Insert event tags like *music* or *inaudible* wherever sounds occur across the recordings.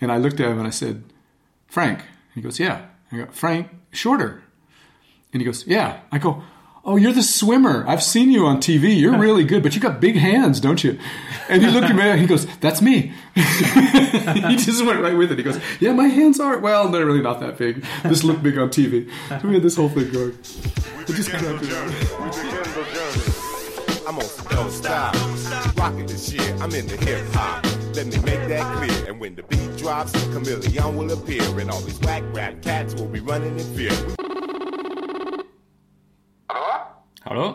And I looked at him and I said, Frank. He goes, yeah. I go, Frank, shorter. And he goes, yeah. I go, oh, you're the swimmer. I've seen you on TV. You're *laughs* really good, but you got big hands, don't you? And he looked at me and he goes, that's me. *laughs* he just went right with it. He goes, yeah, my hands are, well, they're really not that big. Just look big on TV. So *laughs* we had this whole thing going. I'm on don't stop. Rocking this year, I'm in the hip hop. Let me make that clear. And when the beat drops, Chameleon will appear. And all these whack rap cats will be running in fear. Hallo? Hallo?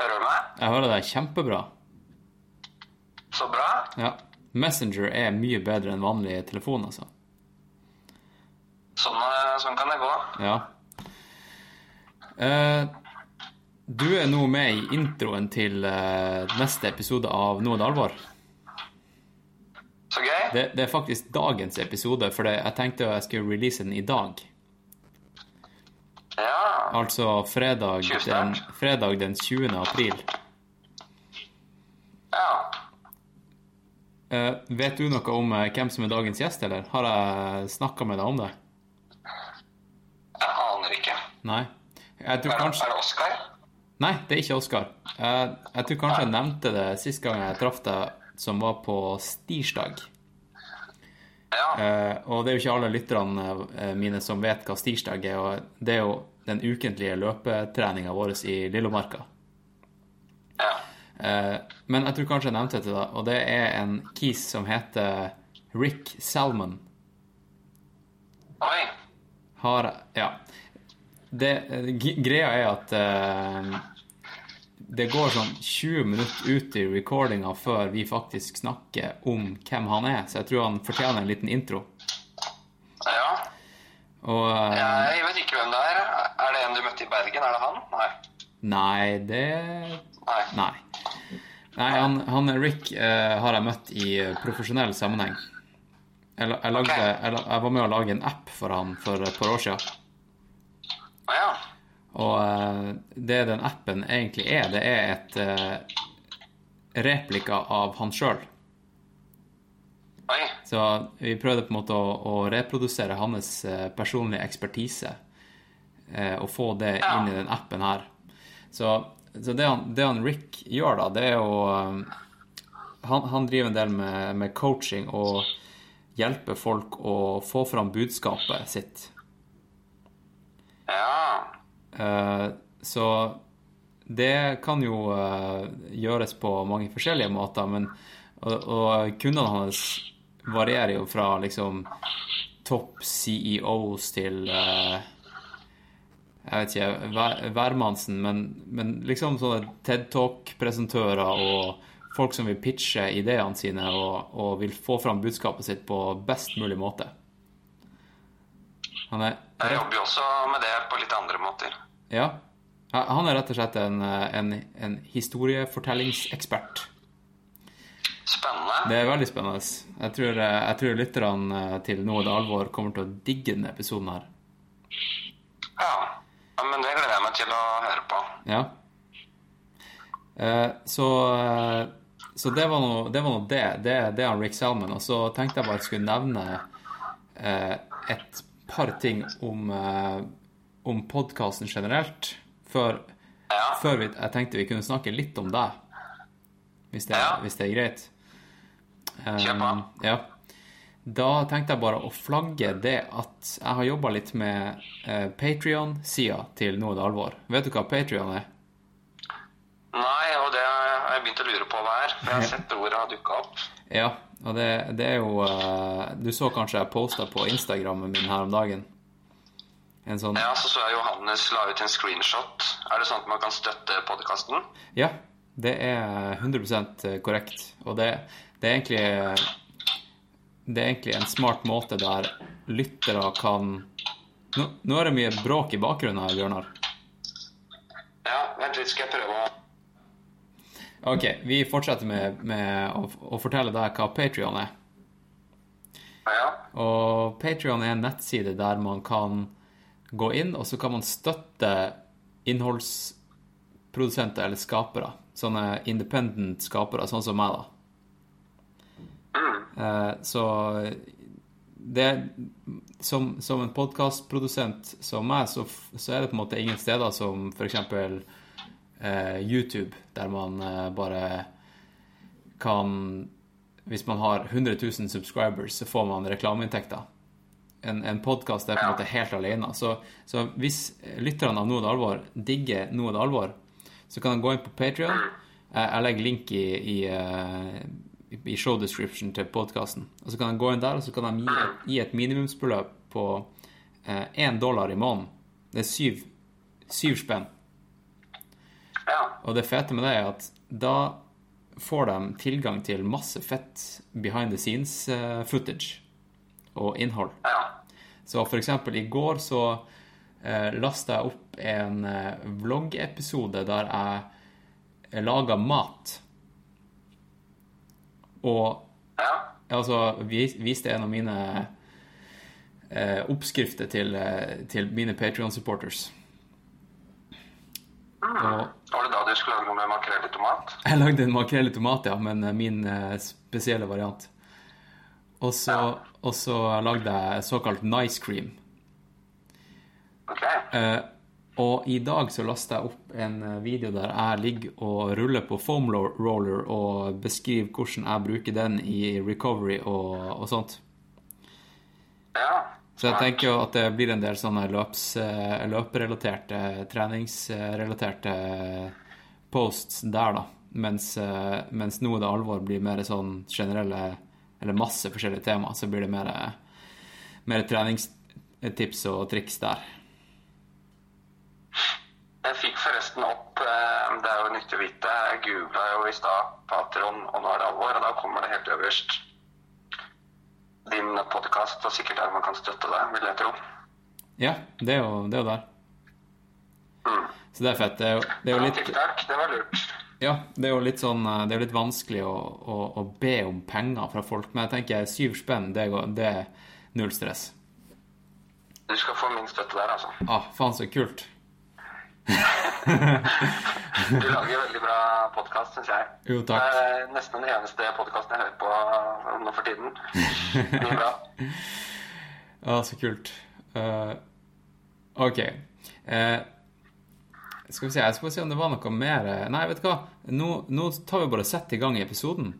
Hører du meg? Jeg hører deg kjempebra. Så bra. Ja. Messenger er mye bedre enn vanlig telefon, altså. Sånn, eh, sånn kan det gå. Ja. Eh, du er nå med i introen til eh, neste episode av Noe det alvor. Så gøy. Det, det er faktisk dagens episode, for jeg tenkte jeg skulle release den i dag. Ja. Altså fredag den, fredag den 20. april. Ja. Uh, vet du noe om uh, hvem som er dagens gjest, eller? Har jeg snakka med deg om det? Jeg aner ikke. Nei? Jeg tror kanskje er det Oskar? Nei, det er ikke Oskar. Jeg, jeg tror kanskje jeg nevnte det sist gang jeg traff deg, som var på stirsdag. Ja. Eh, og det er jo ikke alle lytterne eh, mine som vet hva stirsdag er, og det er jo den ukentlige løpetreninga vår i Lillomarka. ja. Eh, men jeg tror kanskje jeg nevnte det til deg, og det er en kis som heter Rick Salmon. Oi. Har Ja. Det, eh, greia er at eh, det går sånn 20 minutter ut i recordinga før vi faktisk snakker om hvem han er, så jeg tror han fortjener en liten intro. Ja. Og eh, Jeg vet ikke hvem det er. Er det en du møtte i Bergen? Er det han? Nei. Nei, det Nei. Nei. Nei, han, han Rick uh, har jeg møtt i profesjonell sammenheng. Jeg, jeg, lagde, jeg, jeg var med å lage en app for han for et par år. Å ja. Og eh, det den appen egentlig er, det er et eh, replika av han sjøl. Så vi prøvde på en måte å, å reprodusere hans eh, personlige ekspertise og få det inn i den appen her. Så, så det, han, det han Rick gjør, da, det er å eh, han, han driver en del med, med coaching og hjelper folk å få fram budskapet sitt. Ja. Eh, så det kan jo eh, gjøres på mange forskjellige måter, men og, og kundene hans varierer jo fra liksom topp CEOs til eh, Jeg vet ikke, hver, hvermannsen, men, men liksom sånne TED Talk-presentører og folk som vil pitche ideene sine og, og vil få fram budskapet sitt på best mulig måte. Han er Jeg jobber jo også med det på litt andre måter. ja. Han er rett og slett en, en, en historiefortellingsekspert. Spennende. Det er veldig spennende. Jeg tror, jeg tror lytterne til Noe det alvor kommer til å digge denne episoden her. Ja. ja. Men det gleder jeg meg til å høre på. Ja. Eh, så eh, så det var nå det. Det. Det, det er Rick Salman. Og så tenkte jeg bare at jeg skulle nevne eh, et par ting om, eh, om podkasten generelt. Før, Ja. før vi, jeg tenkte vi kunne snakke litt om deg, hvis Ja. hvis det er greit. Um, ja. Da tenkte jeg bare å flagge det at jeg har jobba litt med uh, Patrion-sida til Nå er det alvor. Vet du hva Patrion er? Nei, og det har jeg begynt å lure på hva er. For jeg har sett ordet har dukka opp. Ja, og det, det er jo uh, Du så kanskje jeg posta på Instagrammen min her om dagen. En sånn Ja, så så jeg Johannes la ut en screenshot. Er det sånn at man kan støtte podkasten? Ja, det er 100 korrekt. Og det, det er egentlig Det er egentlig en smart måte der lyttere kan Nå, nå er det mye bråk i bakgrunnen her, Bjørnar. Ja, vent litt, skal jeg prøve å Ok, vi fortsetter med, med å, å fortelle deg hva Patrion er. Ja. Og Patrion er en nettside der man kan gå inn, og så kan man støtte innholdsprodusenter eller skapere. Sånne independent skapere, sånn som meg, da. Eh, så det Som, som en podkastprodusent som meg, så, så er det på en måte ingen steder som f.eks. Eh, YouTube, der man eh, bare kan Hvis man har 100 000 subscribers, så får man reklameinntekter. En, en podkast er på en måte helt alene. Så, så hvis lytterne av Noe alvor digger Noe alvor, så kan de gå inn på Patrion. Jeg, legger link i, i, eh, i show description til podkasten. Så kan de gå inn der, og så kan de gi, gi et minimumsbeløp på én dollar i måneden. Det er syv, syv spenn. Ja. Og det fete med det er at da får de tilgang til masse fett behind the scenes eh, footage og innhold. Ja. Så for eksempel i går så eh, lasta jeg opp en eh, vloggepisode der jeg laga mat. Og Ja. altså vis, viste en av mine eh, oppskrifter til, til mine Patrion-supporters. Og Var det da du skulle lage noe med makrell i tomat? Jeg lagde en makrell i tomat, ja, men eh, min eh, spesielle variant. Og så, og så lagde jeg såkalt nice cream. Ok. Eh, og i dag så lasta jeg opp en eh, video der jeg ligger og ruller på foam roller og beskriver hvordan jeg bruker den i recovery og, og sånt. Ja. Så jeg tenker jo at det blir en del sånne løps, eh, løperelaterte, treningsrelaterte posts der, da. Mens, eh, mens nå det alvor blir mer sånn generelle Eller masse forskjellige tema, så blir det mer, mer treningstips og triks der. Jeg fikk forresten opp eh, Det er jo nyttig å vite. Jeg googla jo i stad Patron, og nå er det alvor, og da kommer det helt øverst din podkast, og sikkert der man kan støtte deg, vil jeg tro. Ja, det er jo, det er jo der. Mm. Så det er fett. Det er jo, det er jo litt TikTok, det var lurt. Ja, det er jo litt sånn eh, Det er litt vanskelig å, å, å be om penger fra folk, men jeg tenker syv spenn, det, går, det er null stress. Du skal få min støtte der, altså. Ah, faen så kult. Du lager veldig bra podkast, syns jeg. Jo, takk. Det er nesten den eneste podkasten jeg hører på nå for tiden. Mye bra. *laughs* Ja, så kult. Uh, OK. Uh, skal vi se, jeg skal se om det var noe mer Nei, vet du hva? Nå, nå tar vi bare og setter i gang i episoden.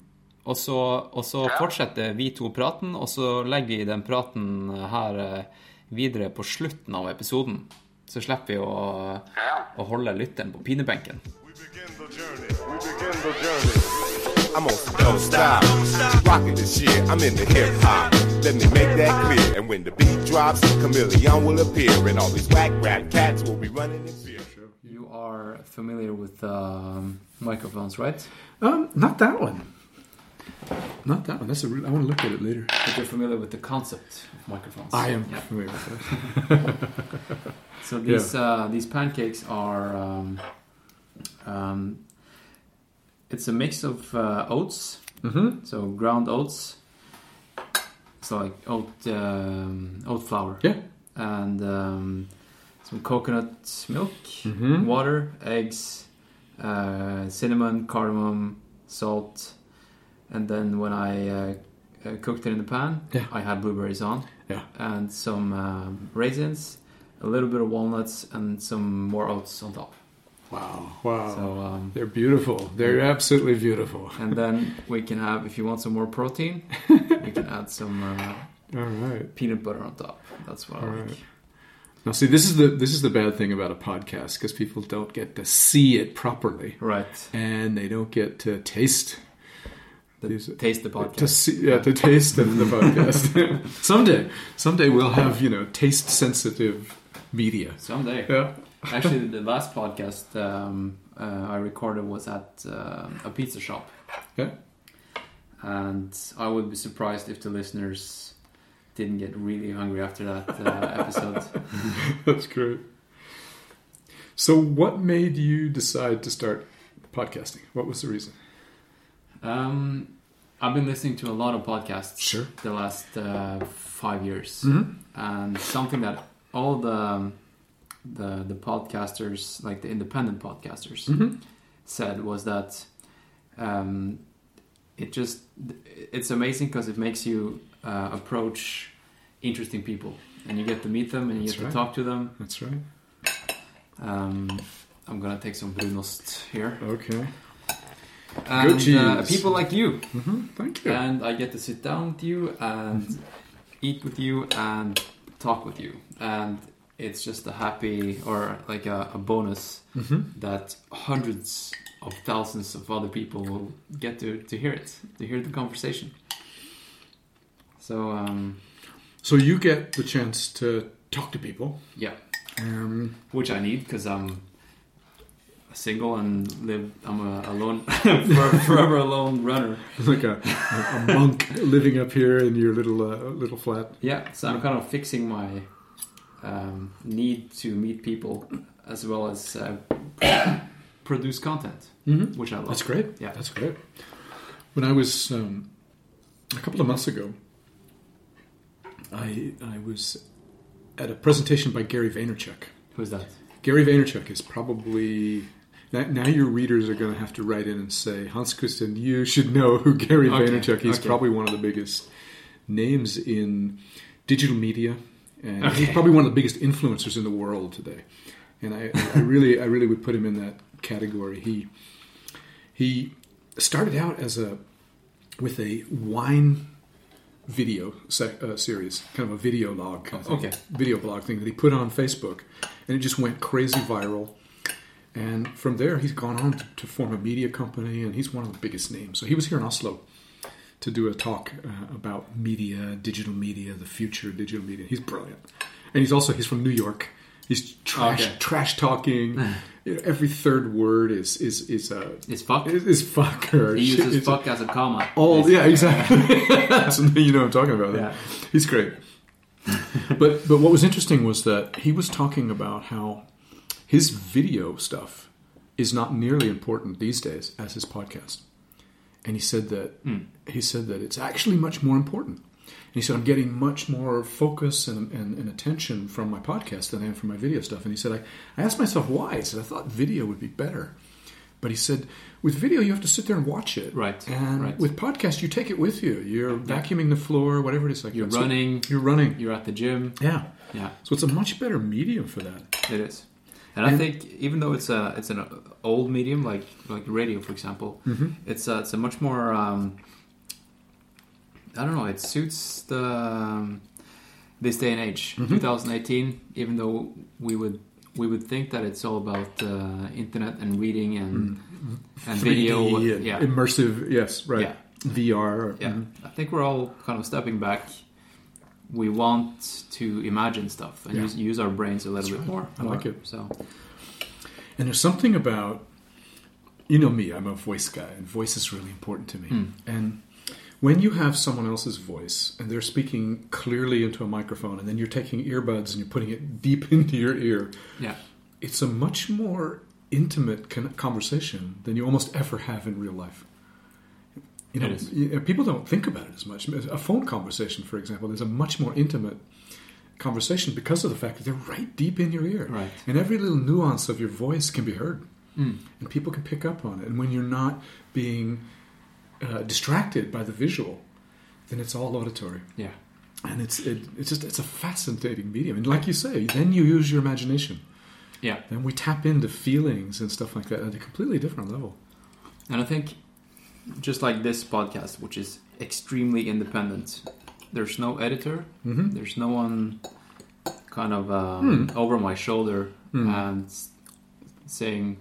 Og så, og så Ja. fortsetter vi to praten, og så legger vi den praten her eh, videre på slutten av episoden. Så slipper vi å, Ja. å holde lytteren på pinebenken. The journey. We begin the journey. I'm on some don't stop. Rocking this shit. I'm in the hip hop. Let me make that clear. And when the beat drops, Chameleon will appear, and all these whack rap cats will be running in fear. You are familiar with um, microphones, right? Um, not that one. Not that one. That's a. Re- I want to look at it later. But you're familiar with the concept of microphones. I am Yeah. familiar with that. *laughs* So these uh, these pancakes are um, um, it's a mix of uh, oats, mm-hmm. so ground oats. It's like oat um, oat flour Yeah. and um, some coconut milk, Mhm. water, eggs, uh, cinnamon, cardamom, salt, and then when I uh, uh, cooked it in the pan, Yeah. I had blueberries on Yeah. and some um, raisins, a little bit of walnuts, and some more oats on top. Wow. Wow. So, um, They're beautiful. They're absolutely beautiful. and then we can have, if you want some more protein, *laughs* we can add some uh, All right. peanut butter on top. That's what I All like. right. Now, see, this is the this is the bad thing about a podcast because people don't get to see it properly, Right. and they don't get to taste. Taste the podcast. To see, yeah, to taste the, the podcast. *laughs* someday, someday we'll have you know taste sensitive media. Someday. Yeah. Actually, the last podcast um, uh, I recorded was at uh, a pizza shop, Yeah. and I would be surprised if the listeners didn't get really hungry after that uh, *laughs* episode. That's great. So, what made you decide to start podcasting? What was the reason? Um, I've been listening to a lot of podcasts Sure. the last uh, five years, Mhm. and something that all the the the podcasters, like the independent podcasters, Mhm. said was that um, it just it's amazing because it makes you uh, approach interesting people, and you get to meet them and you That's get right. to talk to them. That's right. Um, I'm gonna take some brunost here, Okay. And uh, people like you, hmm Thank you. and I get to sit down with you and eat with you and talk with you, and it's just a happy or like a, a bonus Mm-hmm. that hundreds of thousands of other people will get to, to hear it, to hear the conversation. So, um, So you get the chance to talk to people. yeah, Um, which I need because I'm single and live. I'm a alone, *laughs* for- forever alone runner. *laughs* like a, a, a monk living up here in your little uh, little flat. Yeah, so I'm kind of fixing my um, need to meet people as well as uh, *coughs* produce content, Mm-hmm. which I love. That's great. Yeah. that's great. When I was um, a couple of months ago, I I was at a presentation by Gary Vaynerchuk. Who's that? Gary Vaynerchuk is probably now, now your readers are going to have to write in and say Hans Christian, you should know who Gary Okay, Vaynerchuk. He's okay. probably one of the biggest names in digital media, and he's probably one of the biggest influencers in the world today. And I, I really, I really would put him in that category. He he started out as a with a wine video se- uh, series, kind of a video log kind of thing, Okay. video blog thing that he put on Facebook, and it just went crazy viral. And from there, he's gone on to, to form a media company, and he's one of the biggest names. So he was here in Oslo to do a talk uh, about media, digital media, the future of digital media. He's brilliant, and he's also he's from New York. He's trash Okay. trash talking. *laughs* You know, every third word is is is uh, It's fuck. is, is fuck or He uses It's fuck as a comma. all yeah exactly. *laughs* so you know what I'm talking about. Yeah. He's great. *laughs* but but what was interesting was that he was talking about how his video stuff is not nearly important these days as his podcast. And he said that hmm. he said that it's actually much more important. And he said, I'm getting much more focus and, and, and attention from my podcast than I am from my video stuff. And he said, I, I asked myself why. He said, I thought video would be better. But he said, with video, you have to sit there and watch it. Right, And right. with podcast, you take it with you. You're vacuuming the floor, whatever it is. Like You're that. So running. you're running. You're at the gym. yeah. Yeah, So it's a much better medium for that. it is. And I think even though it's a it's an old medium like like radio, for example, it's a, it's a much more um, I don't know. It suits the um, this day and age, 2018. Even though we would we would think that it's all about uh, internet and reading and and video, 3D and yeah, Immersive, yes, right. Yeah. VR. yeah. mhm. I think we're all kind of stepping back. We want to imagine stuff and Yeah. use, use our brains a little That's bit right. more. I like it. So And there's something about, you know me, I'm a voice guy, and voice is really important to me. Hmm. And when you have someone else's voice and they're speaking clearly into a microphone, and then you're taking earbuds and you're putting it deep *laughs* into your ear, yeah, it's a much more intimate conversation than you almost ever have in real life. You know, you- people don't think about it as much. A phone conversation, for example, is a much more intimate conversation because of the fact that they're right deep in your ear, Right. and every little nuance of your voice can be heard, Mm. and people can pick up on it. And when you're not being uh, distracted by the visual, then it's all auditory yeah, and it's it, it's just it's a fascinating medium and like you say then you use your imagination yeah. then we tap into feelings and stuff like that at a completely different level And I think just like this podcast, which is extremely independent, there's no editor, Mhm. there's no one kind of um, Hmm. over my shoulder and saying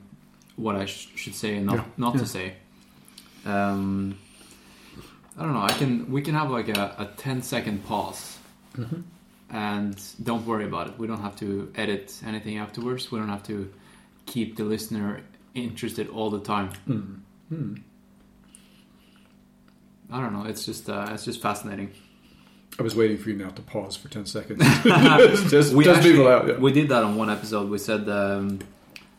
what I sh- should say and not Yeah, not yeah. to say. Um, I don't know. I can we can have like a, a 10 second pause. Mm-hmm. And don't worry about it. We don't have to edit anything afterwards. We don't have to keep the listener interested all the time. Hmm. I don't know. It's just uh, it's just fascinating. i was waiting for you now to pause for 10 seconds *laughs* *laughs* just, we just actually, people out yeah. we did that on one episode. We said um,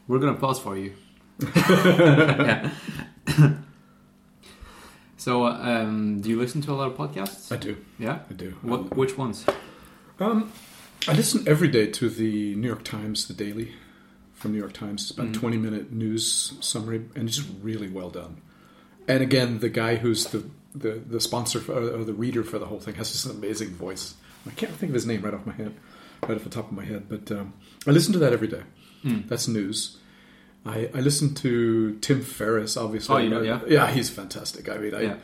we're gonna pause for you. *laughs* so, um, do you listen to a lot of podcasts? i do Yeah. i do What? Which ones? um, i listen every day to the new york times the daily from new york times it's about Mhm. a 20 minute news summary and it's just really well done and again, the guy who's the the, the sponsor for, or the reader for the whole thing has just an amazing voice. I can't think of his name right off my head, right off the top of my head. But um, I listen to that every day. That's news. I, I listen to Tim Ferriss, obviously. Oh, you know, yeah? yeah, he's fantastic. I mean, I, Yeah.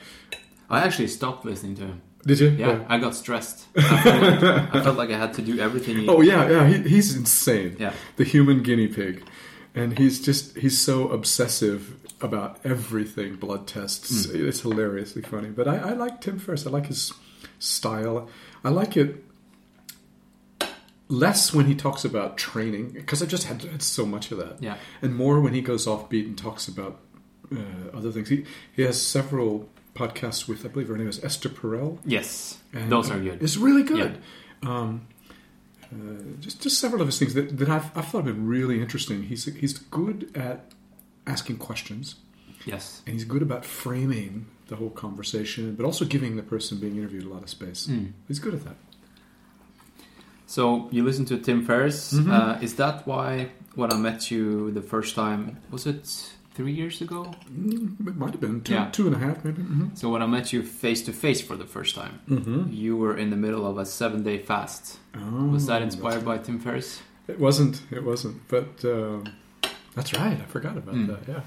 I actually stopped listening to him. did you? Yeah, I got stressed. I felt, like, I felt like I had to do everything. He, Oh yeah, yeah. He, he's insane. Yeah. the human guinea pig, and he's just he's so obsessive about everything. Blood tests. Hmm. It's hilariously funny. But I, I like Tim Ferriss. I like his style. I like it less when he talks about training because I just had, had so much of that. Yeah. and more when he goes offbeat and talks about uh, other things. He he has several podcasts with I believe her name is Esther Perel. Yes, And those are good. It's really good. Um, uh, just just several of his things that, that I've, I've thought have been really interesting. He's he's good at asking questions, Yes. and he's good about framing the whole conversation, but also giving the person being interviewed a lot of space. Hmm. He's good at that. So you listen to Tim Ferriss. Mm-hmm. Uh, is that why when I met you the first time was it three years ago? It might have been two, Yeah. two and a half, maybe. hmm So when I met you face to face for the first time, Mm-hmm. you were in the middle of a seven day fast. Oh, Was that inspired by Tim Ferriss? It wasn't. It wasn't. But um, that's right. I forgot about Hmm. that. Yeah.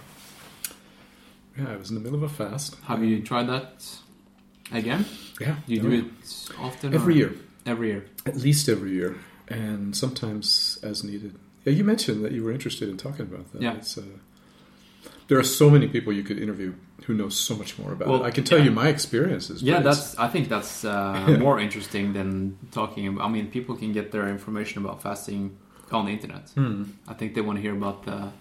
Yeah, I was in the middle of a fast. Have you tried that again? Yeah. Do you do it often? every or- year? Every year. At least every year, and sometimes as needed. Yeah, you mentioned that you were interested in talking about that. Yeah. It's, uh, there are so many people you could interview who know so much more about Well, it. I can tell yeah. you my experiences. Yeah, that's. I think that's uh, *laughs* more interesting than talking. About, I mean, people can get their information about fasting on the internet. Hmm. I think they want to hear about the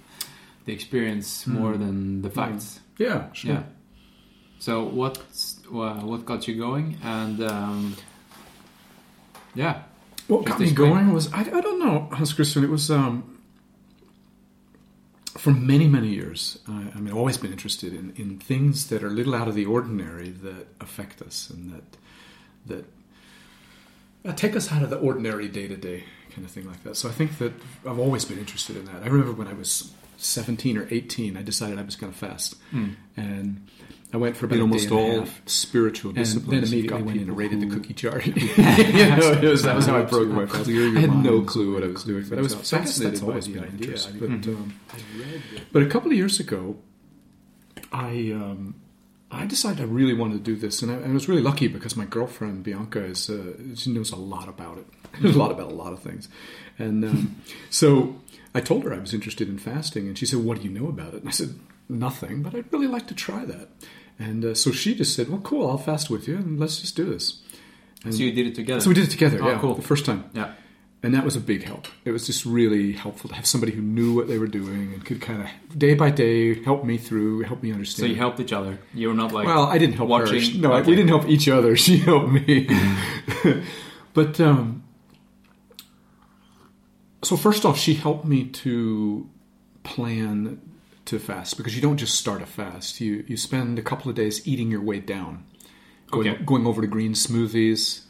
the experience more than the facts. yeah, sure. Yeah. So what uh, what got you going? And um, yeah, What got me going was I, I don't know, Hans Christian. It was um, for many many years. I, I mean, I've always been interested in, in things that are a little out of the ordinary that affect us and that that uh, take us out of the ordinary day to day kind of thing like that. So I think that I've always been interested in that. I remember when I was seventeen or eighteen, I decided I was going to fast, and I went for about almost day and a all half. spiritual And then immediately went in and raided the cookie jar. *laughs* *laughs* you *laughs* know, it was- that was how I broke my fast. I had no clue what I was doing, but I was So fascinated by always the idea. But, um, but a couple of years ago, I um, I decided I really wanted to do this, and I, I was really lucky because my girlfriend Bianca is uh, she knows a lot about it, a lot about a lot of things, and um, so I told her I was interested in fasting, and she said, "What do you know about it?" And I said, "Nothing, but I'd really like to try that." And uh, so she just said, "Well, cool, I'll fast with you, and let's just do this." And So you did it together. so we did it together. Oh, yeah, cool. the first time. Yeah. And that was a big help. It was just really helpful to have somebody who knew what they were doing and could kind of day by day help me through, help me understand. So you helped each other. You were not like well, I didn't help watching. her. No, Okay. we didn't help each other. *laughs* She helped me. *laughs* but um, so first off, she helped me to plan to fast because you don't just start a fast. You you spend a couple of days eating your way down, going, Okay. going over to green smoothies.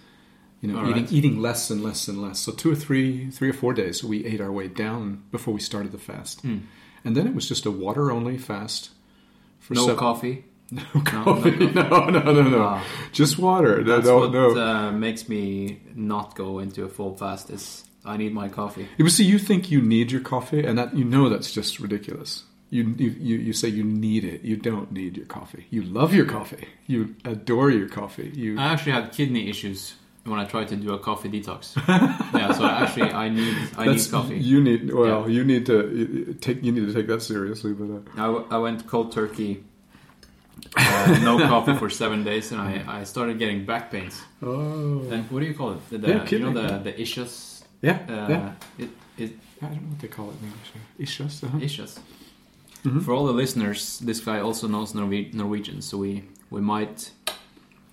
You know, All eating right. eating less and less and less. So two or three three or four days we ate our way down before we started the fast, Hmm. and then it was just a water only fast. For no seven- coffee. *laughs* no no coffee. coffee. No, no, no, no. Ah. Just water. No, That's no, what no. Uh, makes me not go into a full fast. Is I need my coffee. You see, you think you need your coffee, and that you know that's just ridiculous. You, you you say you need it. You don't need your coffee. You love your coffee. You adore your coffee. You I actually had kidney issues when I tried to do a coffee detox. *laughs* yeah, so actually I need I that's need coffee. you need. Well, Yeah. you need to take. You need to take that seriously. But uh, I, w- I went cold turkey, uh, no *laughs* coffee for seven days, and I, I started getting back pains. oh, And what do you call it? The, the, Yeah, you know the the ischias. Yeah, Uh, yeah. It, it, I don't know what they call it in English. Issues. Uh-huh. Mm-hmm. For all the listeners, this guy also knows Norwe- Norwegian, so we we might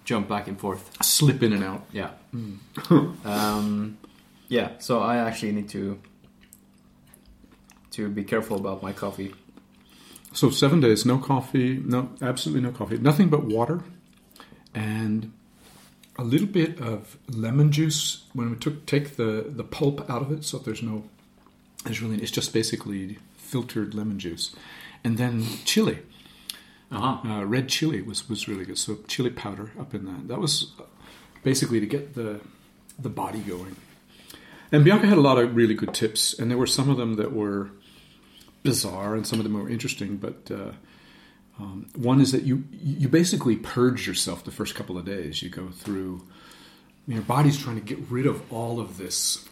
jump back and forth. Slip in and out. Yeah. Mm. *laughs* um, yeah. So I actually need to to be careful about my coffee. So seven days, no coffee, no, absolutely no coffee, nothing but water, and a little bit of lemon juice. When we took take the the pulp out of it, so there's no, there's really, it's just basically filtered lemon juice, and then chili. Uh-huh. Uh, red chili was, was really good. So chili powder up in that. That was basically to get the the body going. And Bianca had a lot of really good tips, and there were some of them that were bizarre, and some of them were interesting. But uh, um, one is that you you basically purge yourself the first couple of days. You go through. Your body's trying to get rid of all of this,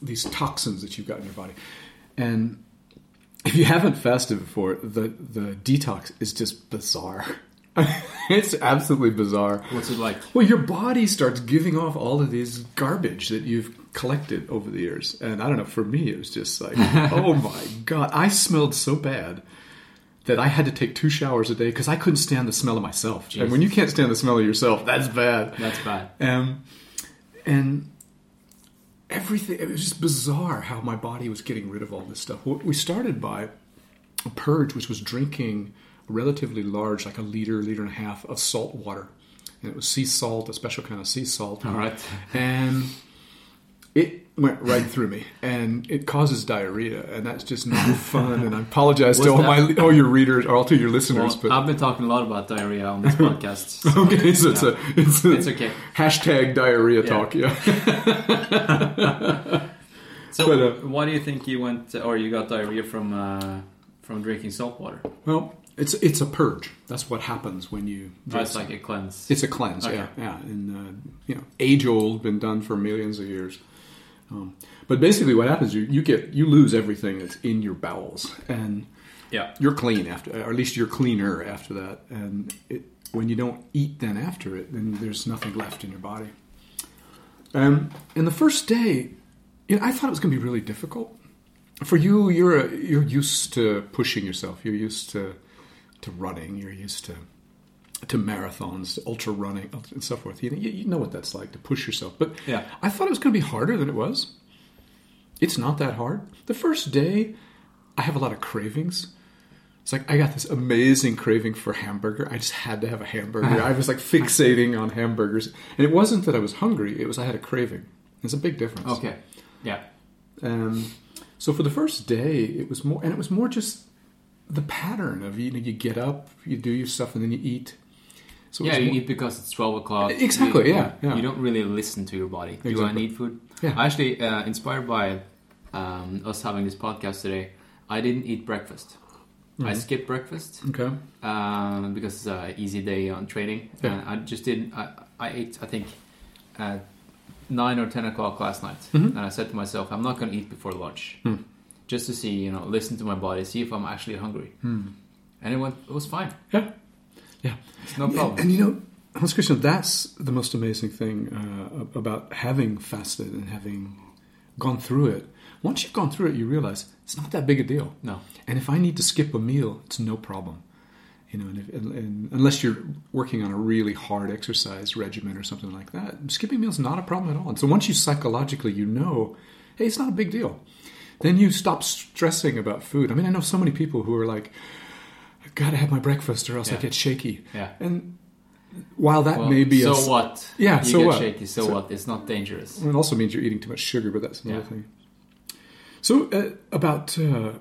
these toxins that you've got in your body, and if you haven't fasted before, the the detox is just bizarre. *laughs* it's absolutely bizarre. What's it like? Well, your body starts giving off all of these garbage that you've collected over the years, and I don't know. For me, it was just like, *laughs* oh my god, I smelled so bad that I had to take two showers a day because I couldn't stand the smell of myself. And when you can't stand the smell of yourself, that's bad. That's bad. Um, and everything, it was just bizarre how my body was getting rid of all this stuff. We started by a purge, which was drinking relatively large, like a liter, liter and a half of salt water. And it was sea salt, a special kind of sea salt. All right. And it went right through me, and it causes diarrhea, and that's just not fun. And I apologize to all my *laughs* all your readers, or all to your listeners, Well, but I've been talking a lot about diarrhea on this *laughs* podcast. so- okay, so it's a it's, a It's okay. hashtag diarrhea talk. Yeah. *laughs* So, But, uh, why do you think you went or you got diarrhea from uh, from drinking salt water? Well, it's it's a purge. That's what happens when you. That's like a cleanse. It's a cleanse, Okay. yeah, yeah, and uh, you know, age old, been done for millions of years. Um, but basically, what happens you you get you lose everything that's in your bowels, and yeah. you're clean after, or at least you're cleaner after that. And it, when you don't eat, then after it, then there's nothing left in your body. Um, and the first day, you know, I thought it was going to be really difficult. For you, you're a, you're used to pushing yourself. You're used to to running. You're used to to marathons, to ultra running, and so forth. You, you, you know what that's like to push yourself. But Yeah. I thought it was going to be harder than it was. It's not that hard. The first day, I have a lot of cravings. It's like I got this amazing craving for hamburger. I just had to have a hamburger. I was like fixating on hamburgers, and it wasn't that I was hungry. It was I had a craving. It's a big difference. Okay. Yeah. Um, so for the first day, it was more, and it was more just the pattern of you know you get up, you do your stuff, and then you eat. So Yeah, you eat because it's twelve o'clock. Exactly, You- yeah, yeah. You don't really listen to your body. Do I need food? Yeah. Actually, uh, inspired by um, us having this podcast today, I didn't eat breakfast. Mm-hmm. I skipped breakfast okay. um, because it's an easy day on training. Yeah. And I just didn't. I, I ate, I think, at nine or ten o'clock last night, Mm-hmm. and I said to myself, I'm not going to eat before lunch, Hmm. just to see, you know, listen to my body, see if I'm actually hungry. Hmm. And it went. It was fine. Yeah. Yeah. It's no problem. And, and you know, Hans Christian, that's the most amazing thing uh, about having fasted and having gone through it. Once you've gone through it, you realize it's not that big a deal. No. And if I need to skip a meal, it's no problem. You know, and, if, and, and unless you're working on a really hard exercise regimen or something like that, skipping meals is not a problem at all. And so once you psychologically you know, hey, it's not a big deal, then you stop stressing about food. I mean, I know so many people who are like, I've got to have my breakfast or else I get shaky. Yeah. And while that Well, may be so a, what? Yeah, you so get what? shaky. So, So- what? It's not dangerous. it also means you're eating too much sugar, but that's another Yeah. thing. So uh, about uh,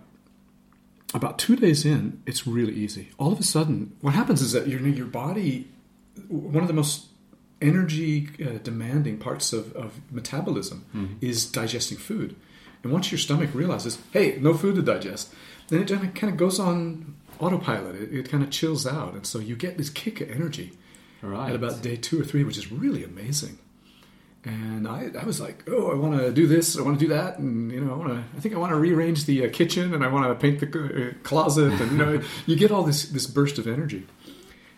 about two days in, it's really easy. All of a sudden, what happens is that your your body, one of the most energy uh, demanding parts of, of metabolism Mm-hmm. is digesting food. And once your stomach realizes, hey, no food to digest, then it kind of goes on autopilot. It, it kind of chills out, and so you get this kick of energy Right. at about day two or three, which is really amazing. And I, I was like, oh, I want to do this, I want to do that, and you know, I want to. I think I want to rearrange the uh, kitchen, and I want to paint the uh, closet, and you know, *laughs* you get all this this burst of energy.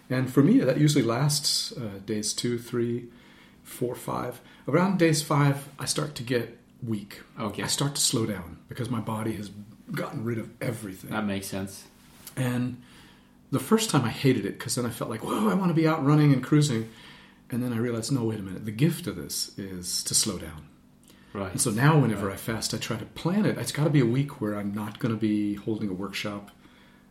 And for me, that usually lasts uh, days two, three, four, five. Around days five, I start to get weak. Okay. I start to slow down because my body has gotten rid of everything. That makes sense. And the first time I hated it because then I felt like, whoa, I want to be out running and cruising. And then I realized, no, wait a minute. The gift of this is to slow down. Right. And so now, whenever I fast, I try to plan it. It's got to be a week where I'm not going to be holding a workshop,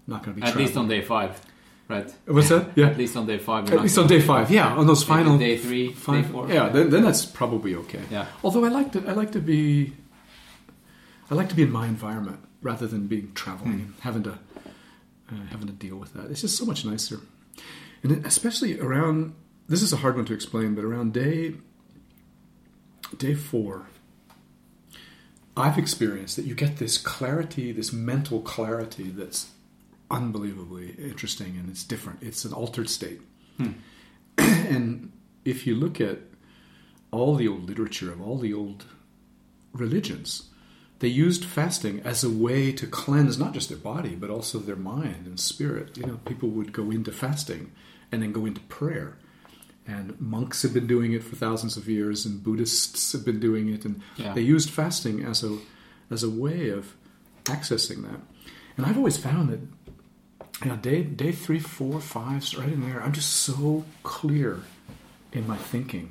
not going to be At least on day five, right? What's that? Yeah. At least on day five. At least on day five, yeah. On those final day three, five, day four. yeah. Then, then that's probably okay. Yeah. Although I like to, I like to be, I like to be in my environment rather than being traveling hmm. and having to uh, having to deal with that. It's just so much nicer, and especially around. This is a hard one to explain, but around day day four, I've experienced that you get this clarity, this mental clarity that's unbelievably interesting and it's different. It's an altered state. *clears throat* and if you look at all the old literature of all the old religions, they used fasting as a way to cleanse not just their body, but also their mind and spirit. You know, people would go into fasting and then go into prayer. And monks have been doing it for thousands of years, and Buddhists have been doing it, and Yeah. they used fasting as a as a way of accessing that. And I've always found that you know, day day three, four, five, right in there, I'm just so clear in my thinking,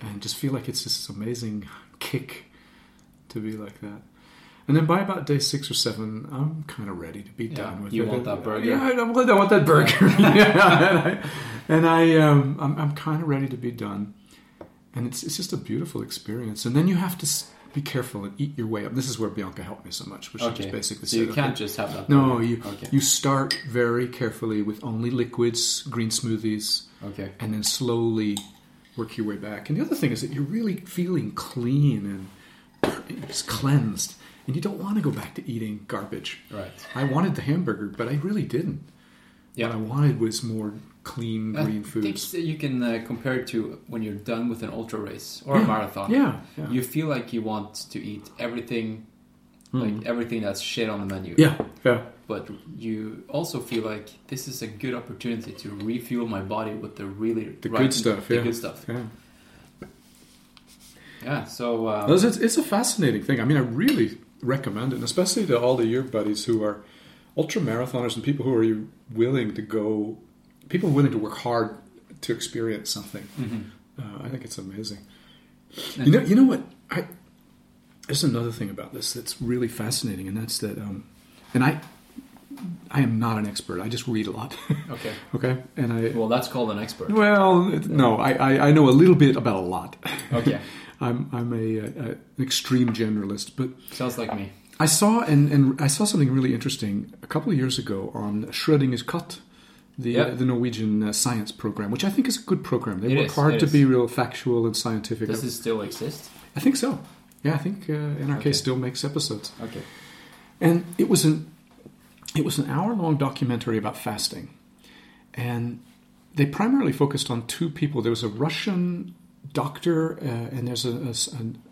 and just feel like it's this amazing kick to be like that. And then by about day six or seven, I'm kind of ready to be done with you it. want that burger. Yeah, I, I want I want that burger. *laughs* *laughs* yeah, and I, and I um, I'm, I'm kind of ready to be done. And it's it's just a beautiful experience. And then you have to be careful and eat your way up. This is where Bianca helped me so much, which she Okay. just basically so said, you can't okay, just have that. no, you Okay. you start very carefully with only liquids, green smoothies, Okay. and then slowly work your way back. And the other thing is that you're really feeling clean and just cleansed, and you don't want to go back to eating garbage. Right. I wanted the hamburger, but I really didn't. Yeah. What I wanted was more clean green I foods. think you can uh, compare it to when you're done with an ultra race or a marathon. Yeah, yeah. You feel like you want to eat everything, like everything that's shit on the menu. Yeah, yeah, But you also feel like this is a good opportunity to refuel my body with the really the right- good stuff. The yeah, good stuff. Yeah. Yeah. So um, It's, it's a fascinating thing. I mean, I really recommend it, and especially to all of your buddies who are ultra marathoners and people who are willing to go, people willing to work hard to experience something. Uh, I think it's amazing. You know, you know what? I, there's another thing about this that's really fascinating, and that's that. Um, and I, I am not an expert. I just read a lot. *laughs* okay. okay, and I Well, that's called an expert. well, no, I, I, I know a little bit about a lot. Okay. *laughs* I'm I'm a, a, an extreme generalist, but Sounds like me. I saw and, and I saw something really interesting a couple of years ago on Schrodinger's Cat, the Yeah. uh, the Norwegian uh, science program, which I think is a good program. They It work is, hard to is. be real factual and scientific. Does it still exist? I think so. Yeah, I think uh, NRK Okay. still makes episodes, Okay. and it was an it was an hour long documentary about fasting, and they primarily focused on two people. There was a Russian doctor, uh, and there's a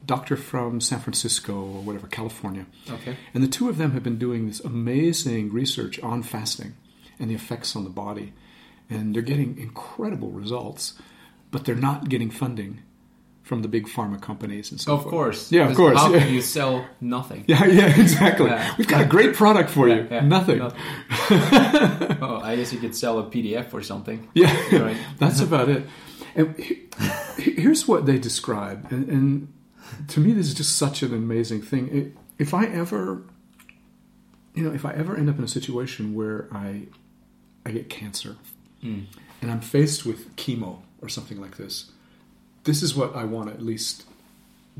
doctor from San Francisco or whatever, California. Okay. And the two of them have been doing this amazing research on fasting and the effects on the body. And they're getting incredible results, but they're not getting funding from the big pharma companies and so Of forth. course. Yeah, of course. How yeah. can you sell nothing? *laughs* yeah, yeah, exactly. Yeah. We've got a great product for you. Yeah, Nothing. *laughs* oh, I guess you could sell a PDF or something. Yeah, Right. *laughs* that's about it. And he- he- here's what they describe, and, and to me, this is just such an amazing thing. It, if I ever, you know, if I ever end up in a situation where I, I get cancer, hmm. and I'm faced with chemo or something like this, this is what I want to at least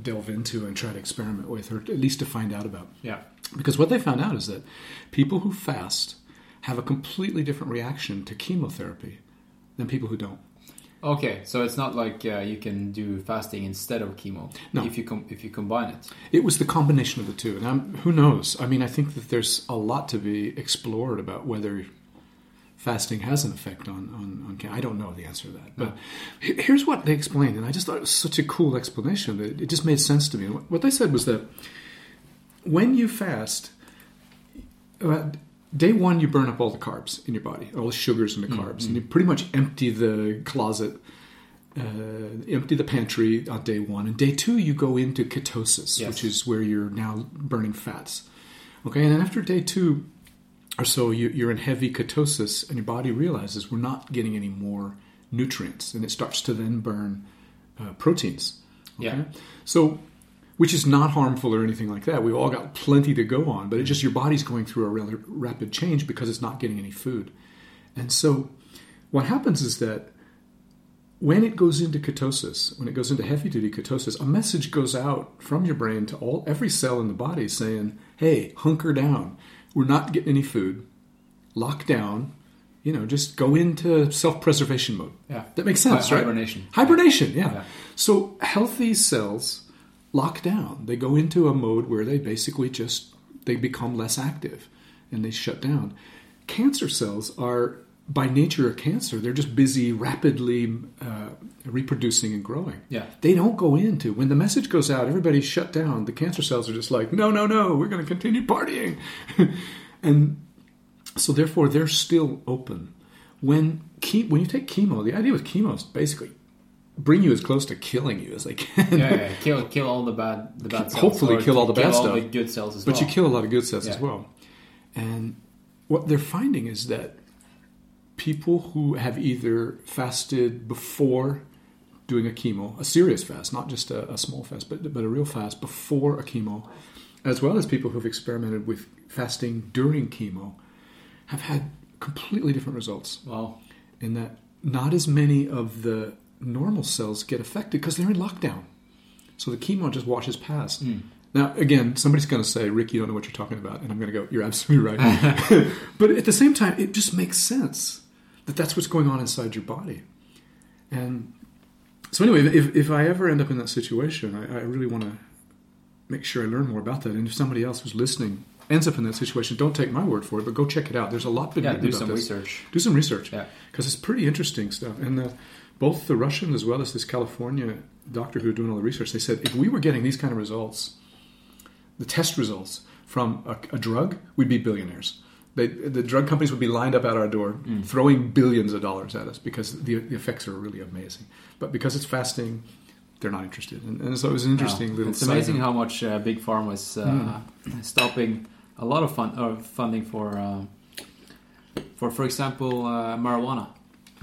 delve into and try to experiment with, or at least to find out about. Yeah. Because what they found out is that people who fast have a completely different reaction to chemotherapy than people who don't. Okay, so it's not like uh, you can do fasting instead of chemo. No. If you com- if you combine it. It was the combination of the two. And I'm, who knows? I mean, I think that there's a lot to be explored about whether fasting has an effect on, on, on cancer. I don't know the answer to that. But he- here's what they explained. And I just thought it was such a cool explanation that it just made sense to me. What- What they said was that when you fast, uh, day one you burn up all the carbs in your body, all the sugars and the carbs, and you pretty much empty the closet, uh, empty the pantry on day one. And day two you go into ketosis, Yes. which is where you're now burning fats. Okay, and then after day two or so, you, you're in heavy ketosis, and your body realizes we're not getting any more nutrients, and it starts to then burn uh, proteins. Yeah. So, which is not harmful or anything like that. We've all got plenty to go on, but it just your body's going through a rather rapid change because it's not getting any food. And so, what happens is that when it goes into ketosis, when it goes into heavy duty ketosis, a message goes out from your brain to all every cell in the body saying, "Hey, hunker down. We're not getting any food. lock down, you know, just go into self-preservation mode. Yeah. that makes sense, Hi- right? hibernation. Hibernation, yeah. Yeah. So healthy cells lock down. They go into a mode where they basically just they become less active and they shut down. Cancer cells are by nature of cancer, they're just busy rapidly uh, reproducing and growing. Yeah. They don't go into when the message goes out, everybody's shut down. The cancer cells are just like, no, no, no, we're going to continue partying. *laughs* and so therefore they're still open. When che- when you take chemo, the idea with chemo is basically bring you as close to killing you as they can. Yeah, yeah, *laughs* kill kill all the bad the bad cells. Hopefully kill all the bad all stuff. the good cells as But well. you kill a lot of good cells as well. And what they're finding is that people who have either fasted before doing a chemo, a serious fast, not just a, a small fast, but, but a real fast before a chemo, as well as people who've experimented with fasting during chemo, have had completely different results Well, in that not as many of the normal cells get affected because they're in lockdown. So the chemo just washes past. Hmm. Now, again, somebody's going to say, Rick, you don't know what you're talking about. And I'm going to go, you're absolutely right. *laughs* but at the same time, it just makes sense that that's what's going on inside your body. And so, anyway, if, if I ever end up in that situation, I, I really want to make sure I learn more about that. And if somebody else who's listening ends up in that situation, don't take my word for it, but go check it out. There's a lot been yeah, written do about some this research. do some research Yeah. because it's pretty interesting stuff and uh, both the russian as well as this california doctor who are doing all the research they said if we were getting these kind of results the test results from a, a drug we'd be billionaires. They, the drug companies would be lined up at our door throwing billions of dollars at us because the, the effects are really amazing. But because it's fasting they're not interested. And, and so it was an interesting Wow. little It's amazing how much uh, big pharma is uh, stopping a lot of fun uh, funding for uh, for for example uh,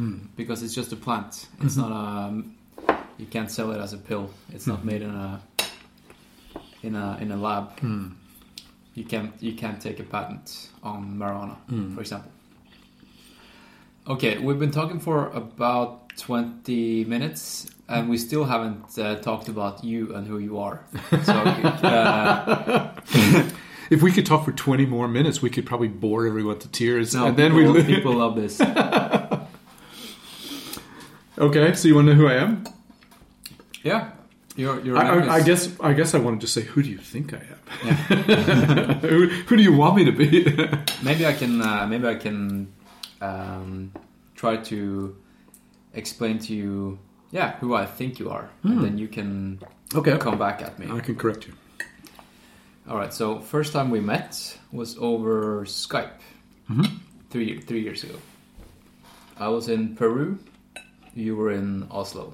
marijuana because it's just a plant. It's not a you can't sell it as a pill. It's not made in a in a in a lab. You can't you can't take a patent on marijuana, for example. Okay, we've been talking for about 20 minutes and we still haven't uh, talked about you and who you are. *laughs* So, uh, *laughs* if we could talk for 20 more minutes we could probably bore everyone to tears no, and then people, we people love this. *laughs* okay so you want to know who i am Yeah, your your I, I, I guess I guess I want to just say, who do you think I am? *laughs* who, who do you want me to be? *laughs* maybe I can uh, maybe I can um, try to explain to you, yeah, who I think you are, and then you can okay, come back at me. I can correct you. All right. So first time we met was over Skype, three three years ago. I was in Peru. You were in Oslo,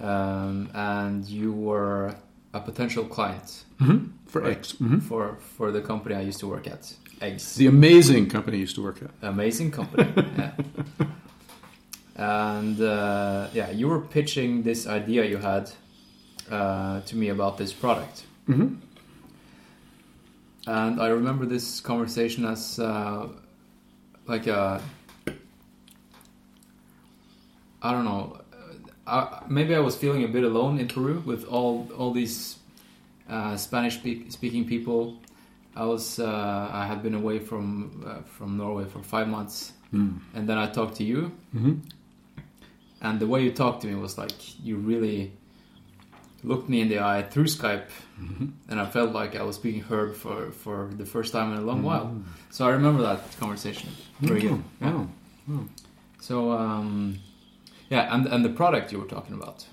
um, and you were a potential client For Right. X, Mhm. for for the company I used to work at, Eggs. the amazing company I used to work at. Amazing company. *laughs* yeah. And uh, yeah, you were pitching this idea you had uh, to me about this product. Mm-hmm. And I remember this conversation as uh, like a I don't know. Uh, maybe I was feeling a bit alone in Peru with all all these uh, Spanish speak, speaking people. I was uh, I had been away from uh, from Norway for five months, and then I talked to you, Mhm. and the way you talked to me was like you really looked me in the eye through Skype, and I felt like I was being heard for for the first time in a long while. So I remember that conversation very good. Yeah. Wow. So um, yeah, and and the product you were talking about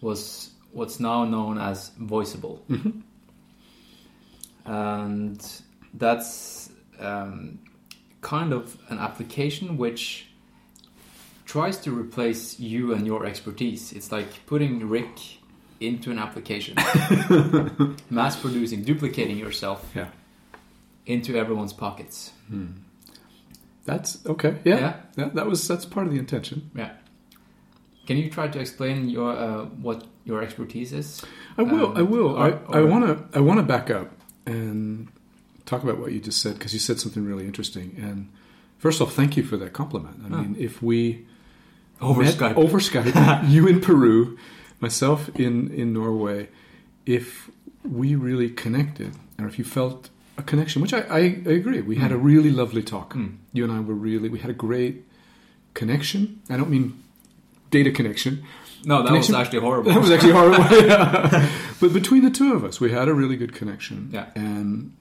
was what's now known as Voiceable, and that's um, kind of an application which tries to replace you and your expertise. It's like putting Rick into an application, *laughs* mass producing, duplicating yourself Yeah. into everyone's pockets. That's okay. Yeah. Yeah. yeah. That was that's part of the intention. Yeah. Can you try to explain your uh, what your expertise is? I will. Um, I will. or- I, I want to. I want to back up and talk about what you just said because you said something really interesting. And first off, thank you for that compliment. I mean, if we Over Skype. over Skype, *laughs* you in Peru, myself in in Norway, if we really connected, or if you felt a connection, which I, I, I agree. We had a really lovely talk. You and I were really, we had a great connection. I don't mean data connection. No, that Connection- was actually horrible. *laughs* That was actually horrible. *laughs* Yeah. But between the two of us, we had a really good connection. Yeah. And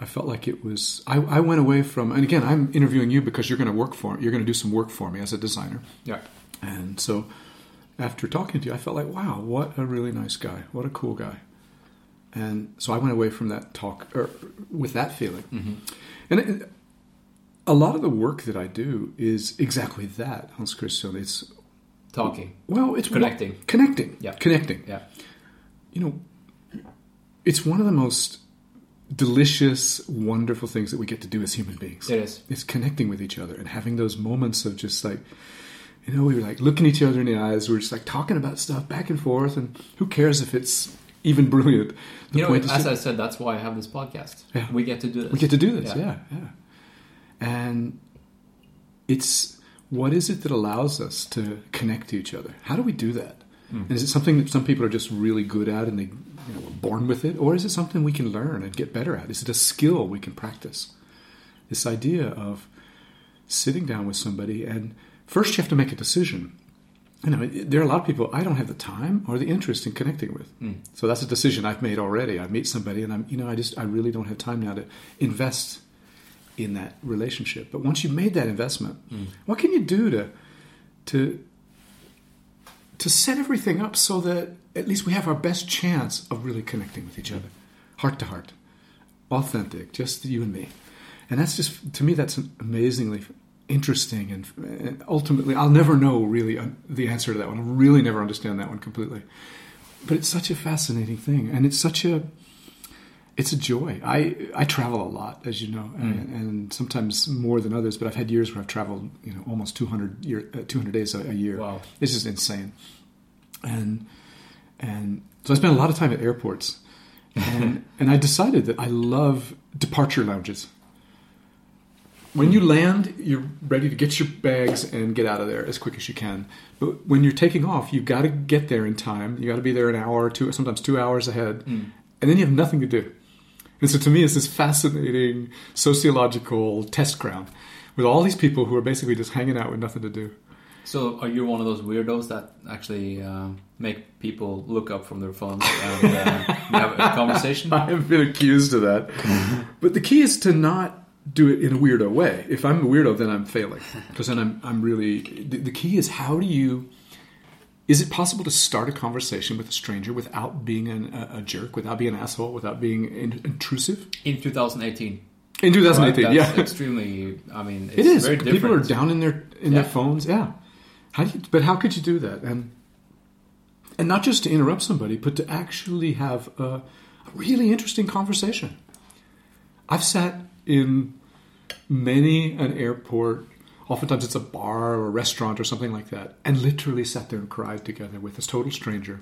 I felt like it was. I, I went away from, and again, I'm interviewing you because you're going to work for, you're going to do some work for me as a designer. yeah. And so, after talking to you, I felt like, wow, what a really nice guy, what a cool guy. And so I went away from that talk er, with that feeling. And it, a lot of the work that I do is exactly that, Hans Christian. It's Talking. well, it's Connecting. connecting, Yeah. connecting. Yeah. You know, it's one of the most delicious, wonderful things that we get to do as human beings. It is. It's connecting with each other and having those moments of just like, you know, we were like looking each other in the eyes. We are just like talking about stuff back and forth, and who cares if it's even brilliant? The You know, as I said, that's why I have this podcast. Yeah. We get to do this. we get to do this, yeah. yeah, And it's what is it that allows us to connect to each other? How do we do that? Hmm. And is it something that some people are just really good at and they you know, were born with it, or is it something we can learn and get better at? Is it a skill we can practice? This idea of sitting down with somebody and first you have to make a decision. You know, there are a lot of people I don't have the time or the interest in connecting with. Hmm. So that's a decision I've made already. I meet somebody and I'm, you know, I just I really don't have time now to invest in that relationship. But once you've made that investment, what can you do to to to set everything up so that at least we have our best chance of really connecting with each other, heart to heart, authentic, just you and me. And that's just to me that's amazingly interesting and, and ultimately I'll never know really the answer to that one. I'll really never understand that one completely. But it's such a fascinating thing and it's such a it's a joy. I I travel a lot, as you know, and, and sometimes more than others. But I've had years where I've traveled, you know, almost 200 year, uh, 200 days a, a year. Wow. it's just insane. And and so I spend a lot of time at airports, *laughs* and and I decided that I love departure lounges. When you land, you're ready to get your bags and get out of there as quick as you can. But when you're taking off, you've got to get there in time. You got to be there an hour or two, sometimes two hours ahead, and then you have nothing to do. And so to me, it's this fascinating sociological test ground with all these people who are basically just hanging out with nothing to do. So, are you one of those weirdos that actually uh, make people look up from their phones and uh, have a conversation? *laughs* I have been accused of that. *laughs* but the key is to not do it in a weirdo way. If I'm a weirdo, then I'm failing because then I'm I'm really. The, the key is how do you. Is it possible to start a conversation with a stranger without being an, a, a jerk, without being an asshole, without being in, intrusive? In 2018. In 2018, right? That's yeah, extremely. I mean, it's it is. very different. People are down in their in Yeah. their phones. Yeah. How do you, but how could you do that? And and not just to interrupt somebody, but to actually have a, a really interesting conversation. I've sat in many an airport. Oftentimes it's a bar or a restaurant or something like that, and literally sat there and cried together with this total stranger,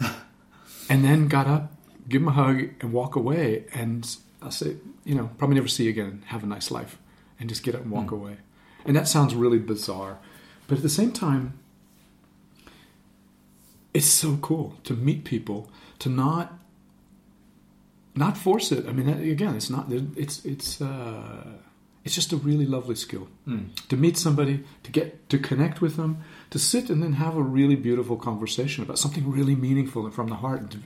*laughs* and then got up, give him a hug, and walk away. And I'll say, you know, probably never see you again. Have a nice life, and just get up and walk away. And that sounds really bizarre, but at the same time, it's so cool to meet people, to not not force it. I mean, again, it's not. It's it's uh, it's just a really lovely skill hmm. to meet somebody, to get to connect with them, to sit and then have a really beautiful conversation about something really meaningful and from the heart, and, to,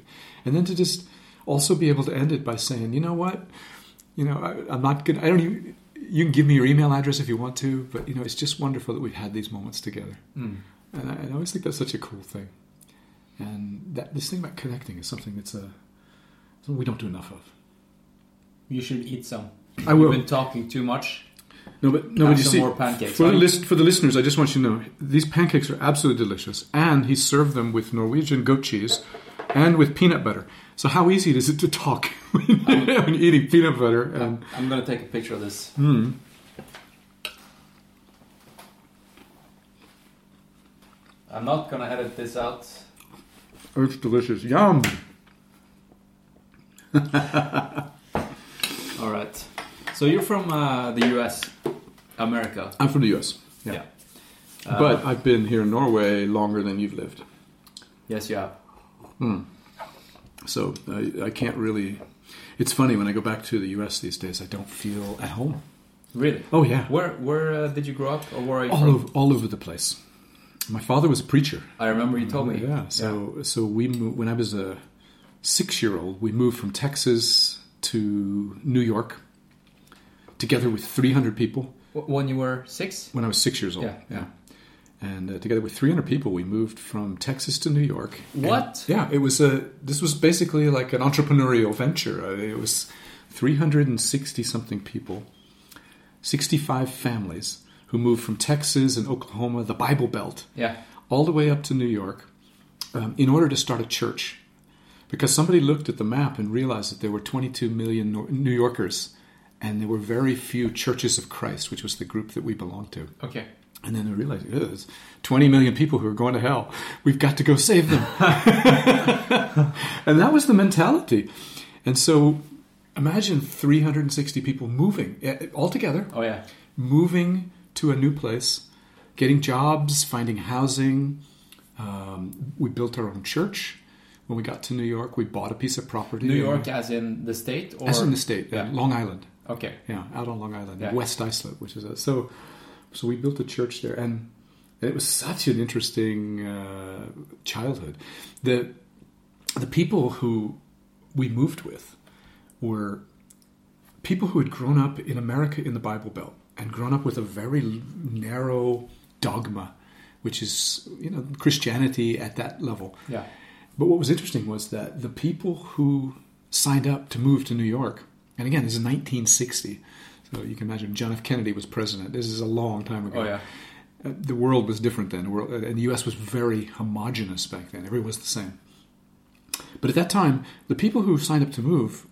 and then to just also be able to end it by saying, you know what, you know, I, I'm not gonna. I don't even. You can give me your email address if you want to, but you know, it's just wonderful that we've had these moments together, hmm. and I, and I always think that's such a cool thing. And that this thing about connecting is something that's a something we don't do enough of. You should eat some. I will. You've been talking too much. No, but no, Have but you see, more pancakes. for the list for the listeners, I just want you to know these pancakes are absolutely delicious, and he served them with Norwegian goat cheese and with peanut butter. So how easy is it to talk *laughs* when you're eating peanut butter? And I'm gonna take a picture of this. Hmm. I'm not gonna edit this out. oh, it's delicious. Yum. *laughs* All right. So you're from uh, the U.S., America. I'm from the U.S. Yeah, Yeah. Uh, but I've been here in Norway longer than you've lived, Yes, you have. so I, I can't really It's funny when I go back to the U.S. these days, I don't feel at home. Really? Oh yeah, Where where uh, did you grow up, or where are you all from? over, all over the place. My father was a preacher. I remember you told me. Yeah. So so we moved, when I was a six year old, we moved from Texas to New York, together with three hundred people. When you were six? When I was six years old. Yeah, yeah. And uh, together with three hundred people, we moved from Texas to New York. And- What? yeah. It was a. This was basically like an entrepreneurial venture. Uh, it was three hundred and sixty something people, sixty five families who moved from Texas and Oklahoma, the Bible Belt Yeah. all the way up to New York um, in order to start a church. Because somebody looked at the map and realized that there were 22 million New Yorkers and there were very few churches of Christ, which was the group that we belonged to. Okay. And then I realized "Ew, there's 20 million people who are going to hell. We've got to go save them. *laughs* and that was the mentality. And so imagine 360 people moving eh, all together Oh yeah. moving to a new place, getting jobs, finding housing. Um, we built our own church. When we got to New York, we bought a piece of property. New York, as in the state, or as in the state, Yeah. Long Island. Okay. Yeah, out on Long Island, Yeah. West Islip, which is a, so. So we built a church there, and it was such an interesting uh, childhood. The the people who we moved with were people who had grown up in America in the Bible Belt and grown up with a very narrow dogma, which is you know Christianity at that level. Yeah. But what was interesting was that the people who signed up to move to New York, and again, this is 1960, so you can imagine John F. Kennedy was president. This is a long time ago. Oh yeah. Uh, the world was different then, the world, and the U.S. was very homogenous back then. Everyone was the same. But at that time, the people who signed up to move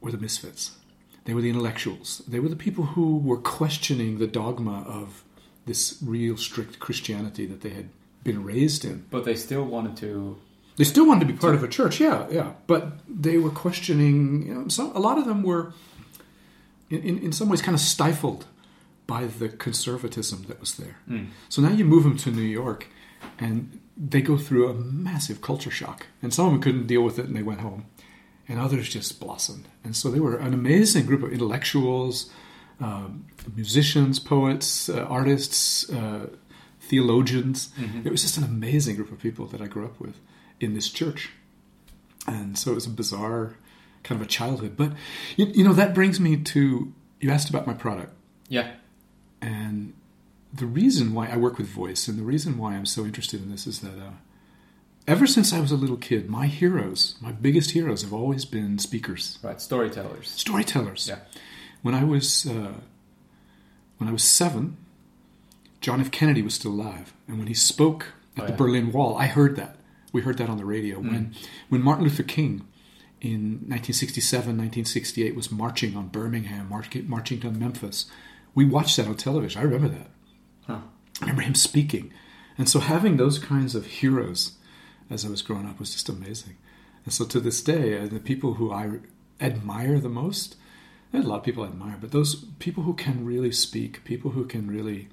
were the misfits. They were the intellectuals. They were the people who were questioning the dogma of this real strict Christianity that they had been raised in. But they still wanted to. They still wanted to be part of a church, yeah, yeah. But they were questioning. You know, some, a lot of them were, in, in, in some ways, kind of stifled by the conservatism that was there. So now you move them to New York, and they go through a massive culture shock. And some of them couldn't deal with it, and they went home. And others just blossomed. And so they were an amazing group of intellectuals, um, musicians, poets, uh, artists, uh, theologians. It was just an amazing group of people that I grew up with in this church. And so it was a bizarre kind of a childhood. But, you, you know, that brings me to you asked about my product. Yeah. And the reason why I work with voice and the reason why I'm so interested in this is that uh, ever since I was a little kid, my heroes, my biggest heroes, have always been speakers, Right. Storytellers. storytellers. Yeah. When I was uh, when I was seven, John F. Kennedy was still alive, and when he spoke at Oh, the. Berlin Wall, I heard that. We heard that on the radio when when Martin Luther King in 1967, 1968 was marching on Birmingham, march- marching to Memphis. We watched that on television. I remember that. Huh. I remember him speaking, and so having those kinds of heroes as I was growing up was just amazing. And so to this day, uh, the people who I admire the most, a lot of people I admire, but those people who can really speak, people who can really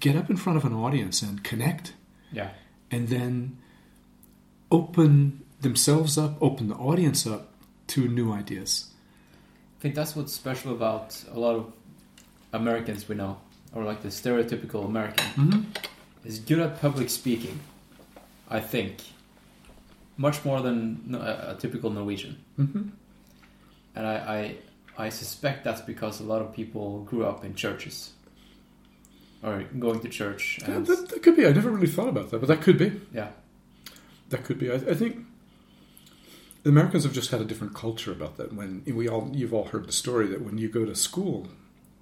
get up in front of an audience and connect, Yeah. and then open themselves up, open the audience up to new ideas. I think that's what's special about a lot of Americans we know, or like the stereotypical American, Mm-hmm. is good at public speaking. I think much more than a, typical Norwegian, Mm-hmm. and I, I I suspect that's because a lot of people grew up in churches or going to church. Yeah, that, that could be. I never really thought about that, but that could be. yeah, That could be. I, I think the Americans have just had a different culture about that. When we all, you've all heard the story that when you go to school,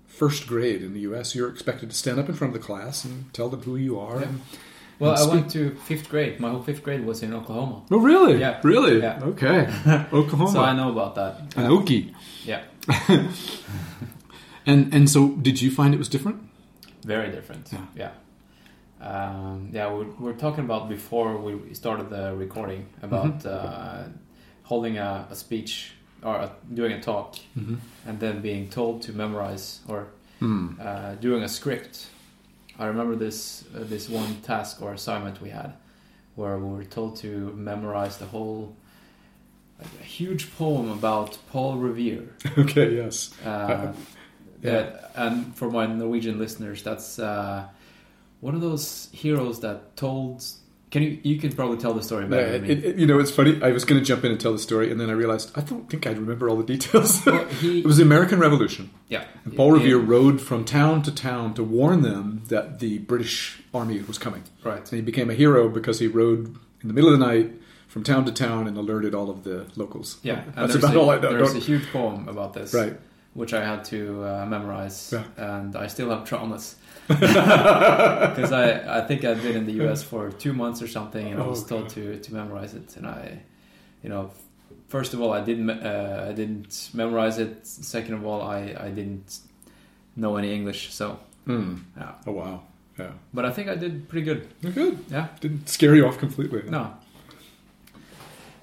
first grade in the U.S., you're expected to stand up in front of the class and tell them who you are. Yeah. And, Well, and I went to fifth grade. My whole fifth grade was in Oklahoma, Oh, really? Yeah. Really? Yeah. Okay. *laughs* Oklahoma. so I know about that. And Okie. Yeah, *laughs* And and so, did you find it was different? very different. Yeah. Yeah, um, yeah. We we're talking about before we started the recording about Mm-hmm. uh, holding a, a speech or a, doing a talk, Mm-hmm. and then being told to memorize or Hmm. uh, doing a script. I remember this uh, this one task or assignment we had, where we were told to memorize the whole a huge poem about Paul Revere. *laughs* Okay, yes. Uh, *laughs* that, and for my Norwegian listeners, that's uh, one of those heroes that told. Can you? You can probably tell the story Yeah, better than me. it, it- you know, it's funny. I was going to jump in and tell the story, and then I realized I don't think I'd remember all the details. Well, *laughs* he- it was the American Revolution. yeah. And Paul Revere Yeah. rode from town to town to warn them that the British army was coming. Right. And he became a hero because he rode in the middle of the night from town to town and alerted all of the locals. Yeah, that's about a, all I know. There's a huge poem about this, Right. Which I had to uh, memorize, Yeah. and I still have traumas *laughs* because I, I think I've been in the U.S. for two months or something, and I was Oh, told to, to memorize it, and I, you know, first of all I didn't uh, I didn't memorize it. Second of all, I, I didn't know any English, so Hmm. yeah. Oh wow. Yeah. But I think I did pretty good. You're good. Yeah. Didn't scare you off completely. No.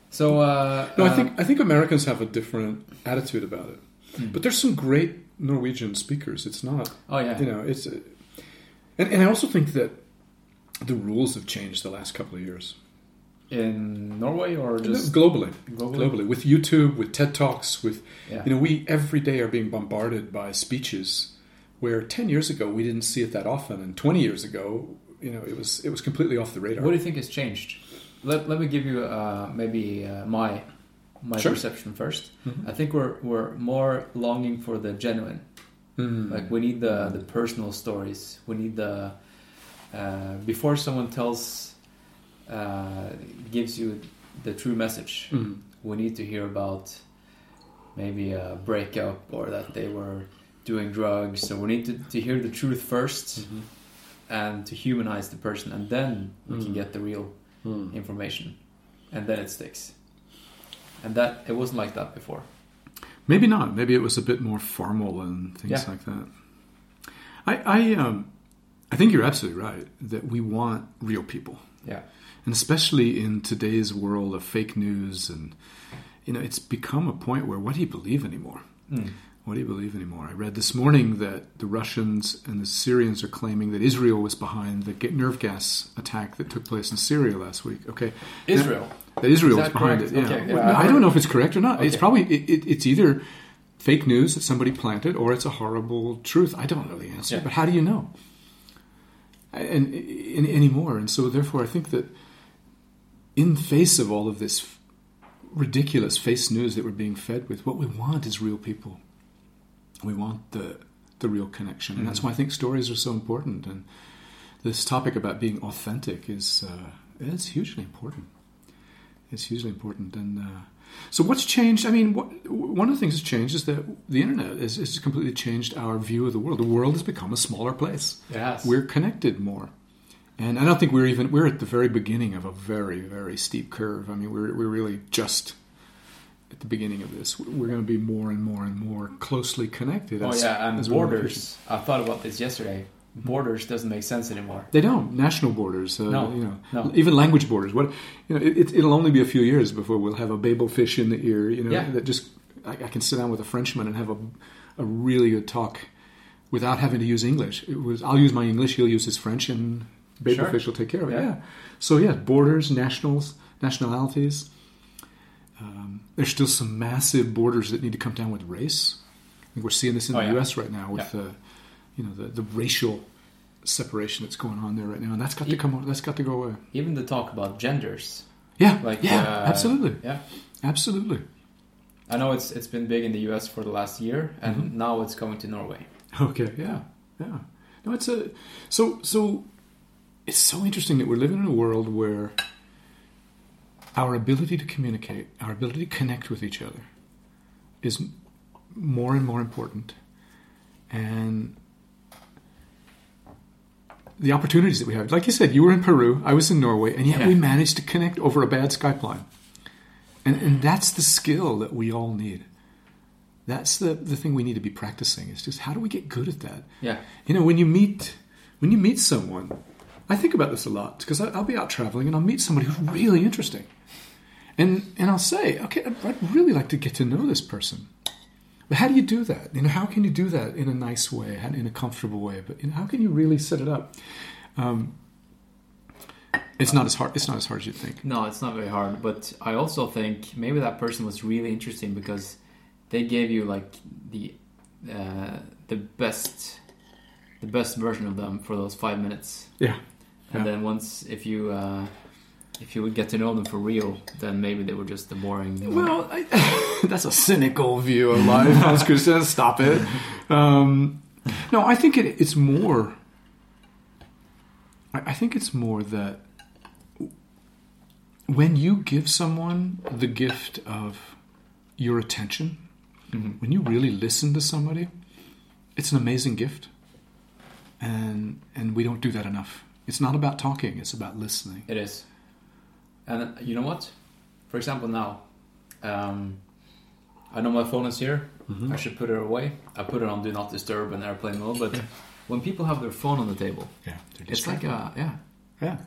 So uh, No, I uh, think I think Americans have a different attitude about it. Hmm. But there's some great Norwegian speakers. It's not, Oh yeah. you know, it's, uh, and, and I also think that the rules have changed the last couple of years. in Norway or just globally, globally? globally, with YouTube, with TED Talks, with Yeah. you know, we every day are being bombarded by speeches where ten years ago we didn't see it that often, and twenty years ago, you know, it was it was completely off the radar. What do you think has changed? Let, let me give you uh, maybe uh, my my Sure. perception 1st I think we're we're more longing for the genuine. Mm. Like we need the the personal stories. We need the uh, before someone tells uh, gives you the true message. Mm. We need to hear about maybe a breakup or that they were doing drugs. So we need to, to hear the truth 1st Mm-hmm. and to humanize the person, and then we can Mm. get the real Mm. information, and then it sticks. And that it wasn't like that before. Maybe not. Maybe it was a bit more formal and things Yeah. like that. I I um I think you're absolutely right that we want real people. Yeah. And especially in today's world of fake news and you know, it's become a point where what do you believe anymore? Mm. What do you believe anymore? I read this morning that the Russians and the Syrians are claiming that Israel was behind the nerve gas attack that took place in Syria last week. Okay, Israel. That Israel Is that behind correct? it. Yeah. Okay, Well, I don't know if it's correct or not. It's probably it, it, it's either fake news that somebody planted or it's a horrible truth. I don't know the answer, Yeah. but how do you know? And, and anymore, and so therefore, I think that in face of all of this ridiculous face news that we're being fed with, what we want is real people. We want the the real connection, and that's Mm-hmm. why I think stories are so important. And this topic about being authentic is uh, it's hugely important. It's hugely important. And uh, so, what's changed? I mean, what, one of the things that's changed is that the internet has, has completely changed our view of the world. The world has become a smaller place. Has. We're connected more. And I don't think we're even we're at the very beginning of a very very steep curve. I mean, we're we're really just at the beginning of this. We're going to be more and more and more closely connected. Oh as- yeah, and as borders. I thought about this yesterday. Borders doesn't make sense anymore. They don't national borders. Uh, No, you know, no. even language borders. What you know, it, it'll only be a few years before we'll have a Babel fish in the ear. You know, Yeah. that just I, I can sit down with a Frenchman and have a a really good talk without having to use English. It was I'll use my English, he'll use his French, and Babel Sure. fish will take care of it. Yeah. Yeah. So yeah, borders, nationals, nationalities. Um, there's still some massive borders that need to come down with race. I think we're seeing this in Oh, the yeah. U.S. right now with Yeah. You know, the, the racial separation that's going on there right now, and that's got to come. That's got to go away. Even the talk about genders. Yeah, Like yeah, uh, absolutely, Yeah. absolutely. I know it's it's been big in the US for the last year and Mm-hmm. now it's coming to Norway. Okay, yeah, yeah. No, it's a so so. It's so interesting that we're living in a world where our ability to communicate, our ability to connect with each other, is more and more important, and the opportunities that we have. Like you said, you were in Peru, I was in Norway, and yet Yeah. we managed to connect over a bad Skype line, and and that's the skill that we all need. That's the, the thing we need to be practicing. Is just how do we get good at that? Yeah. You know, when you meet when you meet someone, I think about this a lot because I'll be out traveling and I'll meet somebody who's really interesting, and and I'll say, okay, I'd- I'd really like to get to know this person. But how do you do that? You know, how can you do that in a nice way, and in a comfortable way? But you know, how can you really set it up? Um, It's not as hard. It's not as hard as you think. No, it's not very hard. But I also think maybe that person was really interesting because they gave you like the uh, the best the best version of them for those five minutes. Yeah. And Yeah. then once if you uh, if you would get to know them for real, then maybe they were just the boring. Well, I, *laughs* that's a cynical view of life, Hans Christian. Stop it. Um, no, I think it, it's more. I I think it's more that when you give someone the gift of your attention, when you really listen to somebody, it's an amazing gift, and and we don't do that enough. It's not about talking; it's about listening. It is. And you know what? For example, now, um, I know my phone is here. I should put it away. I put it on Do Not Disturb and airplane mode. But when people have their phone on the table, Yeah, it's like a yeah, yeah.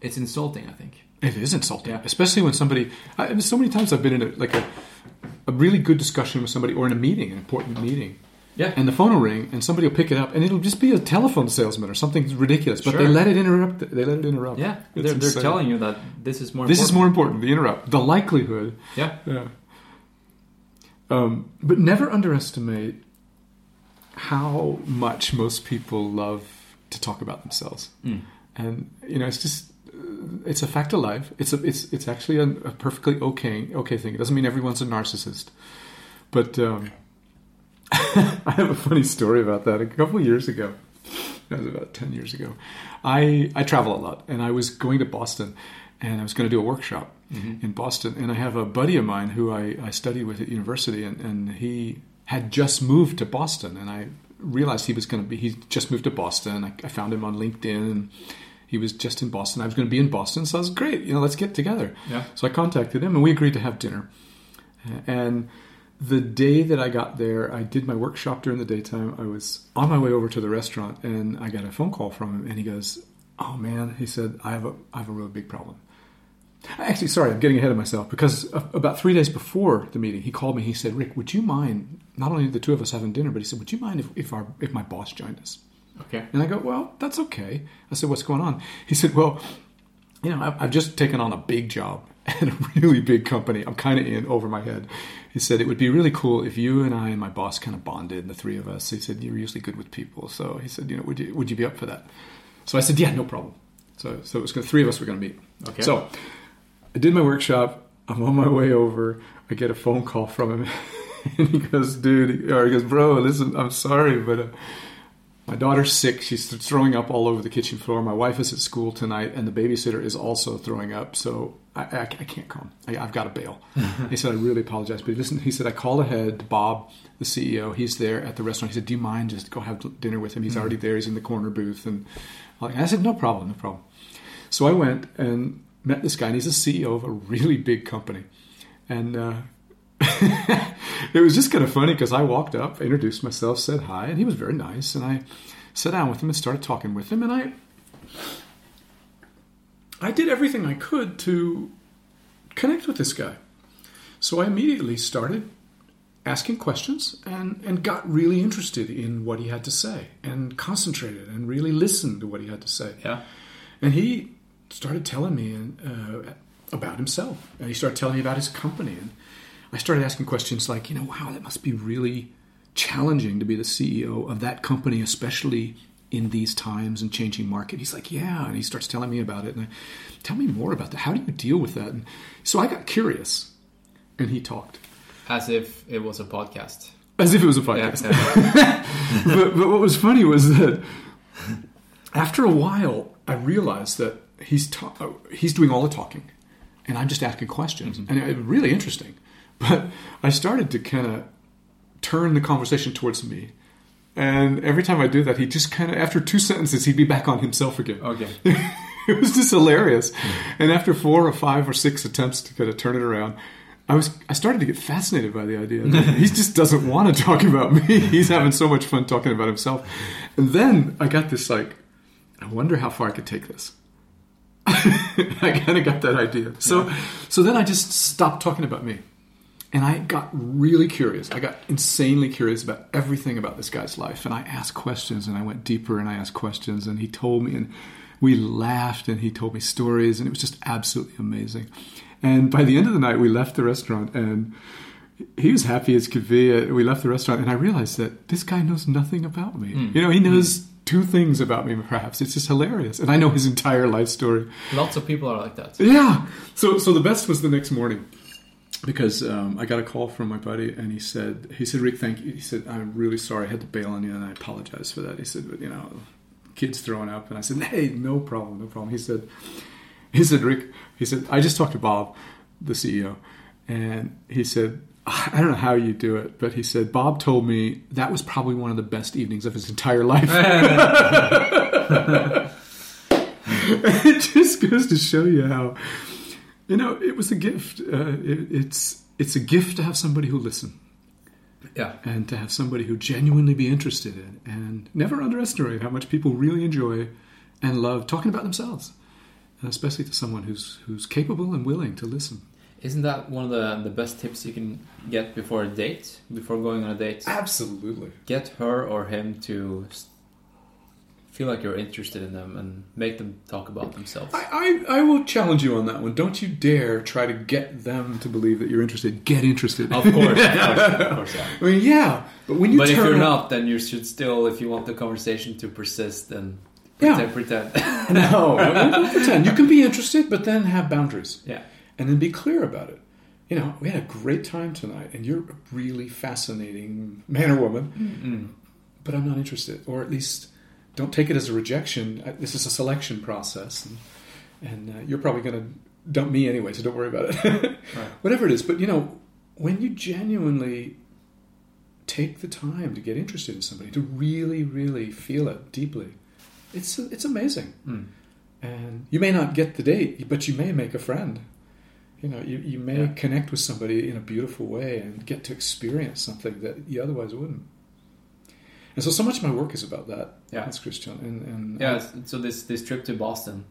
it's insulting. I think. It is insulting, Yeah. especially when somebody. I, I so many times I've been in a, like a, a really good discussion with somebody, or in a meeting, an important meeting, Yeah. and the phone will ring, and somebody will pick it up, and it'll just be a telephone salesman or something ridiculous, but they let it interrupt. They let it interrupt. yeah, It's they're, they're telling you that this is more. This is more important. The interrupt, the likelihood. Yeah. Yeah. Um, but never underestimate how much most people love to talk about themselves, and you know, it's just uh, it's a fact of life. It's a, it's it's actually a, a perfectly okay okay thing. It doesn't mean everyone's a narcissist, but um, *laughs* I have a funny story about that. A couple of years ago, that was about ten years ago. I I travel a lot, and I was going to Boston, and I was going to do a workshop mm-hmm. in Boston. And I have a buddy of mine who I, I studied with at university, and, and he had just moved to Boston, and I realized he was going to be. He just moved to Boston. I, I found him on LinkedIn, and he was just in Boston. I was going to be in Boston, so I was great. You know, let's get together. Yeah. So I contacted him, and we agreed to have dinner. And the day that I got there, I did my workshop during the daytime. I was on my way over to the restaurant, and I got a phone call from him, and he goes, "Oh man," he said, "I have a I have a really big problem." Actually, sorry, I'm getting ahead of myself because uh, about three days before the meeting, he called me. He said, "Rick, would you mind not only the two of us having dinner, but he said, would you mind if, if our if my boss joined us?" Okay. And I go, well, that's okay. I said, what's going on? He said, well, you know, I've, just taken on a big job *laughs* at a really big company. I'm kind of in over my head. He said, it would be really cool if you and I and my boss kind of bonded, the three of us. He said, you're usually good with people. So he said, you know, would you, would you be up for that? So I said, yeah, no problem. So, so it was gonna, three of us were going to meet. Okay. So I did my workshop. I'm on my way over. I get a phone call from him. *laughs* and he goes, dude, or he goes, bro, listen, I'm sorry, but uh, my daughter's sick. She's throwing up all over the kitchen floor. My wife is at school tonight, and the babysitter is also throwing up. So I, I, I can't come. I, I've got to bail. *laughs* he said, I really apologize. But listen, he said, I called ahead to Bob, the CEO. He's there at the restaurant. He said, Do you mind just go have dinner with him? He's already there. He's in the corner booth. And I said, No problem, no problem. So I went and met this guy, and he's the CEO of a really big company. And uh, *laughs* it was just kind of funny because I walked up, introduced myself, said hi, and he was very nice. And I sat down with him and started talking with him. And I, I did everything I could to connect with this guy. So I immediately started asking questions and, and got really interested in what he had to say and concentrated and really listened to what he had to say. Yeah. And he started telling me uh, about himself. And he started telling me about his company. And I started asking questions like, you know, wow, that must be really challenging to be the CEO of that company, especially in these times and changing market. He's like, yeah. And he starts telling me about it. And I, tell me more about that. How do you deal with that? And so I got curious. And he talked. As if it was a podcast. As if it was a podcast. yeah. *laughs* but, but what was funny was that after a while, I realized that he's ta- he's doing all the talking, and I'm just asking questions, mm-hmm. and it was really interesting. But I started to kind of turn the conversation towards me, and every time I do that, he just kind of after two sentences, he'd be back on himself again. Okay. *laughs* it was just hilarious. And after four or five or six attempts to kind of turn it around, I was I started to get fascinated by the idea he just *laughs* doesn't want to talk about me. He's having so much fun talking about himself. And then I got this like, I wonder how far I could take this. *laughs* I kind of got that idea. So so then I just stopped talking about me. And I got really curious. I got insanely curious about everything about this guy's life. And I asked questions and I went deeper and I asked questions and he told me and we laughed and he told me stories and it was just absolutely amazing. And by the end of the night, we left the restaurant and he was happy as could be. Uh, We left the restaurant and I realized that this guy knows nothing about me. You know, he knows two things about me, perhaps. It's just hilarious. And I know his entire life story. Lots of people are like that. Yeah. So so the best was the next morning because um, I got a call from my buddy and he said he said Rick, thank you. He said I'm really sorry I had to bail on you and I apologize for that. He said, but you know, kids throwing up and I said, hey, no problem, no problem. He said, he said Rick, he said I just talked to Bob, the CEO, and he said. I don't know how you do it, but he said Bob told me that was probably one of the best evenings of his entire life. *laughs* *laughs* it just goes to show you how you know it was a gift uh, it, it's it's a gift to have somebody who listen Yeah. and to have somebody who genuinely be interested in and never underestimate how much people really enjoy and love talking about themselves and especially to someone who's who's capable and willing to listen Isn't that one of the, the best tips you can get before a date? Before going on a date? absolutely Get her or him to s- feel like you're interested in them and make them talk about themselves. I, I, I will challenge you on that one. Don't you dare try to get them to believe that you're interested. Get interested. Of course, of course, *laughs* of course, yeah. I mean, yeah, but when you But if you're out- not, then you should still, if you want the conversation to persist, then Yeah. pretend. pretend. *laughs* No, don't pretend. You can be interested, but then have boundaries. yeah. And then be clear about it. You know, we had a great time tonight, and you're a really fascinating man or woman, mm-hmm. but I'm not interested. Or at least don't take it as a rejection. This is a selection process, and, and uh, you're probably going to dump me anyway, so don't worry about it. *laughs* Whatever it is. But, you know, when you genuinely take the time to get interested in somebody, to really, really feel it deeply, it's, it's amazing. And you may not get the date, but you may make a friend. You know, you, you may Yeah. connect with somebody in a beautiful way and get to experience something that you otherwise wouldn't. And so, so much of my work is about that. Yeah. That's Christian. And, and Yeah, s- so this this trip to Boston,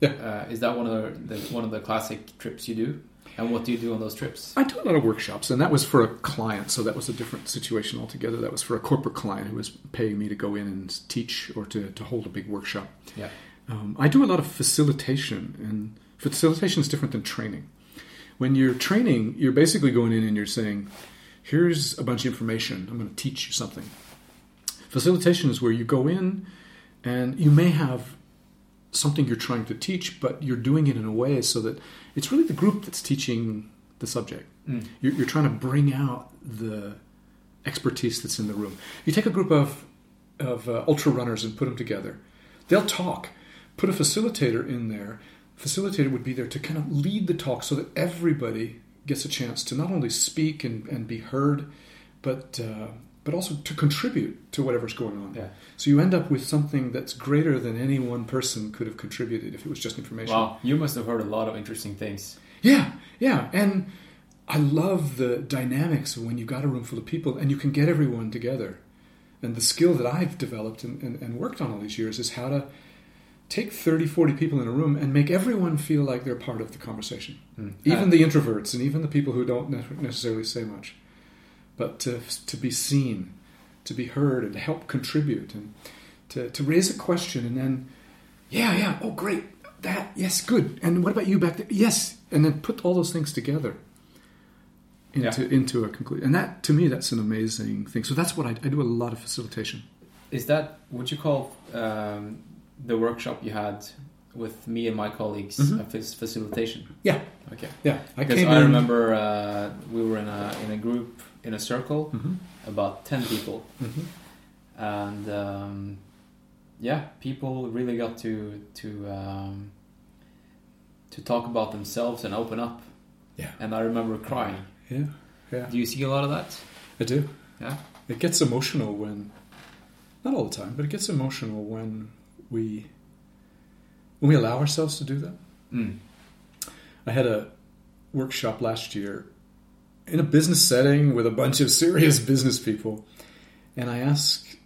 Yeah. uh, is that one of the, the one of the classic trips you do? And what do you do on those trips? I do a lot of workshops, and that was for a client, so that was a different situation altogether. That was for a corporate client who was paying me to go in and teach or to, to hold a big workshop. Yeah. Um, I do a lot of facilitation, and facilitation is different than training. When you're training, you're basically going in and you're saying, "Here's a bunch of information. I'm going to teach you something." Facilitation is where you go in, and you may have something you're trying to teach, but you're doing it in a way so that it's really the group that's teaching the subject. You're, you're trying to bring out the expertise that's in the room. You take a group of of uh, ultra runners and put them together. They'll talk. Put a facilitator in there. Facilitator would be there to kind of lead the talk so that everybody gets a chance to not only speak and, and be heard, but uh, but also to contribute to whatever's going on. Yeah. So you end up with something that's greater than any one person could have contributed if it was just information. Wow, you must have heard a lot of interesting things. Yeah, yeah, and I love the dynamics when you've got a room full of people and you can get everyone together. And the skill that I've developed and, and, and worked on all these years is how to take 30, 40 people in a room and make everyone feel like they're part of the conversation. Even Uh, the introverts and even the people who don't necessarily say much. But to, to be seen, to be heard, and to help contribute, and to, to raise a question, and then, yeah, yeah, oh, great, that, yes, good. And what about you back there? Yes. And then put all those things together into, Yeah. into a conclusion. And that, to me, that's an amazing thing. So that's what I, I do a lot of facilitation. Is that what you call um, the workshop you had with me and my colleagues Mhm. a facilitation? Yeah. Okay. Yeah. I Because I remember uh, we were in a in a group in a circle, Mhm. about ten people, Mhm. and um, yeah, people really got to to um, to talk about themselves and open up. Yeah. And I remember crying. Yeah. Yeah. Do you see a lot of that? I do. Yeah. It gets emotional when, not all the time, but it gets emotional when we, when we allow ourselves to do that. Mm. I had a workshop last year in a business setting with a bunch of serious business people, and I asked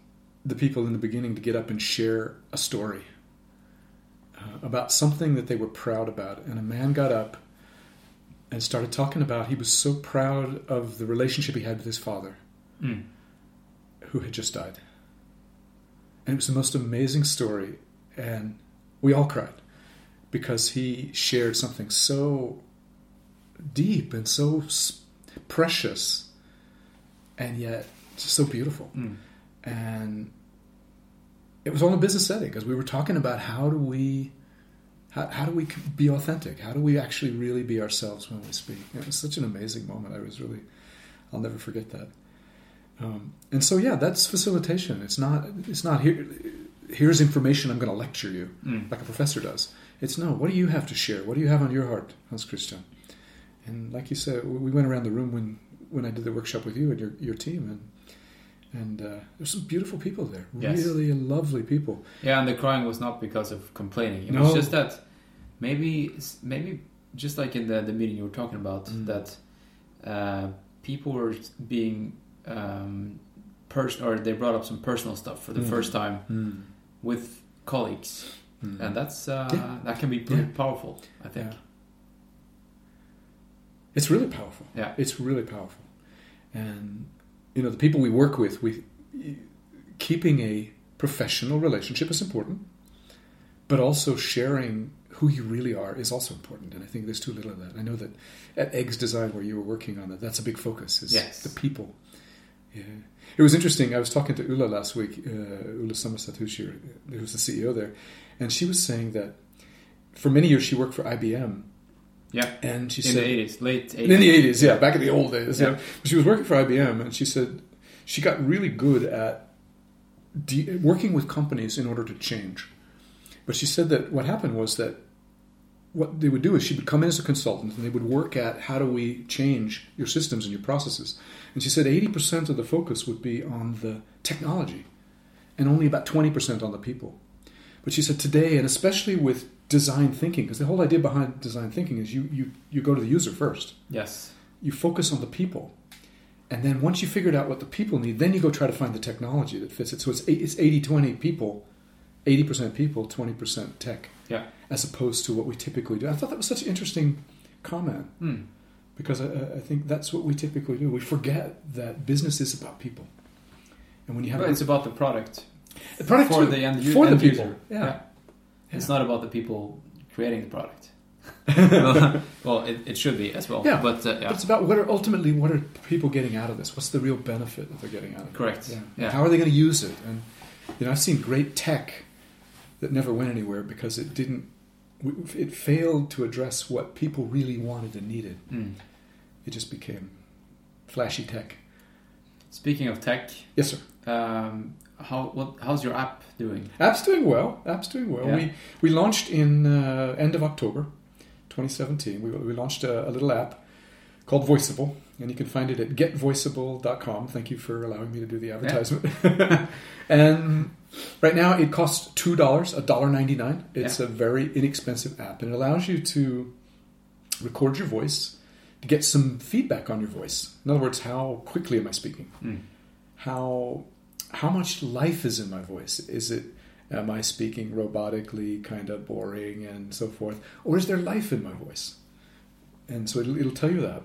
the people in the beginning to get up and share a story uh, about something that they were proud about. And a man got up and started talking about he was so proud of the relationship he had with his father, Mm. who had just died. And it was the most amazing story. And We all cried because he shared something so deep and so precious, and yet just so beautiful. And it was all a business setting because we were talking about how do we how, how do we be authentic? How do we actually really be ourselves when we speak? It was such an amazing moment. I was really, I'll never forget that. Um, and so, yeah, that's facilitation. It's not. It's not here. Here's information. I'm going to lecture you like a professor does. It's no. What do you have to share? What do you have on your heart, Hans Christian? And like you said, we went around the room when when I did the workshop with you and your your team, and and uh, there's some beautiful people there. Yes. Really lovely people. Yeah, and the crying was not because of complaining. It No. was just that maybe, maybe just like in the, the meeting you were talking about, Mm. that uh, people were being um, person or they brought up some personal stuff for the Mm. first time Mm. with colleagues, Mm. and that's uh, Yeah. that can be pretty Yeah. powerful. I think. Yeah. It's really powerful. Yeah. It's really powerful. And you know, the people we work with, we keeping a professional relationship is important, but also sharing who you really are is also important. And I think there's too little of that. I know that at Eggs Design, where you were working on that, that's a big focus. Is Yes. the people. Yeah. It was interesting. I was talking to Ula last week, uh, Ulla Somerset, who's your, who's the CEO there, and she was saying that for many years she worked for IBM, Yeah. and she in said the eighties, late 80s. in the eighties. 80s, yeah, back in the old days. Yeah. Yeah. She was working for IBM, and she said she got really good at de- working with companies in order to change. But she said that what happened was that what they would do is she would come in as a consultant and they would work at how do we change your systems and your processes. And she said 80% of the focus would be on the technology and only about 20% on the people. But she said today, and especially with design thinking, because the whole idea behind design thinking is you, you, you go to the user first. Yes. you focus on the people. And then once you figured out what the people need then you go try to find the technology that fits it. So it's it's 80-20 people 80% people 20% tech. Yeah. as opposed to what we typically do. I thought that was such an interesting comment. Hmm. because I, I- think that's what we typically do. We forget that business is about people. And when you have But it's about the product a product for too, the end, for the end people user. yeah, It's not about the people creating the product. *laughs* *laughs* well, it, it should be as well. Yeah. But uh, yeah. But it's about what are ultimately what are people getting out of this? What's the real benefit that they're getting out of it? Correct. Yeah. Yeah. How are they going to use it? And you know, I've seen great tech that never went anywhere because it didn't. It failed to address what people really wanted and needed. Mm. It just became flashy tech. Speaking of tech, Yes, sir. um, how what how's your app doing? App's doing well. App's doing well. Yeah. We we launched in uh, end of October, 2017. We, we launched a, a little app called Voiceable, and you can find it at getvoiceable.com. Thank you for allowing me to do the advertisement. *laughs* and right now, it costs two dollars, a dollar ninety nine. It's Yeah. a very inexpensive app, and it allows you to record your voice to get some feedback on your voice. In other words, how quickly am I speaking? Mm. how how much life is in my voice? Is it am I speaking robotically, kind of boring, and so forth, or is there life in my voice? And so it'll, it'll tell you that,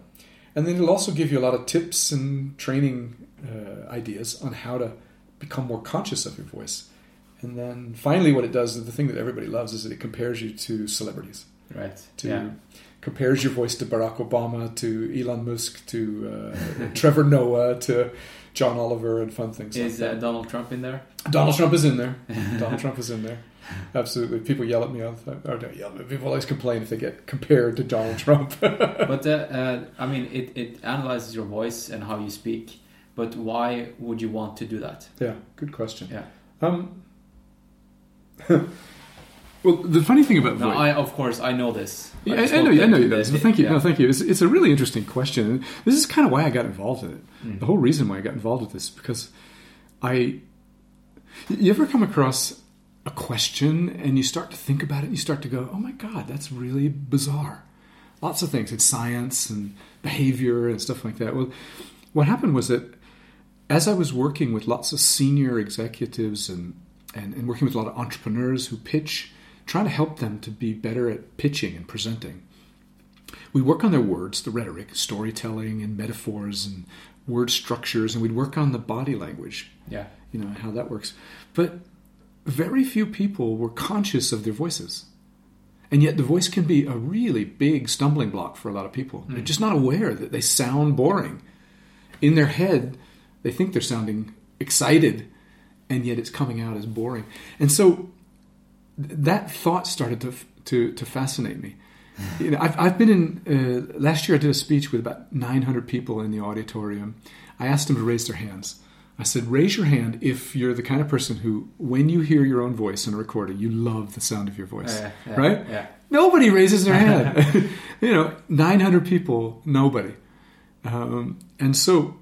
and then it'll also give you a lot of tips and training uh, ideas on how to become more conscious of your voice. And then finally, what it does, the thing that everybody loves, is that it compares you to celebrities Right. to yeah. compares your voice to Barack Obama, to Elon Musk, to uh, *laughs* Trevor Noah, to John Oliver, and fun things. Is like uh, Donald Trump in there? Donald Trump is in there. *laughs* Donald Trump is in there. Absolutely. People yell at me all the time. Or don't yell at me. People always complain if they get compared to Donald Trump. *laughs* but uh, uh, I mean, it, it analyzes your voice and how you speak. But why would you want to do that? yeah, good question. Yeah. Um, well, the funny thing about No. I of course I know this. Yeah, I, I know, I know you know. Thank you. Yeah. No, thank you. It's, it's a really interesting question. This is kind of why I got involved in it. Mm. The whole reason why I got involved with this is because I. You ever come across a question and you start to think about it? and You start to go, "Oh my God, that's really bizarre." Lots of things. It's science and behavior and stuff like that. Well, what happened was that as I was working with lots of senior executives and, and, and working with a lot of entrepreneurs who pitch, trying to help them to be better at pitching and presenting, we work on their words, the rhetoric, storytelling, and metaphors and word structures, and we'd work on the body language, Yeah. you know, how that works. But very few people were conscious of their voices. And yet, the voice can be a really big stumbling block for a lot of people. Hmm. They're just not aware that they sound boring. In their head, they think they're sounding excited, and yet it's coming out as boring. And so, that thought started to to, to fascinate me. You know, I've, I've been in. Uh, last year, I did a speech with about 900 people in the auditorium. I asked them to raise their hands. I said, "Raise your hand if you're the kind of person who, when you hear your own voice in a recording, you love the sound of your voice." Yeah, yeah, right? yeah. Nobody raises their hand. *laughs* *laughs* you know, 900 people, nobody. Um, and so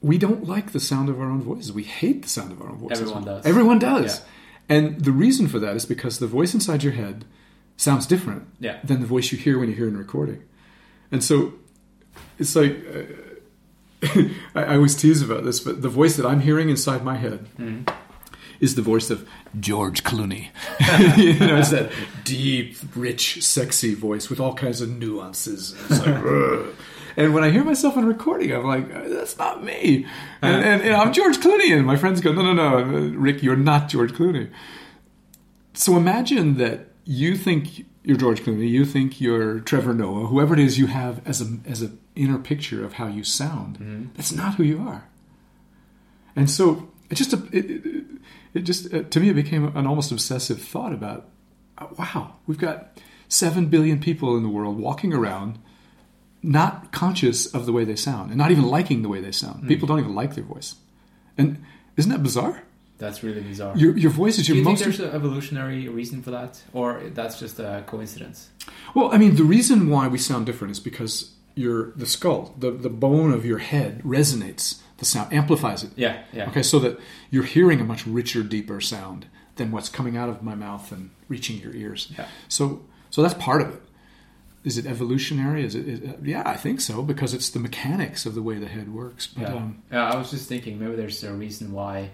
we don't like the sound of our own voices. We hate the sound of our own voices. Everyone does. Everyone does. Yeah. And the reason for that is because the voice inside your head sounds different Yeah. than the voice you hear when you hear in a recording. And so it's like uh, *laughs* I, I always tease about this, but the voice that I'm hearing inside my head is the voice of George Clooney. *laughs* *laughs* you know, it's that deep, rich, sexy voice with all kinds of nuances. It's like. And when I hear myself in recording, I'm like, "Uh, that's not me. And, and, and I'm George Clooney. And my friends go, no, no, no, uh, Rick, you're not George Clooney. So imagine that you think you're George Clooney, you think you're Trevor Noah, whoever it is you have as a as an inner picture of how you sound. That's not who you are. And so it just it, it, it just uh, to me it became an almost obsessive thought about uh, wow we've got seven billion people in the world walking around not conscious of the way they sound and not even liking the way they sound. Hmm. People don't even like their voice, and isn't that bizarre? That's really bizarre. Your your voice is your Do you think there's an evolutionary reason for that, or that's just a coincidence? Well, I mean, the reason why we sound different is because your the skull, the the bone of your head resonates the sound, amplifies it. Yeah, yeah. Okay, so that you're hearing a much richer, deeper sound than what's coming out of my mouth and reaching your ears. Yeah. So, so that's part of it. Is it evolutionary? Is it? Is, yeah, I think so because it's the mechanics of the way the head works. But Yeah. um, yeah, I was just thinking maybe there's a reason why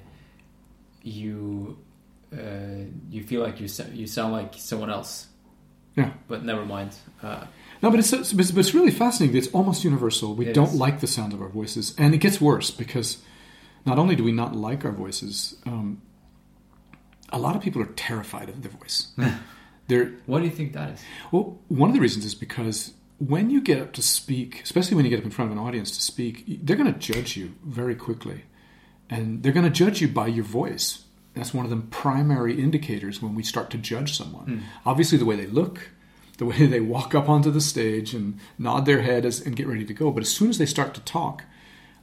you uh, you feel like you you sound like someone else, yeah. but never mind. Uh, No, but it's, it's but it's really fascinating. It's almost universal. We don't is. like the sound of our voices, and it gets worse because not only do we not like our voices, um, a lot of people are terrified of their voice. *laughs* They're what do you think that is? well, one of the reasons is because when you get up to speak, especially when you get up in front of an audience to speak, they're going to judge you very quickly. And they're going to judge you by your voice. That's one of the primary indicators when we start to judge someone. Hmm. Obviously, the way they look, the way they walk up onto the stage and nod their head as, and get ready to go. But as soon as they start to talk,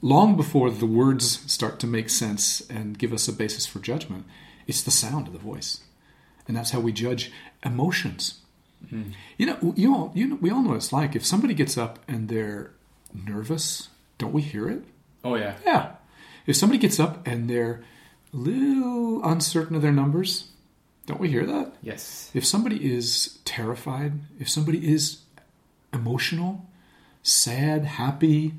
long before the words start to make sense and give us a basis for judgment, it's the sound of the voice. And that's how we judge emotions. Hmm. You know, you all, you know, we all know what it's like. If somebody gets up and they're nervous, don't we hear it? Oh yeah, Yeah. If somebody gets up and they're a little uncertain of their numbers, don't we hear that? yes, If somebody is terrified, if somebody is emotional, sad, happy,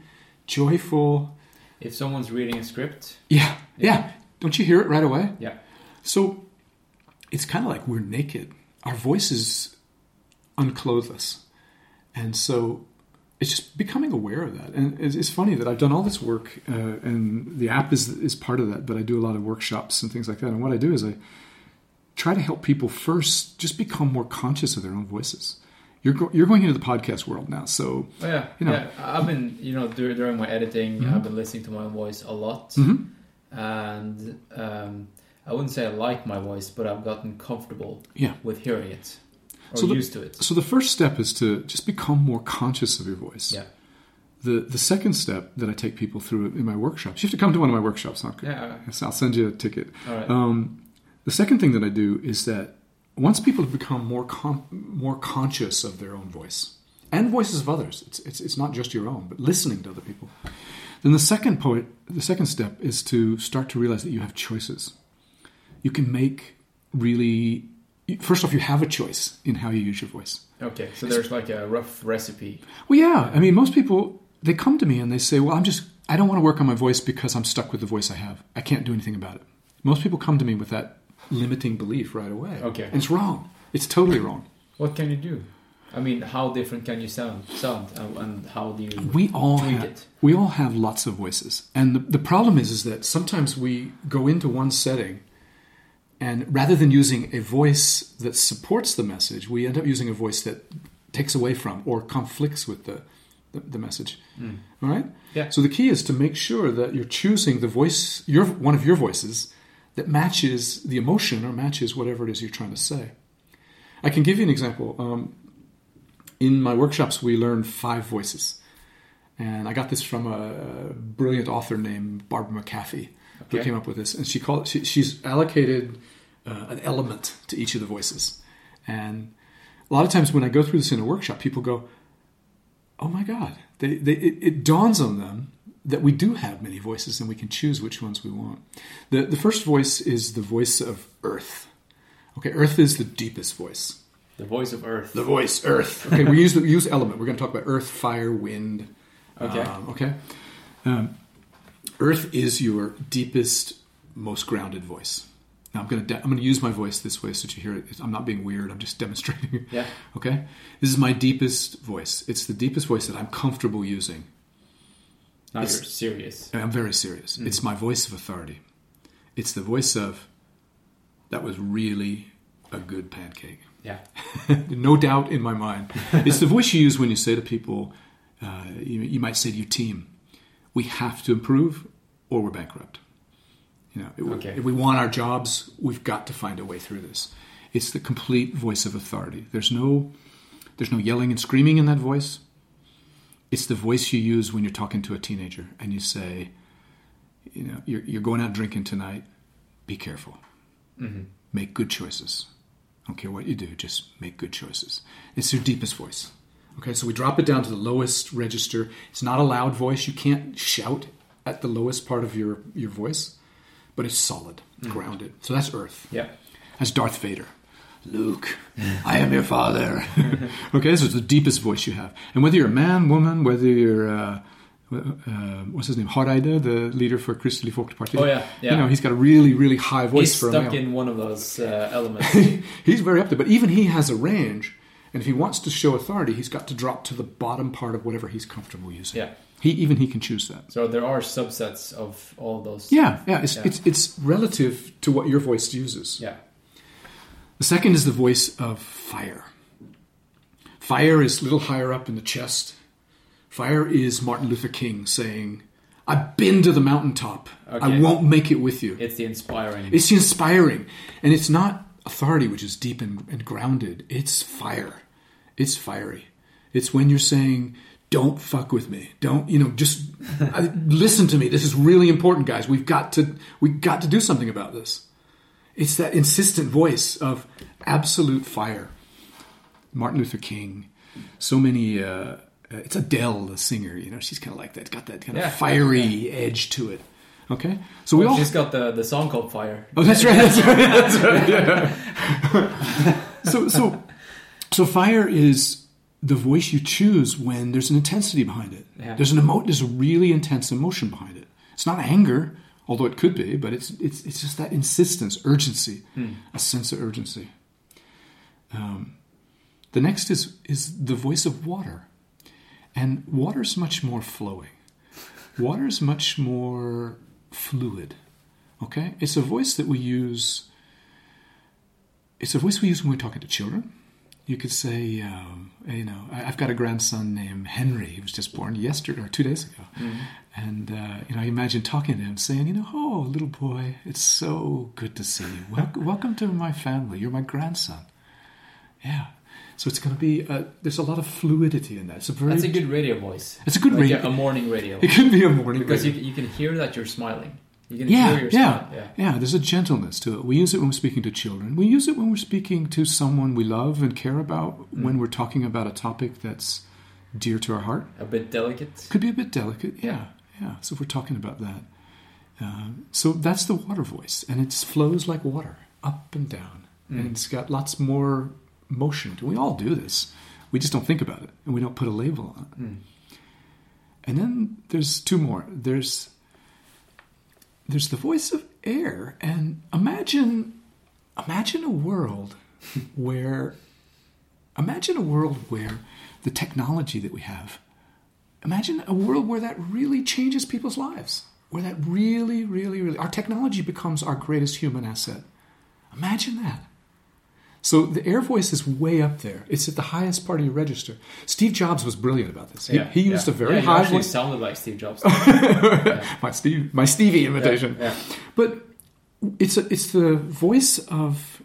joyful, if someone's reading a script, yeah, yeah, don't you hear it right away? yeah, So it's kind of like we're naked. Our voices unclothe us. And so it's just becoming aware of that. And it's, it's funny that I've done all this work, uh, and the app is, is part of that, but I do a lot of workshops and things like that. And what I do is I try to help people first just become more conscious of their own voices. You're, go- you're going into the podcast world now, so oh yeah, You know. yeah. I've been you know dur- during my editing, Mm-hmm. I've been listening to my own voice a lot, and um, I wouldn't say I like my voice, but I've gotten comfortable yeah. with hearing it or So the- used to it. So the first step is to just become more conscious of your voice. Yeah, The the second step that I take people through in my workshops, you have to come to one of my workshops. Not yeah. I'll send you a ticket. All right. Um, the second thing that I do is that once people have become more com- more conscious of their own voice and voices of others, it's, it's it's not just your own, but listening to other people. Then the second point, the second step is to start to realize that you have choices. You can make really. First off, you have a choice in how you use your voice. Okay, so there's like a rough recipe. Well, yeah. I mean, most people they come to me and they say, "Well, I'm just I don't want to work on my voice because I'm stuck with the voice I have. I can't do anything about it." Most people come to me with that limiting belief right away. Okay. and it's wrong. It's totally wrong. What can you do? I mean, how different can you sound? Sound, and, and how do you? We all have, it? we all have lots of voices, and the, the problem is is that sometimes we go into one setting And rather than using a voice that supports the message, we end up using a voice that takes away from or conflicts with the, the, the message. All right? Yeah. So the key is to make sure that you're choosing the voice, your one of your voices, that matches the emotion or matches whatever it is you're trying to say. I can give you an example. Um, in my workshops, we learn five voices. And I got this from a brilliant author named Barbara McAfee who Okay. came up with this. And she called she, she's allocated uh, an element to each of the voices. And a lot of times when I go through this in a workshop, people go, "Oh my God!" They, they it, it dawns on them that we do have many voices and we can choose which ones we want. The the first voice is the voice of Earth. Okay, Earth is the deepest voice. The voice of Earth. The voice, Earth. Okay, we use the we use element. We're going to talk about Earth, fire, wind. Okay. Um, okay. Um, Earth is your deepest, most grounded voice. Now I'm going to de- I'm going to use my voice this way so that you hear it. I'm not being weird. I'm just *laughs* demonstrating. Yeah. Okay. This is my deepest voice. It's the deepest voice that I'm comfortable using. you're it's- serious. I'm very serious. It's my voice of authority. It's the voice of that was really a good pancake. Yeah. *laughs* no doubt in my mind. *laughs* It's the voice you use when you say to people, uh, you, you might say to your team, we have to improve or we're bankrupt. You know, it- Okay. if we want our jobs, we've got to find a way through this. It's the complete voice of authority. There's no, there's no yelling and screaming in that voice. It's the voice you use when you're talking to a teenager and you say, you know, you're, you're going out drinking tonight. Be careful. Mm-hmm. Make good choices. I don't care what you do, just make good choices. It's your deepest voice. Okay, so we drop it down to the lowest register. It's not a loud voice. You can't shout at the lowest part of your, your voice, but it's solid, grounded. So that's earth. Yeah. That's Darth Vader. Luke, I am your father. *laughs* okay, this is the deepest voice you have. And whether you're a man, woman, whether you're, uh, uh, what's his name, Hareide, the leader for Kristelig Folkeparti. Oh, yeah, yeah. You know, he's got a really, really high voice He's for a stuck male. in one of those uh, *laughs* elements. he's very up there, but even he has a range. And if he wants to show authority, he's got to drop to the bottom part of whatever he's comfortable using. Yeah. He even he can choose that. so there are subsets of all those. Yeah, yeah. It's Yeah. it's it's relative to what your voice uses. Yeah. The second is the voice of fire. Fire is a little higher up in the chest. Fire is Martin Luther King saying, I've been to the mountaintop. I won't make it with you. It's the inspiring. It's the inspiring. And it's not authority, which is deep and, and grounded. It's fire. It's fiery. It's when you're saying, don't fuck with me. Don't, you know, just uh, listen to me. This is really important, guys. We've got to, we've got to do something about this. It's that insistent voice of absolute fire. Martin Luther King, so many, uh, it's Adele, the singer, you know, she's kind of like that. It's got that kind Yeah. of fiery edge to it. Okay? So we all. She's got the, the song called Fire. Oh, that's right. That's right. That's right. Yeah. *laughs* so, so, so fire is the voice you choose when there's an intensity behind it. Yeah. There's an emo- There's a really intense emotion behind it. It's not anger, although it could be, but it's it's it's just that insistence, urgency, a sense of urgency. Um, the next is is the voice of water, and water's much more flowing. Water's much more fluid. Okay, it's a voice that we use. It's a voice we use when we're talking to children. You could say, um, you know, I- I've got a grandson named Henry. He was just born yesterday or two days ago, and uh, you know, I imagine talking to him, saying, you know, oh, little boy, it's so good to see you. Wel- welcome to my family. You're my grandson. Yeah. So it's going to be. Uh, there's a lot of fluidity in that. It's a very. That's a good radio voice. It's a good like radio- A, a morning radio. It could be a morning Because you, you can hear that you're smiling. You can yeah, yeah, smile. yeah, There's a gentleness to it. We use it when we're speaking to children. We use it when we're speaking to someone we love and care about. Mm. When we're talking about a topic that's dear to our heart, A bit delicate. could be a bit delicate. Yeah, yeah. So if we're talking about that, uh, so that's the water voice, and it flows like water, up and down, Mm. and it's got lots more motion. We all do this. We just don't think about it, and we don't put a label on it. Mm. And then there's two more. There's there's the voice of air, and imagine imagine a world *laughs* where imagine a world where the technology that we have imagine a world where that really changes people's lives where that really really really our technology becomes our greatest human asset Imagine that. So the air voice is way up there. It's at the highest part of your register. Steve Jobs was brilliant about this. He, Yeah, he used yeah. a very yeah, high voice. sounded like Steve Jobs. *laughs* My Steve, my Stevie imitation. But it's a, it's the voice of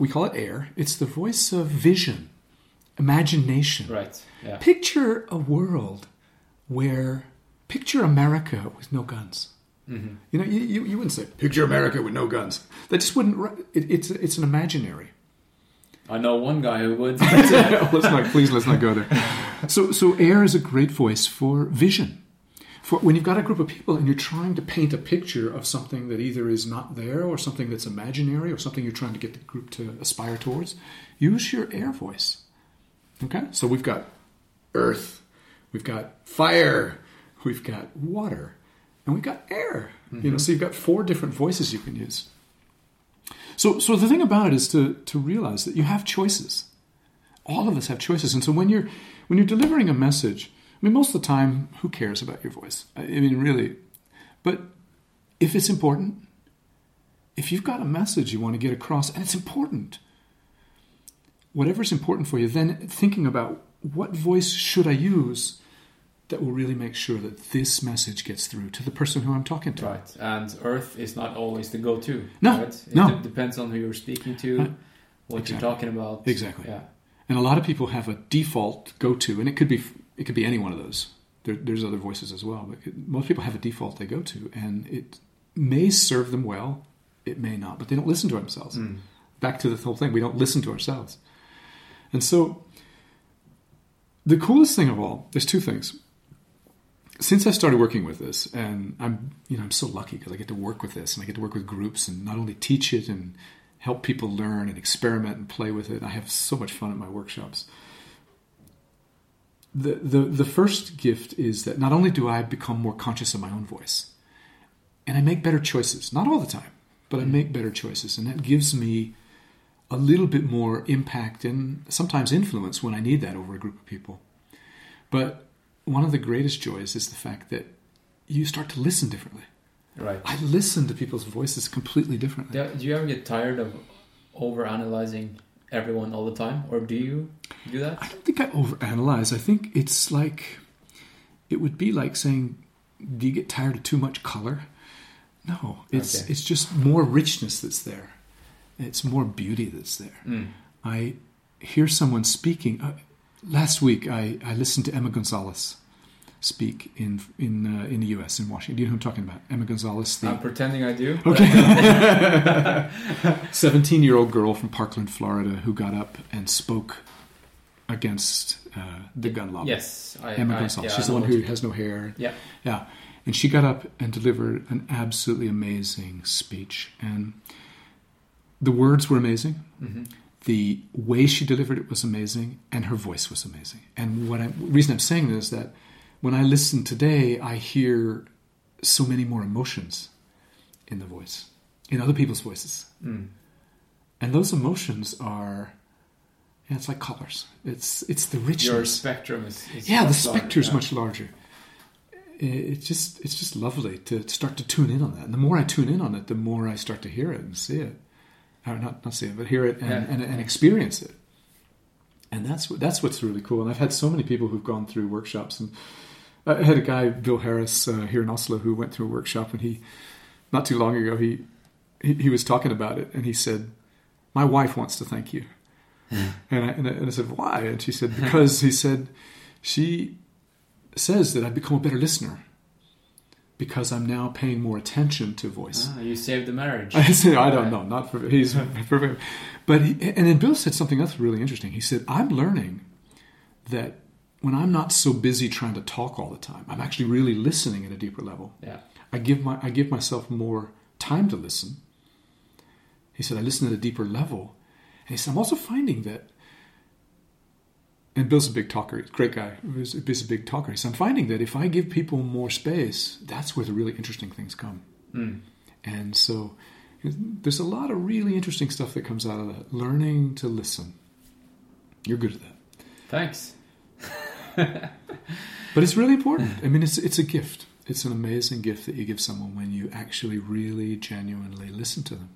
we call it air. It's the voice of vision, imagination. right. Yeah. Picture a world where picture America with no guns. Mm-hmm. You know, you, you, you wouldn't say picture America with no guns. That just wouldn't. It, it's it's an imaginary. I know one guy who would. *laughs* *laughs* let's not please let's not go there. *laughs* So so air is a great voice for vision. For when you've got a group of people and you're trying to paint a picture of something that either is not there or something that's imaginary or something you're trying to get the group to aspire towards, use your air voice. Okay? So we've got earth, we've got fire, we've got water, and we've got air. You know, mm-hmm. so you've got four different voices you can use. So, so the thing about it is to, to realize that you have choices. All of us have choices, and so when you're when you're delivering a message, I mean, most of the time, who cares about your voice? I mean, really. But if it's important, if you've got a message you want to get across, and it's important, whatever's important for you, then thinking about what voice should I use that will really make sure that this message gets through to the person who I'm talking to. Right, and Earth is not always the go-to. No, right? it no. de- depends on who you're speaking to, Right. what Exactly. you're talking about. Exactly. Yeah. And a lot of people have a default go-to, and it could be it could be any one of those. There, there's other voices as well, but most people have a default they go to, and it may serve them well. It may not, but they don't listen to themselves. Mm. Back to the whole thing, we don't listen to ourselves. And so, the coolest thing of all, there's two things. Since I started working with this, and I'm, you know, I'm so lucky because I get to work with this, and I get to work with groups, and not only teach it and help people learn and experiment and play with it. I have so much fun at my workshops. The, the the first gift is that not only do I become more conscious of my own voice, and I make better choices, not all the time, but I mm. make better choices, and that gives me a little bit more impact and sometimes influence when I need that over a group of people. But one of the greatest joys is the fact that you start to listen differently. Right. I listen to people's voices completely differently. Do, you ever get tired of over-analyzing everyone all the time, or do you do that? I don't think I overanalyze. I think it's like it would be like saying, "Do you get tired of too much color?" No, it's Okay. it's just more richness that's there. It's more beauty that's there. Mm. I hear someone speaking. Last week, I, I listened to Emma Gonzalez speak in in uh, in the U.S. in Washington. Do you know who I'm talking about? Emma Gonzalez, the I'm pretending I do. Okay. *laughs* 17 year old girl from Parkland, Florida, who got up and spoke against uh, the gun lobby. Yes, I, Emma I, Gonzalez. yeah, She's the one who has no hair. Yeah. Yeah. And she got up and delivered an absolutely amazing speech. And the words were amazing. Mm-hmm. The way she delivered it was amazing. And her voice was amazing. And what I, the reason I'm saying this is that when I listen today, I hear so many more emotions in the voice, in other people's voices. Mm. And those emotions are, yeah, it's like colors. It's it's the richness. Your spectrum is, is yeah, the spectrum spectre's yeah. much larger. It's just it's just lovely to start to tune in on that. And the more I tune in on it, the more I start to hear it and see it. Or not not see it, but hear it and, Yeah. and, and experience it. And that's what that's what's really cool. And I've had so many people who've gone through workshops. And I had a guy, Bill Harris, uh, here in Oslo, who went through a workshop, and he, not too long ago, he he, he was talking about it, and he said, "My wife wants to thank you." *laughs* and, I, and, I, and I said, "Why?" And she said, "Because he said she says that I've become a better listener because I'm now paying more attention to voice." Ah, you saved the marriage. *laughs* I said, I don't know, not for he's *laughs* for, but he, and then Bill said something else really interesting. He said, "I'm learning that when I'm not so busy trying to talk all the time, I'm actually really listening at a deeper level. yeah. I give my I give myself more time to listen." He said, "I listen at a deeper level," and he said, "I'm also finding that." And Bill's a big talker. He's a great guy. He's a big talker. So I'm finding that if I give people more space, that's where the really interesting things come. Mm. And so there's a lot of really interesting stuff that comes out of that. Learning to listen. You're good at that. Thanks. *laughs* But it's really important. I mean, it's, it's a gift. It's an amazing gift that you give someone when you actually really genuinely listen to them.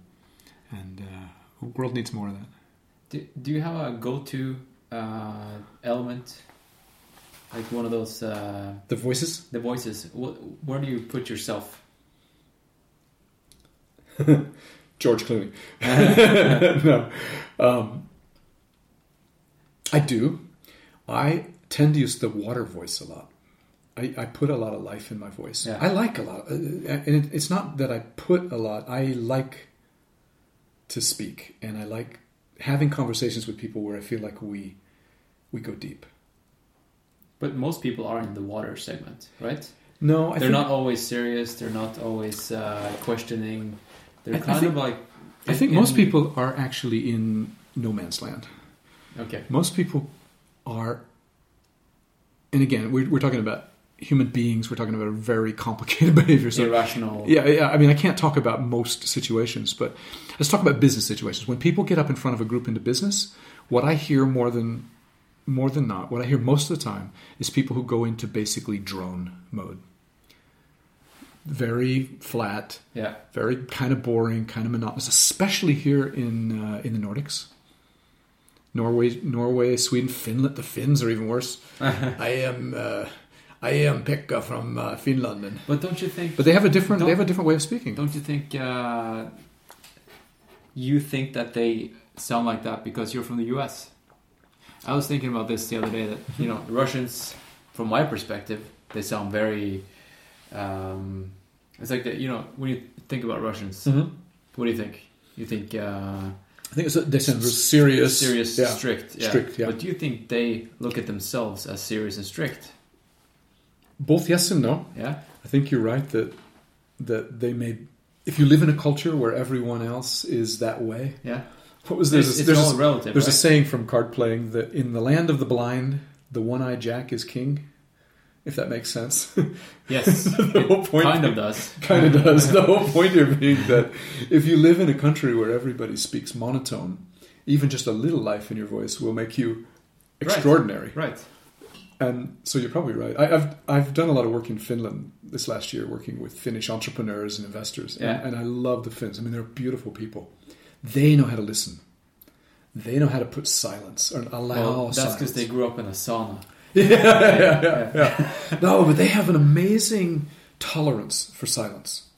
And uh, The world needs more of that. Do, do you have a go-to uh, element, like one of those uh, The voices. the voices? What, where do you put yourself? *laughs* George Clooney. *laughs* no, um, I do. I tend to use the water voice a lot. I, I put a lot of life in my voice. Yeah. I like a lot, uh, and it, it's not that I put a lot. I like to speak, and I like having conversations with people where I feel like we we go deep. But most people are in the water segment, right? No, I they're not always serious. They're not always uh, questioning. They're I- I kind think- of like. I think in- most people are actually in no man's land. Okay. most people are and again we're, we're talking about human beings we're talking about a very complicated *laughs* behavior so Irrational. yeah, yeah i mean i can't talk about most situations but let's talk about business situations when people get up in front of a group into business what i hear more than more than not what i hear most of the time is people who go into basically drone mode very flat Yeah. very kind of boring, kind of monotonous, especially here in uh, in the Nordics. Norway, Norway, Sweden, Finland. The Finns are even worse. *laughs* I am uh, I am Pekka from uh, Finland, and, But don't you think? but they have a different they have a different way of speaking. Don't you think uh, you think that they sound like that because you're from the U.S.? I was thinking about this the other day. That you know, Russians, from my perspective, they sound very. Um, it's like that. You know, when you think about Russians, Mhm. what do you think? You think uh, I think it's, they sound serious, serious, yeah. strict, yeah. Strict, yeah. But do you think they look at themselves as serious and strict? Both yes and no. Yeah. I think you're right that that they may. If you live in a culture where everyone else is that way, Yeah. What was there's It's, a, it's there's all a, relative. There's a saying from card playing that in the land of the blind, the one-eyed jack is king. If that makes sense, *laughs* yes, the whole point kind of does. *laughs* kind of *laughs* does. The whole point here being that if you live in a country where everybody speaks monotone, even just a little life in your voice will make you extraordinary. Right. And so you're probably right. I, I've I've done a lot of work in Finland this last year, working with Finnish entrepreneurs and investors, Yeah. and, and I love the Finns. I mean, they're beautiful people. They know how to listen. They know how to put silence or allow Well, that's because they grew up in a sauna. *laughs* yeah, yeah, yeah, yeah. No, but they have an amazing tolerance for silence.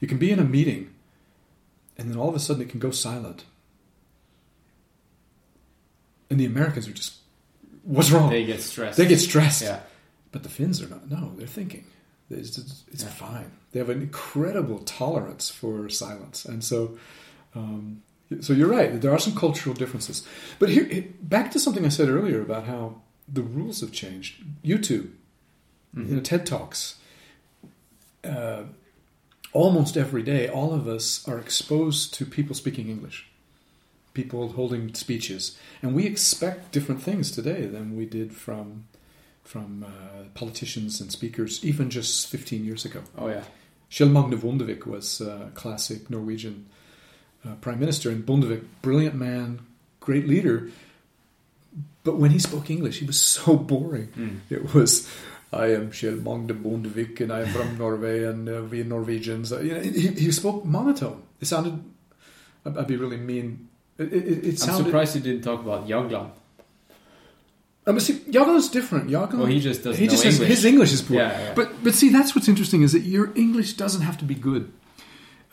You can be in a meeting, and then all of a sudden it can go silent. And the Americans are just, what's wrong? They get stressed. They get stressed. Yeah. But the Finns are not. No, they're thinking. It's, it's, it's Yeah. fine. They have an incredible tolerance for silence, and so, um, so you're right. There are some cultural differences. But here, back to something I said earlier about how the rules have changed. YouTube, Mm-hmm. you know, TED talks. Uh, almost every day, all of us are exposed to people speaking English, people holding speeches, and we expect different things today than we did from from uh, politicians and speakers even just 15 years ago. Oh yeah. Kjell Magne Bondevik was a classic Norwegian uh, prime minister, and Bondevik, brilliant man, great leader. But when he spoke English, he was *laughs* so boring. Mm. It was, I am Kjell Magne Bondevik, and I'm from *laughs* Norway, and uh, we Norwegians. Uh, you know, he, he spoke monotone. It sounded, I'd be really mean. It, it, it I'm surprised you didn't talk about Jagland. I mean, see, Jagland's different. Jagland, Well, he just doesn't he just English. his English is poor. Yeah, yeah. But but see, that's what's interesting is that your English doesn't have to be good.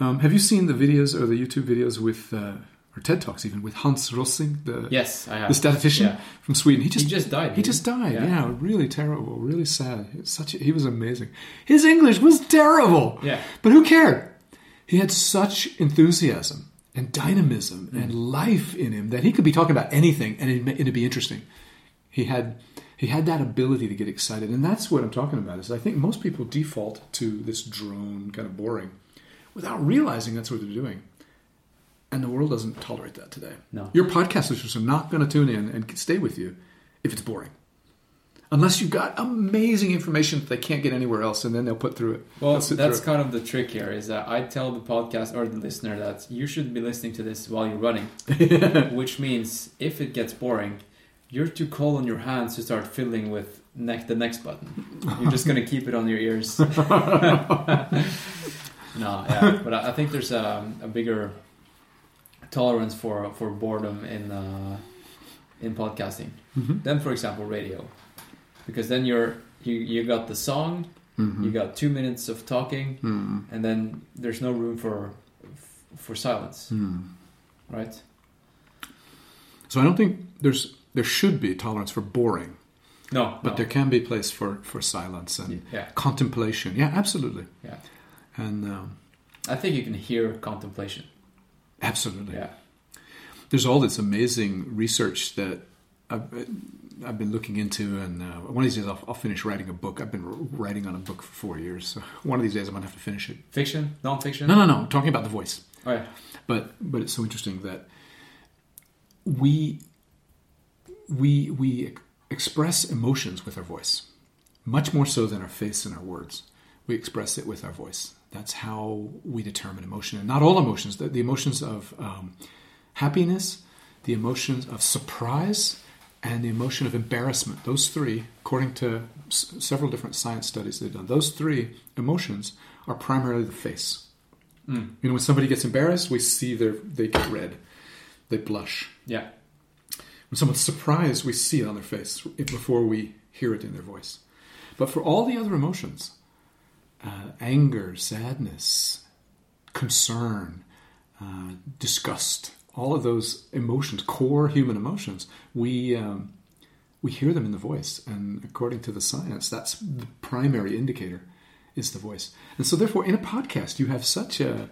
Um, have you seen the videos or the YouTube videos with uh, or TED talks even with Hans Rosling, the Yes, I have. the statistician Yeah. from Sweden? He just He just died, He just died. Yeah. Yeah. really terrible, really sad. He was such a, he was amazing. His English was terrible. Yeah. but who cared? He had such enthusiasm and dynamism Mm. and life in him that he could be talking about anything and it'd, it'd be interesting. He had he had that ability to get excited, and that's what I'm talking about. Is I think most people default to this drone kind of boring, without realizing that's what they're doing. And the world doesn't tolerate that today. No. Your podcast listeners are not going to tune in and stay with you if it's boring. Unless you've got amazing information that they can't get anywhere else, and then they'll put through it. Well, that's through it. kind of the trick here. Is that I tell the podcast or the listener that you should be listening to this while you're running, *laughs* which means if it gets boring, you're too cold on your hands to start fiddling with neck the next button. You're just gonna keep it on your ears. *laughs* *laughs* no, yeah, but I I think there's a, a bigger tolerance for for boredom in uh, in podcasting mm-hmm. than, for example, radio, because then you're you you got the song, mm-hmm. you got two minutes of talking, mm-hmm. and then there's no room for for silence, right? So I don't think there's there should be tolerance for boring, No, but no. there can be place for for silence and Yeah. contemplation. Yeah, absolutely. yeah. And um, I think you can hear contemplation. absolutely. Yeah. There's all this amazing research that I've, I've been looking into, and uh, one of these days I'll, I'll finish writing a book. I've been writing on a book for four years, so *laughs* one of these days I'm gonna have to finish it. Fiction, non-fiction. No, no, no. I'm talking about the voice. Oh, yeah. but but it's so interesting that we we we express emotions with our voice much more so than our face and our words we express it with our voice that's how we determine emotion and not all emotions the, the emotions of um, happiness the emotions of surprise and the emotion of embarrassment those three according to s- several different science studies they've done those three emotions are primarily the face you know, when somebody gets embarrassed, we see their they get red, they blush. Yeah. When someone's surprised, we see it on their face before we hear it in their voice. But for all the other emotions, uh, anger, sadness, concern, uh, disgust, all of those emotions, core human emotions, we um, we hear them in the voice, and according to the science, that's the primary indicator is the voice. And so, therefore, in a podcast, you have such a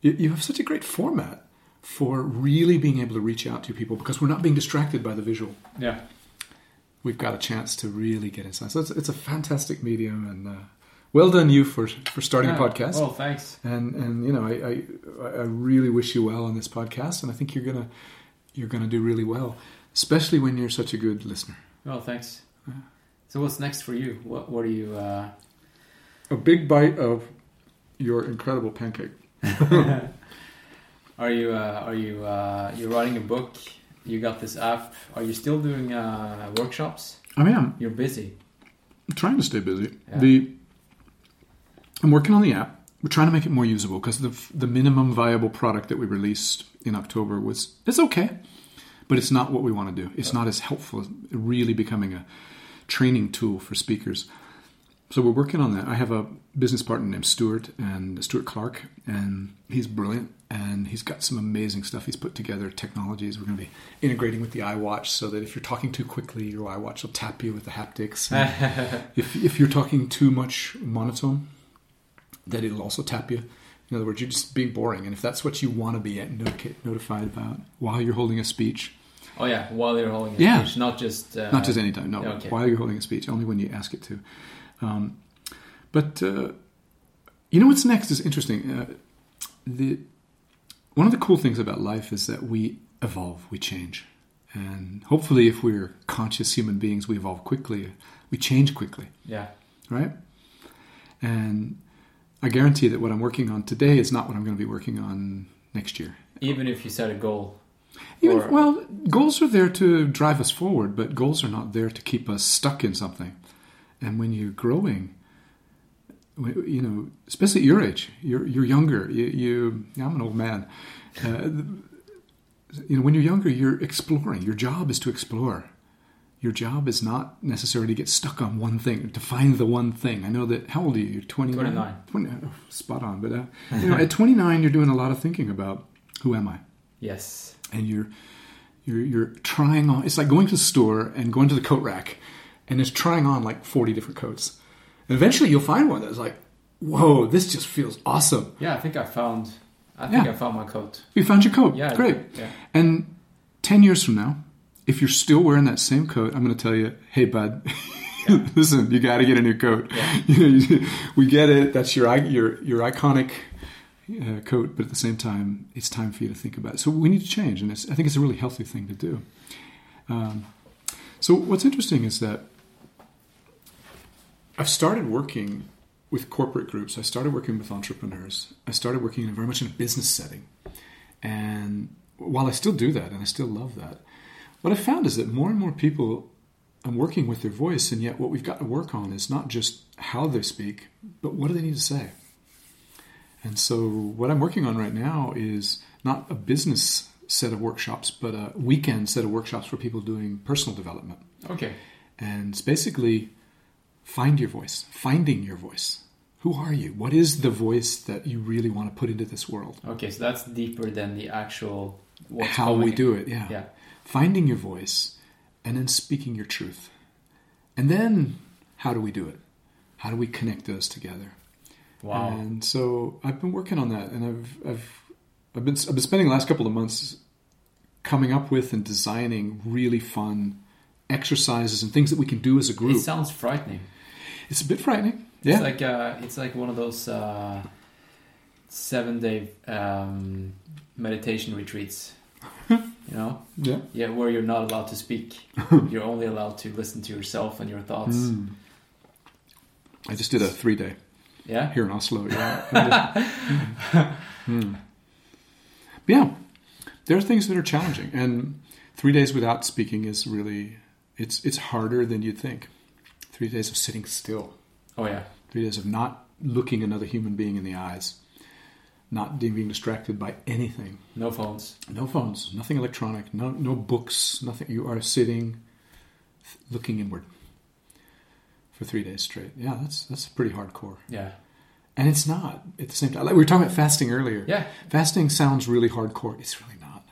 you have such a great format for really being able to reach out to people because we're not being distracted by the visual. Yeah. We've got a chance to really get inside. So it's, it's a fantastic medium, and uh, well done you for for starting a podcast. Oh, thanks. And and you know, I, I I really wish you well on this podcast, and I think you're gonna you're gonna do really well, especially when you're such a good listener. Well, thanks. So, what's next for you? What What are you? Uh... A big bite of your incredible pancake. *laughs* *laughs* Are you? Uh, are you? Uh, you're writing a book. You got this app. Are you still doing uh, workshops? I mean, I'm You're busy. trying to stay busy. Yeah. The I'm working on the app. We're trying to make it more usable because the the minimum viable product that we released in October was it's okay, but it's not what we want to do. It's not as helpful. as Really becoming a training tool for speakers. So we're working on that. I have a business partner named Stuart and Stuart Clark, and he's brilliant. And he's got some amazing stuff he's put together, technologies. We're going to be integrating with the iWatch so that if you're talking too quickly, your iWatch will tap you with the haptics. *laughs* If, if you're talking too much monotone, that it'll also tap you. In other words, you're just being boring. And if that's what you want to be notified about while you're holding a speech, Oh yeah, while you're holding a Yeah. speech, not just uh, not just anytime, no, okay. while you're holding a speech, only when you ask it to. Um, but uh, you know what's next is interesting. Uh, the one of the cool things about life is that we evolve, we change, and hopefully, if we're conscious human beings, we evolve quickly. We change quickly, Yeah. right? And I guarantee that what I'm working on today is not what I'm going to be working on next year. Even if you set a goal. Even, Or- well, goals are there to drive us forward, but goals are not there to keep us stuck in something. And when you're growing, you know, especially at your age, you're you're younger. You, you I'm an old man. Uh, you know, when you're younger, you're exploring. Your job is to explore. Your job is not necessarily to get stuck on one thing, to find the one thing. I know that. How old are you? You're 29. 29. 20, oh, spot on. But uh, you know, at 29, you're doing a lot of thinking about who am I Yes. and you're you're you're trying on. It's like going to the store and going to the coat rack, and it's trying on like forty different coats. And eventually, you'll find one that's like, "Whoa, this just feels awesome." Yeah, I think I found. I think Yeah. I found my coat. You found your coat. Yeah, great. yeah. And ten years from now, if you're still wearing that same coat, I'm going to tell you, "Hey, bud." *laughs* Listen, you got to get a new coat. *laughs* we get it. That's your your your iconic uh, coat, but at the same time, it's time for you to think about it. So we need to change, and it's, I think it's a really healthy thing to do. Um, so what's interesting is that I've started working with corporate groups. I started working with entrepreneurs. I started working in very much in a business setting, and while I still do that, and I still love that, what I found is that more and more people are working with their voice, and yet what we've got to work on is not just how they speak, but what do they need to say. And so, what I'm working on right now is not a business set of workshops, but a weekend set of workshops for people doing personal development. Okay. And it's basically find your voice, finding your voice. Who are you? What is the voice that you really want to put into this world? Okay, so that's deeper than the actual How we do it, yeah. Yeah. Finding your voice and then speaking your truth. And then how do we do it? How do we connect those together? Wow. And so I've been working on that, and I've I've I've been I've been spending the last couple of months coming up with and designing really fun exercises and things that we can do as a group. It sounds frightening. It's a bit frightening. Yeah. It's like uh, it's like one of those uh, seven day um, meditation retreats. You know, yeah. yeah, where you're not allowed to speak. *laughs* you're only allowed to listen to yourself and your thoughts. Mm. I just did a three day Yeah. here in Oslo. Yeah. *laughs* Hmm. Yeah. There are things that are challenging, and three days without speaking is really it's it's harder than you'd think. Three days of sitting still. Oh yeah. Three days of not looking another human being in the eyes, not being distracted by anything. No phones. No phones, nothing electronic, no no books, nothing. You are sitting, looking inward for three days straight. Yeah, that's that's pretty hardcore. Yeah. And it's not at the same time. Like we were talking about fasting earlier. Yeah. Fasting sounds really hardcore. It's really not.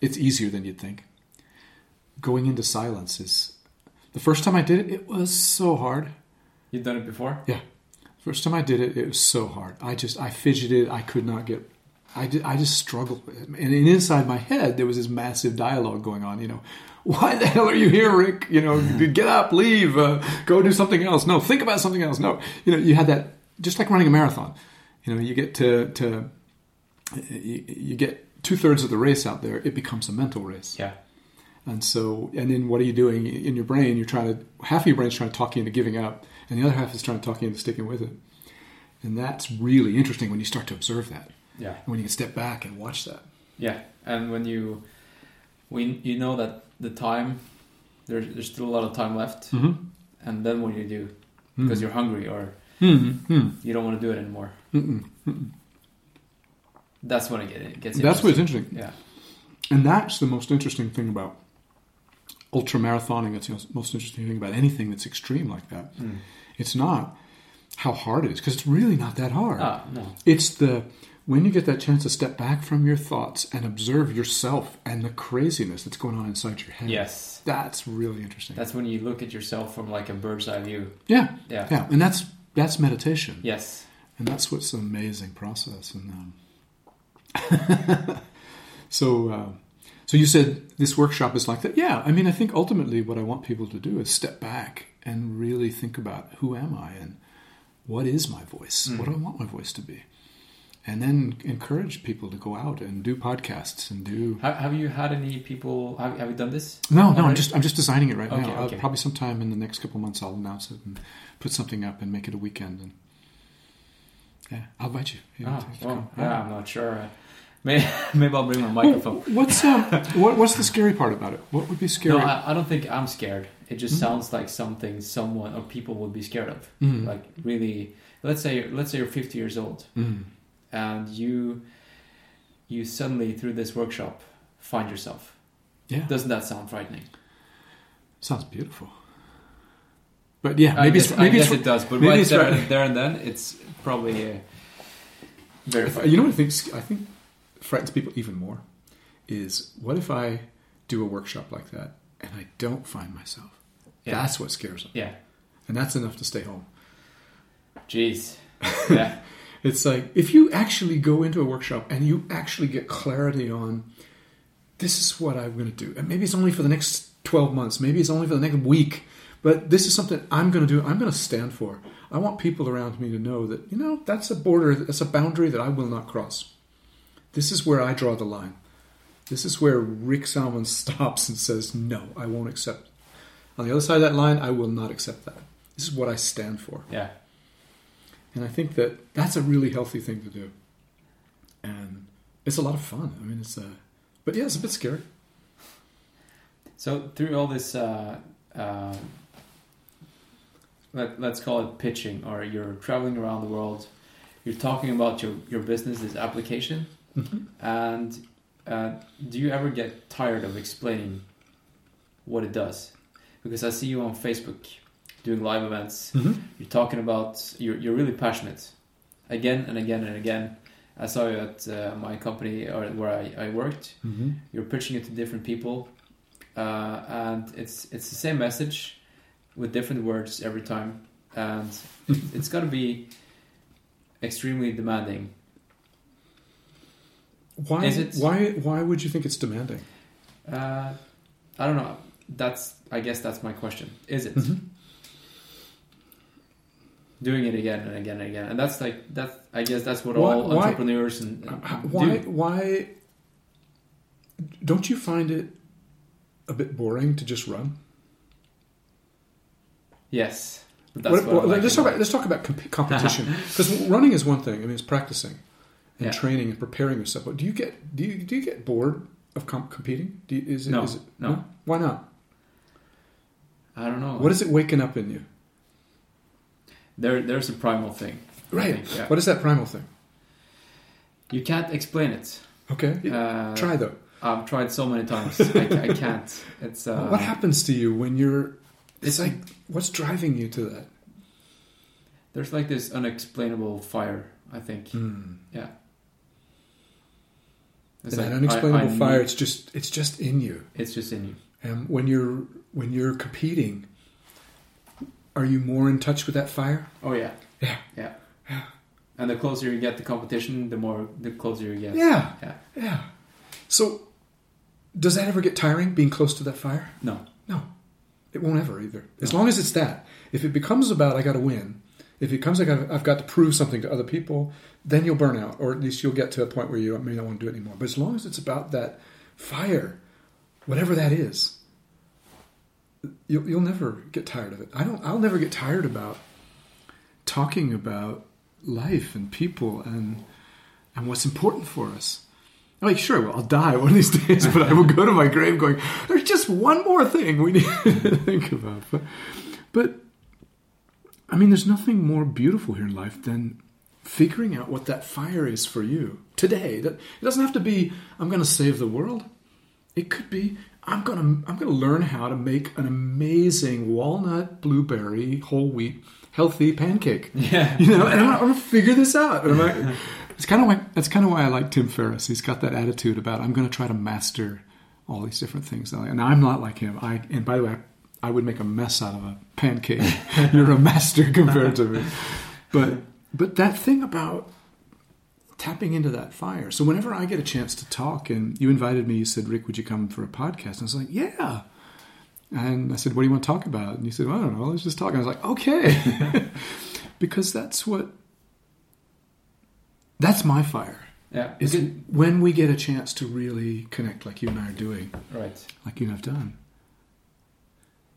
It's easier than you'd think. Going into silence is. The first time I did it, it was so hard. You've done it before. Yeah. First time I did it, it was so hard. I just, I fidgeted. I could not get, I, did, I just struggled with it. And inside my head, there was this massive dialogue going on, you know. *laughs* Why the hell are you here, Rick? You know, get up, leave, uh, go do something else. No, think about something else. No, you know, you had that, just like running a marathon. You know, you get to, to you, you get two thirds of the race out there, it becomes a mental race. Yeah. And so, and then what are you doing in your brain? You're trying to, half of your brain's trying to talk you into giving up, and the other half is trying to talk you into sticking with it. And that's really interesting when you start to observe that. Yeah. And when you can step back and watch that. Yeah. And when you, when you know that the time, there's there's still a lot of time left, Mm-hmm. and then what do you do? Because you're hungry or Mm-hmm. you don't want to do it anymore. That's when it get- it gets. That's what's interesting. interesting. Yeah. And that's the most interesting thing about ultra marathoning. It's the most interesting thing about anything that's extreme like that. Hmm. It's not how hard it is, because it's really not that hard. Ah no. It's the when you get that chance to step back from your thoughts and observe yourself and the craziness that's going on inside your head. Yes. That's really interesting. That's when you look at yourself from like a bird's eye view. yeah. Yeah. Yeah. And that's that's meditation. Yes. And that's what's an amazing process. And um, *laughs* so, uh, so you said this workshop is like that. Yeah, I mean, I think ultimately what I want people to do is step back and really think about who am I and what is my voice? Mm. What do I want my voice to be? And then encourage people to go out and do podcasts and do. Have, have you had any people? Have, have you done this? No, no, I'm just I'm just designing it right Okay, now. Okay. probably sometime in the next couple months I'll announce it and put something up and make it a weekend and yeah, I'll invite you. you ah, to well, yeah, I'm not sure. Maybe, *laughs* maybe I'll bring my microphone. What's um, what, what's the scary part about it? What would be scary? No, I, I don't think I'm scared. It just Mm-hmm. sounds like something someone or people would be scared of. Mm. Like really, let's say let's say you're 50 years old Mm. and you you suddenly through this workshop find yourself. Yeah, Doesn't that sound frightening? sounds beautiful. But yeah, I maybe guess, it's maybe I guess it does, but right there, right. there and then, it's probably uh, very. You know what I think? I think frightens people even more is what if I do a workshop like that and I don't find myself? Yeah. That's what scares them, Yeah. and that's enough to stay home. Jeez. *laughs* Yeah. It's like if you actually go into a workshop and you actually get clarity on this is what I'm going to do, and maybe it's only for the next 12 months, maybe it's only for the next week, but this is something I'm going to do, I'm going to stand for. I want people around me to know that, you know, that's a border, that's a boundary that I will not cross. This is where I draw the line. This is where Rick Salmon *laughs* stops and says, no, I won't accept. On the other side of that line, I will not accept that. This is what I stand for. Yeah. And I think that that's a really healthy thing to do. And it's a lot of fun. I mean, it's a, but yeah, it's a bit scary. So through all this, uh, uh, let, let's call it pitching, or you're traveling around the world, you're talking about your, your business, this and uh, do you ever get tired of explaining what it does? Because I see you on Facebook doing live events. You're talking about you're you're really passionate, again and again and again. I saw you at uh, my company or where I, I worked. Mm-hmm. You're pitching it to different people, uh, and it's it's the same message with different words every time, and *laughs* it's got to be extremely demanding. Why? Is it- Why? Why would you think it's demanding? Uh, I don't know. That's I guess that's my question. Is it Mhm. doing it again and again and again? And that's like that's. I guess that's what Why- all why- entrepreneurs and, and Uh, Why? do. Why? Don't you find it a bit boring to just run? Yes, but that's What- what, what- like let's talk about about let's talk about comp- competition *laughs* because running is one thing. I mean, it's practicing and Yeah. training and preparing yourself. But do you get do you do you get bored of comp- competing? Do you, is it, No, is it, no. Why not? I don't know. What is it waking up in you? there? There's a primal thing. Right. think, yeah. What is that primal thing? You can't explain it. Okay. Uh, Try though. I've tried so many times. *laughs* I, I can't. It's uh, what happens to you when you're? It's like what's driving you to that? There's like this unexplainable fire. I think. Hmm. Yeah. It's that like, unexplainable I- I fire. need- It's just it's just in you. it's just in you. And when you're when you're competing, are you more in touch with that fire? Oh yeah. Yeah. Yeah. And the closer you get to competition, the more the closer you get. Yeah. Yeah. Yeah. So, does that ever get tiring? Being close to that fire? No. No, it won't ever either. As long as it's that. If it becomes about I got to win, if it comes I got I've got to prove something to other people, then you'll burn out, or at least you'll get to a point where you may not want to do it anymore. But as long as it's about that fire, whatever that is, you'll, you'll never get tired of it. I don't. I'll never get tired about talking about life and people and and what's important for us. I'm Like, sure, well, I'll die one of these *laughs* days, but I will go to my grave going, there's just one more thing we need *laughs* to think about. But, but, I mean, there's nothing more beautiful here in life than figuring out what that fire is for you today. That- It doesn't have to be, I'm going to save the world. It could be, I'm going to, I'm going to learn how to make an amazing walnut, blueberry, whole wheat, healthy pancake. *laughs* Yeah. You know, and I'm, I'm going to figure this out. And I'm like, *laughs* it's kind of like that's kind of why I like Tim Ferriss. He's got that attitude about I'm going to try to master all these different things. And I'm not like him. I and by the way, I, I would make a mess out of a pancake. *laughs* You're a master compared to me. But but that thing about tapping into that fire. So whenever I get a chance to talk, and you invited me, you said, Rick, would you come for a podcast? And I was like, yeah. And I said, what do you want to talk about? And you said, well, I don't know, let's just talk. And I was like, okay. *laughs* because that's what, that's my fire. Yeah. Is it when we get a chance to really connect like you and I are doing, Right. like you and I've done.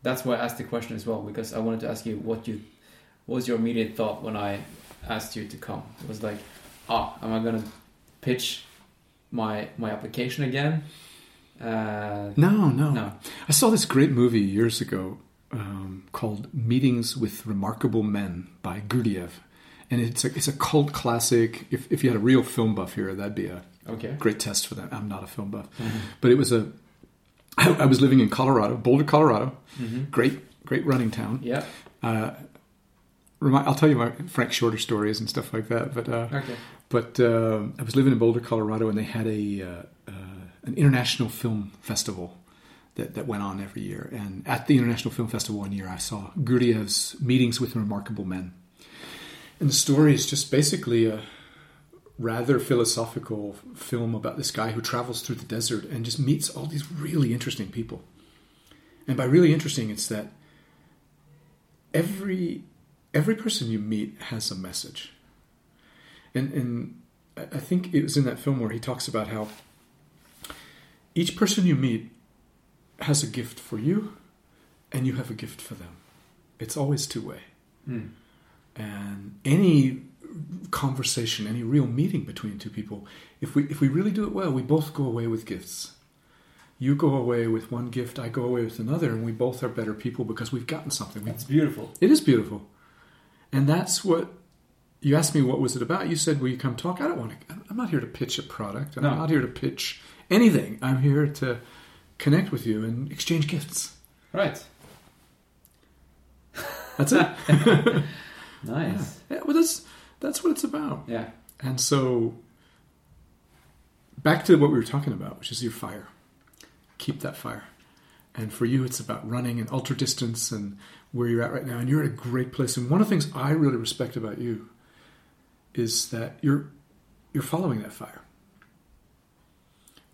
That's why I asked the question as well because I wanted to ask you what you, what was your immediate thought when I asked you to come? It was like, ah, am I gonna pitch my my application again? Uh, No, no, No. I saw this great movie years ago um, called Meetings with Remarkable Men by Gurdjieff. And it's a, it's a cult classic. If, if you had a real film buff here, that'd be a okay. great test for that. I'm not a film buff, but it was a. I, I was living in Colorado, Boulder, Colorado. Great, great running town. Yeah. Uh, remi- I'll tell you my Frank Shorter stories and stuff like that. But uh, Okay. but uh, I was living in Boulder, Colorado, and they had a uh, uh, an international film festival that, that went on every year. And at the international film festival one year, I saw Gurdjieff's Meetings with Remarkable Men. And the story is just basically a rather philosophical film about this guy who travels through the desert and just meets all these really interesting people. And by really interesting, it's that every every person you meet has a message. And and I think it was in that film where he talks about how each person you meet has a gift for you, and you have a gift for them. It's always two way. Hmm. And any conversation, any real meeting between two people, if we if we really do it well, we both go away with gifts. You go away with one gift, I go away with another, and we both are better people because we've gotten something. It's beautiful. it is beautiful. And that's what you asked me what was it about. You said, "Will you come talk?" I don't want to. I'm not here to pitch a product. I'm No. not here to pitch anything. I'm here to connect with you and exchange gifts. Right. That's it. *laughs* Nice. yeah, well, that's that's what it's about. Yeah. And so, back to what we were talking about, which is your fire. Keep that fire. And for you, it's about running and ultra distance and where you're at right now. And you're at a great place. And one of the things I really respect about you is that you're you're following that fire.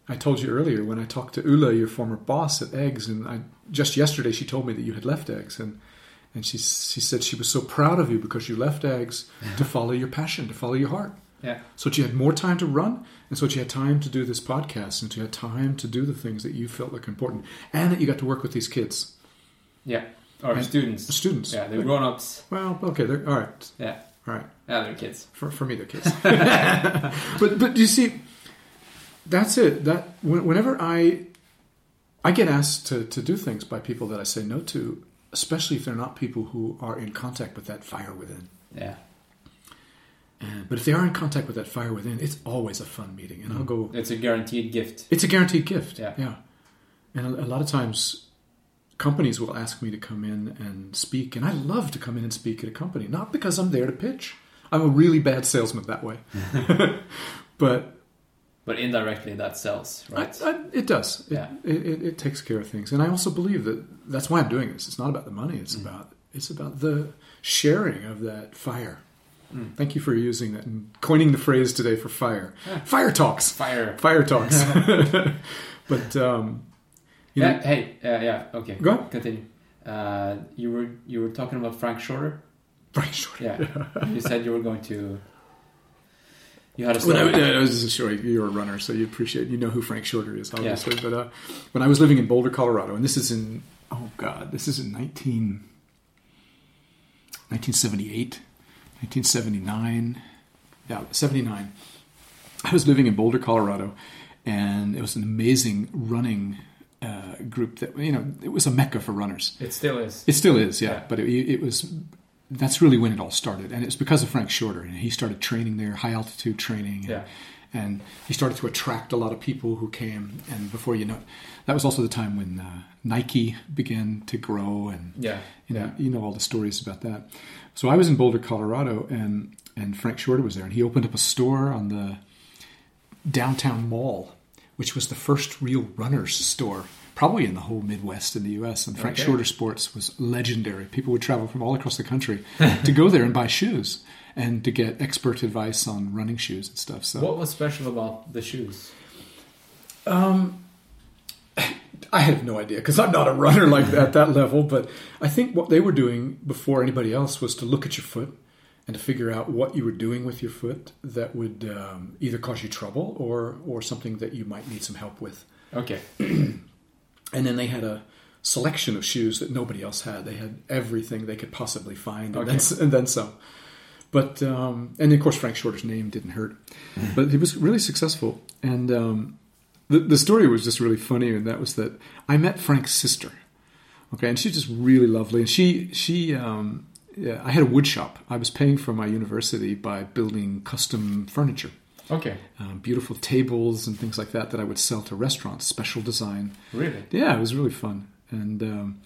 I told you earlier when I talked to Ula, your former boss at Eggs, and I just yesterday she told me that you had left Eggs, and and she she said she was so proud of you because you left Eggs to follow your passion, to follow your heart. Yeah. So that you had more time to run, and so that you had time to do this podcast, and you had time to do the things that you felt like important, and that you got to work with these kids, Yeah. Or And- students. students. Yeah, they're grown ups. Well, okay, they're all right, Yeah. all right. Yeah, they're kids. For, for me, they're kids. *laughs* but but you see, that's it. That whenever I I get asked to to do things by people that I say no to, especially if they're not people who are in contact with that fire within. Yeah. And, but if they are in contact with that fire within, it's always a fun meeting, and I'll mm. go. It's a guaranteed gift. It's a guaranteed gift. Yeah. yeah. And a, a lot of times, companies will ask me to come in and speak, and I love to come in and speak at a company, not because I'm there to pitch. I'm a really bad salesman that way, *laughs* *laughs* but But indirectly, that sells, right? I, I, it does. It, Yeah. it, it, it takes care of things, and I also believe that that's why I'm doing this. It's not about the money. It's Mm. about it's about the sharing of that fire. Mm. Thank you for using that and coining the phrase today for fire. Fire talks. Fire. Fire talks. *laughs* *laughs* but um, you know, Yeah, hey, uh, yeah, okay. Go on. Continue. Uh, you were you were talking about Frank Shorter. Frank Shorter. Yeah. *laughs* you said you were going to. You had a When I, yeah, I was just sure you're a runner, so you appreciate you know who Frank Shorter is, obviously. But uh, when I was living in Boulder, Colorado, and this is in oh god, this is in 19, 1978, 1979, yeah, 79. I was living in Boulder, Colorado, and it was an amazing running uh, group that you know it was a mecca for runners. It still is. It still is, yeah. Yeah. But it, it was that's really when it all started, and it's because of Frank Shorter. And he started training there, high altitude training. And, Yeah. And he started to attract a lot of people who came. And before you know, it, that was also the time when uh, Nike began to grow, and Yeah. you know, Yeah. you know all the stories about that. So I was in Boulder, Colorado, and and Frank Shorter was there, and he opened up a store on the downtown mall, which was the first real runners store, probably in the whole Midwest in the U.S. And Frank Okay. Shorter Sports was legendary. People would travel from all across the country *laughs* to go there and buy shoes and to get expert advice on running shoes and stuff. So What was special about the shoes? *sighs* I have no idea because I'm not a runner like that, at that *laughs* level. But I think what they were doing before anybody else was to look at your foot and to figure out what you were doing with your foot that would um, either cause you trouble or or something that you might need some help with. Okay. *clears throat* And then they had a selection of shoes that nobody else had. They had everything they could possibly find, and, Okay. then, and then some. But um, and of course Frank Shorter's name didn't hurt, but he was really successful. And um, the the story was just really funny, and that was that I met Frank's sister. Okay, and she's just really lovely, and she she um, yeah, I had a wood shop. I was paying for my university by building custom furniture Okay. um, beautiful tables and things like that that I would sell to restaurants, special design. Really? Yeah, it was really fun. And um,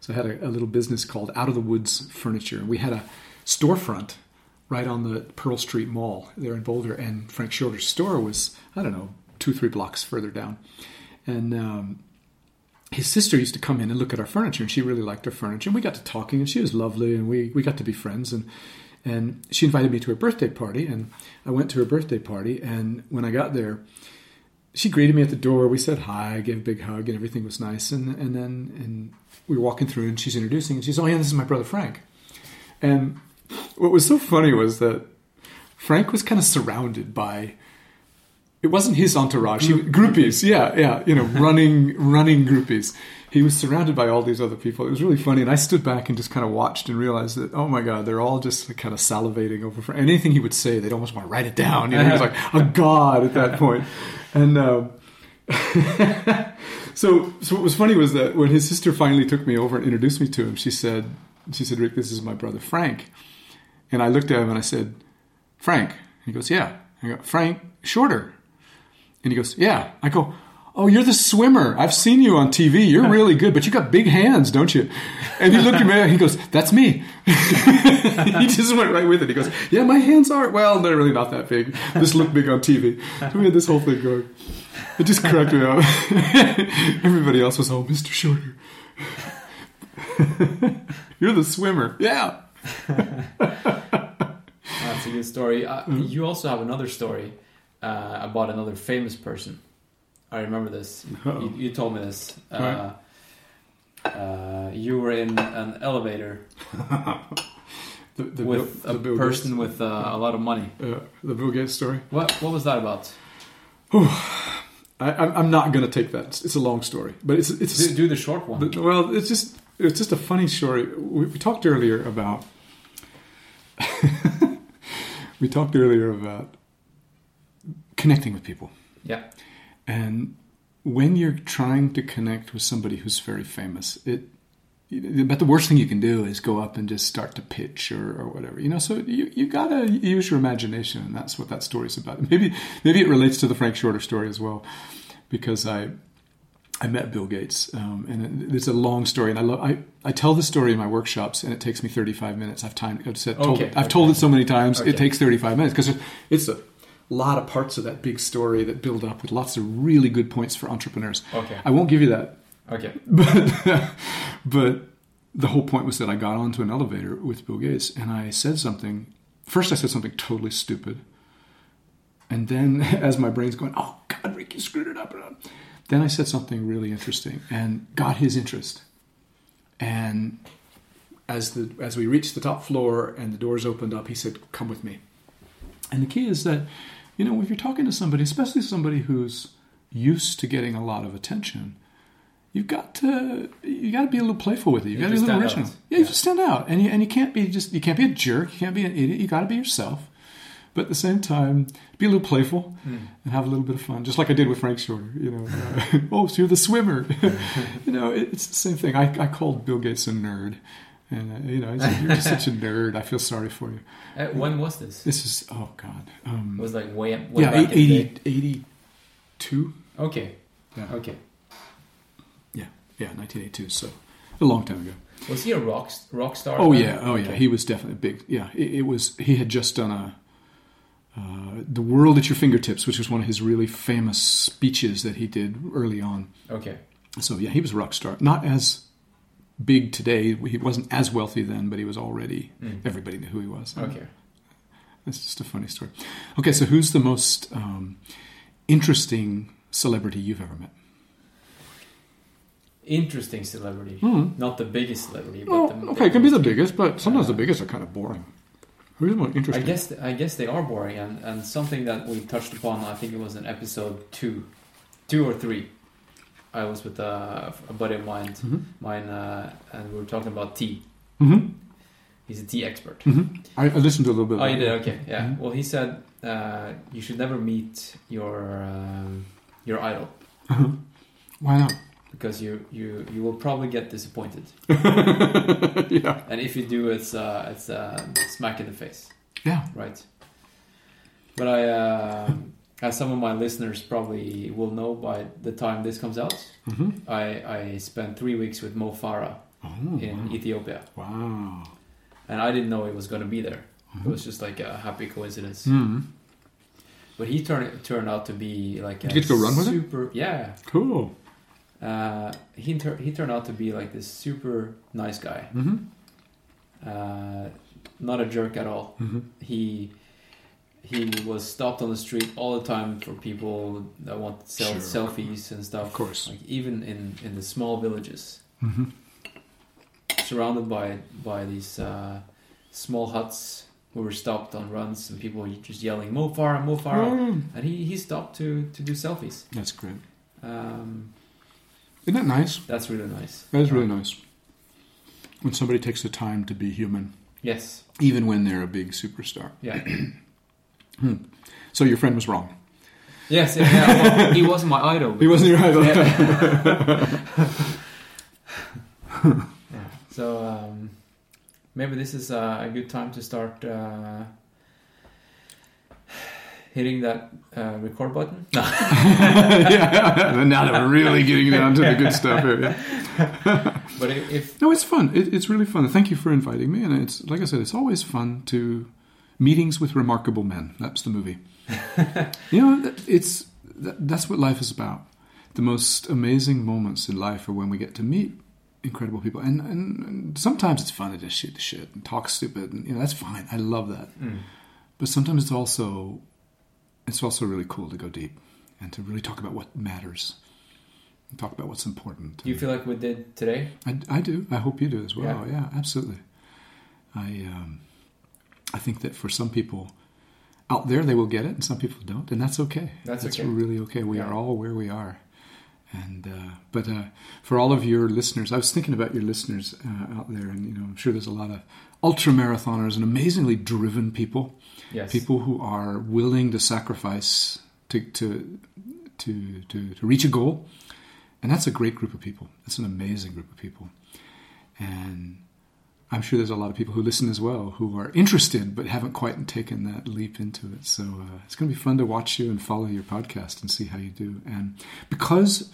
so I had a, a little business called Out of the Woods Furniture. And we had a storefront right on the Pearl Street Mall there in Boulder. And Frank Shorter's store was, I don't know, two, three blocks further down. And um, his sister used to come in and look at our furniture, and she really liked our furniture. And we got to talking, and she was lovely, and we, we got to be friends. And and she invited me to her birthday party, and I went to her birthday party. And when I got there, she greeted me at the door. We said hi, I gave a big hug, and everything was nice. And and then and we were walking through, and she's introducing, and she's, oh yeah, this is my brother Frank. And what was so funny was that Frank was kind of surrounded by. It wasn't his entourage. He, groupies, yeah, yeah, you know, *laughs* running, running groupies. He was surrounded by all these other people. It was really funny, and I stood back and just kind of watched and realized that, oh my god, they're all just kind of salivating over for anything he would say. They'd almost want to write it down. You know, he was like a god at that point. And um, *laughs* so, so what was funny was that when his sister finally took me over and introduced me to him, she said, she said, Rick, this is my brother Frank. And I looked at him and I said, Frank. He goes, yeah. I go, Frank Shorter. And he goes, yeah. I go, oh, you're the swimmer. I've seen you on TV. You're really good, but you got big hands, don't you? And he looked at me and he goes, that's me. *laughs* he just went right with it. He goes, yeah, my hands are, well, they're really not that big. Just look big on TV. So *laughs* we had this whole thing going. It just cracked me up. *laughs* Everybody else was, oh, Mr. Shorter. You're the swimmer. Yeah. That's a good story. Uh, Mm-hmm. You also have another story uh, about another famous person. I remember this. You, you told me this. Uh, Right. uh, you were in an elevator *laughs* The, the with Bill, a the Bill person Gates, with uh, a lot of money. uh, the Bill Gates story. What What was that about? *sighs* I, I'm I'm not going to take that. It's, it's a long story, but it's it's Do, do the short one. But, well, it's just it's just a funny story. We, we talked earlier about *laughs* we talked earlier about connecting with people, yeah. And when you're trying to connect with somebody who's very famous, it. But the worst thing you can do is go up and just start to pitch or, or whatever, you know. So you you gotta use your imagination, and that's what that story's about. *laughs* Maybe maybe it relates to the Frank Shorter story as well, because I I met Bill Gates, um, and it, it's a long story. And I, I I tell the story in my workshops, and it takes me 35 minutes. I've time. I've said told Okay, it, I've okay. told it so many times. Okay. It takes 35 minutes because it's a lot of parts of that big story that build up with lots of really good points for entrepreneurs. Okay. I won't give you that, Okay. but *laughs* but the whole point was that I got onto an elevator with Bill Gates, and I said something. First, I said something totally stupid, and then *laughs* as my brain's going, "Oh God, Rick, you screwed it up," then I said something really interesting and got his interest. And as the as we reached the top floor and the doors opened up, he said, "Come with me." And the key is that, you know, if you're talking to somebody, especially somebody who's used to getting a lot of attention, you've got to you got to be a little playful with it. You You got to be a little original. out. Yeah, you Yeah. to stand out, and you and you can't be just you can't be a jerk. You can't be an idiot. You got to be yourself. But at the same time, be a little playful Hmm. and have a little bit of fun, just like I did with Frank Shorter. You know, uh, *laughs* oh, so you're the swimmer. *laughs* *laughs* you know, it, it's the same thing. I, I called Bill Gates a nerd, and uh, you know, you're just such a nerd. I feel sorry for you. Uh, when was this? This is oh god, um, It was like way, way yeah, back in the 80, day. 82? Okay. Yeah. Okay. Yeah, yeah, 1982. So a long time ago. Was he a rock rock star? Oh yeah, oh yeah. Okay. He was definitely big. Yeah, it, it was. He had just done a uh, "The World at Your Fingertips," which was one of his really famous speeches that he did early on. Okay. So yeah, he was a rock star. Not as big today. He wasn't as wealthy then, but he was already. Everybody knew who he was. Mm. Okay. That's just a funny story. Okay, so who's the most um, interesting celebrity you've ever met? Interesting celebrity, not the biggest celebrity, but the, okay, it can be the biggest, but sometimes the biggest are kind of boring. Who's more most I interesting? guess I guess they are boring, and, and something that we touched upon. I think it was in episode two, two or three. I was with a, a buddy of mine, mine, uh, and we were talking about tea. hmm He's a tea expert. hmm I, I listened to a little bit. of Oh, you did? Okay, yeah. Mhm. Well, he said uh, you should never meet your um, your idol Why not? because you you you will probably get disappointed, *laughs* yeah. and if you do, it's uh, it's uh, smack in the face. Yeah. right? But I, uh, as some of my listeners probably will know by the time this comes out, hmm I, I spent three weeks with Mo Farah Oh, in Ethiopia, wow. and I didn't know he was going to be there. It was just like a happy coincidence. Mm. But he turned turned out to be like a Did you get to go run with him? super, Yeah, Cool. uh, he tur- he turned out to be like this super nice guy, hmm uh, not a jerk at all. hmm he he was stopped on the street all the time for people that want to sell Sure. selfies and stuff. Of course. like even in in the small villages, hmm surrounded by by these uh, small huts who were stopped on runs and people were just yelling "Mo Farah, Mo Farah," Oh, and he he stopped to to do selfies. that's great. Um, Isn't that nice? that's really nice. That is really nice. When somebody takes the time to be human, Yes. even when they're a big superstar. Yeah. *clears throat* So your friend was wrong. yes. Yeah. yeah, well, *laughs* he wasn't my idol. He wasn't your idol. Yeah. *laughs* *laughs* So um, maybe this is uh, a good time to start uh, hitting that uh, record button. No. yeah. now that we're really getting down to the good stuff here. Yeah. but if, if No, it's fun. It, it's really fun. Thank you for inviting me. And it's like I said, it's always fun to meetings with remarkable men. That's the movie. *laughs* you know, it's that's what life is about. The most amazing moments in life are when we get to meet incredible people, and, and, and sometimes it's fun to just shoot the shit and talk stupid, and you know that's fine. I love that. But sometimes it's also it's also really cool to go deep and to really talk about what matters, and talk about what's important. do you feel like we did today? I, I do. I hope you do as well. Yeah. Yeah, absolutely. I um, I think that for some people out there, they will get it, and some people don't, and that's okay. That's okay. really okay. We Yeah. are all where we are. And uh, but uh, for all of your listeners, I was thinking about your listeners uh, out there, and you know, I'm sure there's a lot of ultra marathoners and amazingly driven people, Yes. people who are willing to sacrifice to to to to, to reach a goal, and that's a great group of people. That's an amazing group of people, and I'm sure there's a lot of people who listen as well who are interested but haven't quite taken that leap into it. So uh, it's going to be fun to watch you and follow your podcast and see how you do. And because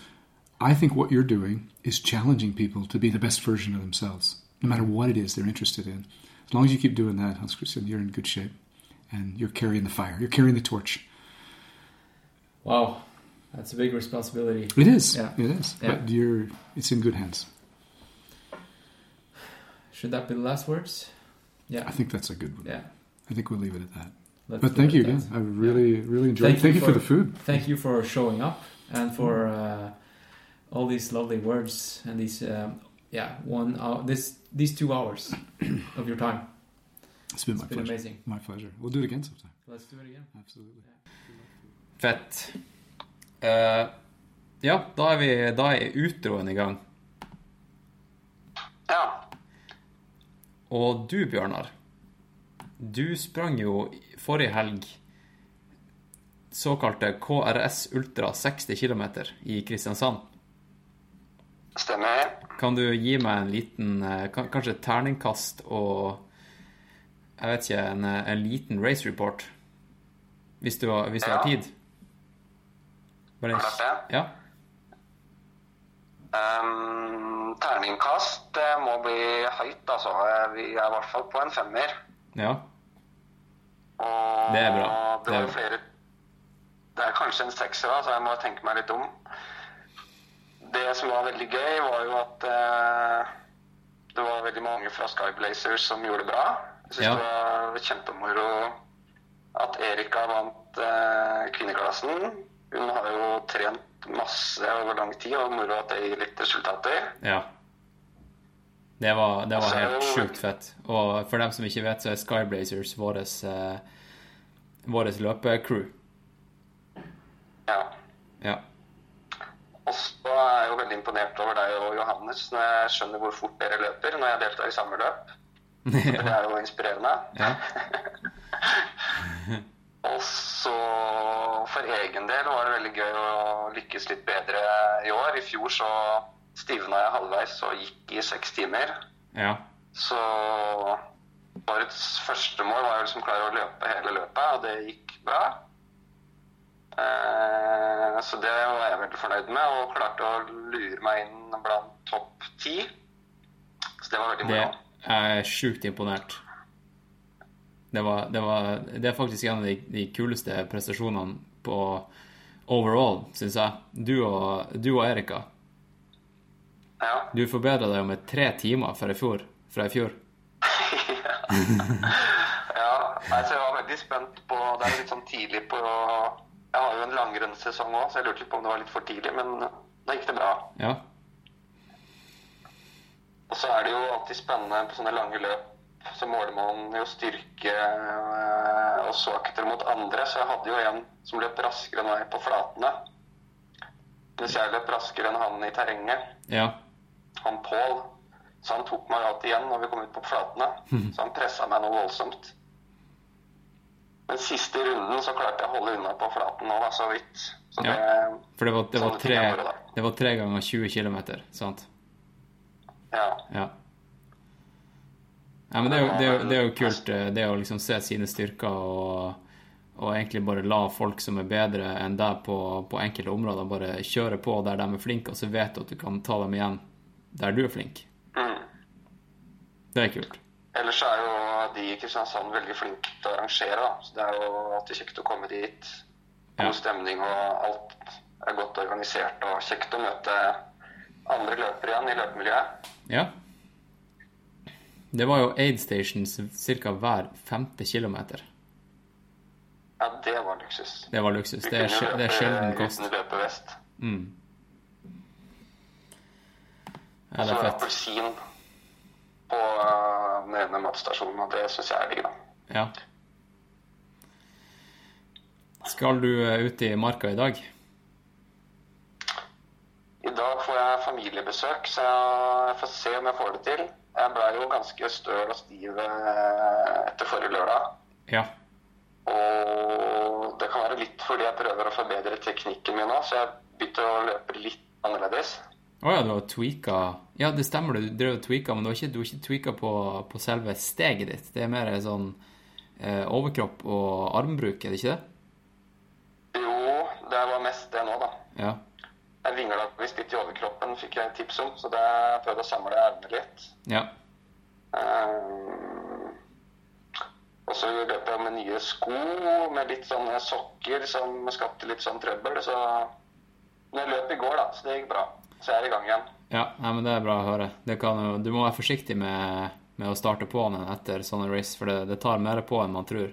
I think what you're doing is challenging people to be the best version of themselves, no matter what it is they're interested in. As long as you keep doing that, Hans Christian, you're in good shape, and you're carrying the fire. You're carrying the torch. Wow, that's a big responsibility. It is. Yeah. It is. Yeah. But you're. It's in good hands. Should that be the last words? Yeah. I think that's a good one. Yeah. I think we'll leave it at that. Let's But thank you again. that. I really, really enjoyed. Thank it. Thank you you for for- the food. Thank you for showing up and for uh, all these lovely words and these um, yeah one hour, this these two hours *clears throat* of your time. It's been It's my been pleasure. amazing. My pleasure. We'll do it again sometime. Let's do it again. Absolutely. Fett. Eh, ja, da er, vi, da er utroen i gang. Ja. Og du, Bjørnar, du sprang jo forrige helg såkalte KRS Ultra 60 km i Kristiansand. Stemmer. Kan du gi meg en liten eh, Kanskje et terningkast og Jeg vet ikke, en, eh, en liten race report? Hvis du hvis du har tid? Bare det. Ja. Um, terningkast det må bli høyt, altså. Vi er i hvert fall på en femmer. ja. Og Det er bra. Det, Det er flere Det er kanskje en sekser, da, så jeg må tenke meg litt om. Det som var veldig gøy, var jo at uh, det var veldig mange fra Skyblazers som gjorde det bra. Jeg syns Ja. det var kjempemoro at Erika vant uh, kvinneklassen. Hun har jo trent masse over lang tid, og moro at det gir litt resultater. ja. Det var, det var helt sjukt fett. Og for dem som ikke vet, så er Skyblazers våres, eh, våres løpecrew. Ja. Ja. Og så er jeg jo veldig imponert over deg og Johannes når jeg skjønner hvor fort dere løper når jeg deltar i samme løp. *laughs* Det er jo inspirerende. ja. *laughs* Og så for egen del var det veldig gøy å lykkes litt bedre i år. I fjor så stivna jeg halvveis og gikk i seks timer. ja. Så årets første mål var jo liksom klare å løpe hele løpet, og det gikk bra. Eh, så det var jeg veldig fornøyd med, og klarte å lure meg inn blant topp ti. Så det var veldig moro. Det er sjukt imponert. Det, var, det, var, det er faktisk en av de, de kuleste prestasjonene på overall, syns jeg. Du og, du og Erika. Ja. Du forbedra deg med tre timer fra i fjor. Fra i fjor. *laughs* ja. Nei, så jeg var veldig spent på Det er litt sånn tidlig på Jeg har jo en langrennssesong òg, så jeg lurte på om det var litt for tidlig, men da gikk det bra. Ja. Og så er det jo alltid spennende på sånne lange løp. Så måler man jo styrke eh, og svakheter mot andre. Så jeg hadde jo en som løp raskere enn meg på flatene. Mens jeg løp raskere enn han i terrenget. Ja. Han Pål. Så han tok meg alltid igjen når vi kom ut på flatene. Så han pressa meg noe voldsomt. Men siste runden så klarte jeg å holde unna på flaten nå, da, så vidt. Så det, For det var, det var, tre, det var tre ganger 20 km, sant? ja. Ja. Ja, men det er, jo, det, er jo, det er jo kult, eh, det å liksom se sine styrker og, og egentlig bare la folk som er bedre enn deg på, på enkelte områder, bare kjøre på der de er flinke, og så vet du at du kan ta dem igjen der du er flink. Mm. Det er kult. Ellers er jo de i Kristiansand veldig flinke til å arrangere, da. Så det er jo alltid kjekt å komme dit. God Ja. stemning og alt er godt organisert og kjekt å møte andre løpere igjen i løpemiljøet. Ja. Det var jo aid stations ca. hver femte kilometer. Ja, det var luksus. Det var luksus. Det er, løpe, det er løpe sjelden kost. Uten løpevest. Mm. Ja, Og det så er fett. appelsin på uh, den ene matstasjonen, og det syns jeg er digg, da. Ja. Skal du eh, ut i marka i dag? I dag får jeg familiebesøk, så jeg får se om jeg får det til. Jeg ble jo ganske støl og stiv eh, etter forrige lørdag. Ja. Og det kan være litt fordi jeg prøver å forbedre teknikken min nå, så jeg begynte å løpe litt annerledes. Å ja, du har tweaka Ja, det stemmer, du drev og tweaka, men du har ikke, du har ikke tweaka på, på selve steget ditt. Det er mer sånn eh, overkropp og armbruk, er det ikke det? Jo, det var mest det nå, da. Ja. Jeg vingla visst litt i overkroppen, fikk jeg tips om, så det prøvde å samle ermene litt. Ja. Um, og så løp jeg med nye sko med litt sånne sokker som skapte litt sånn trøbbel. Så Men jeg løp i går, da, så det gikk bra. Så jeg er i gang igjen. ja. Nei, men det er bra å høre. Det kan, jo- du må være forsiktig med, med å starte på den etter sånne race, for det, det tar mer på enn man tror.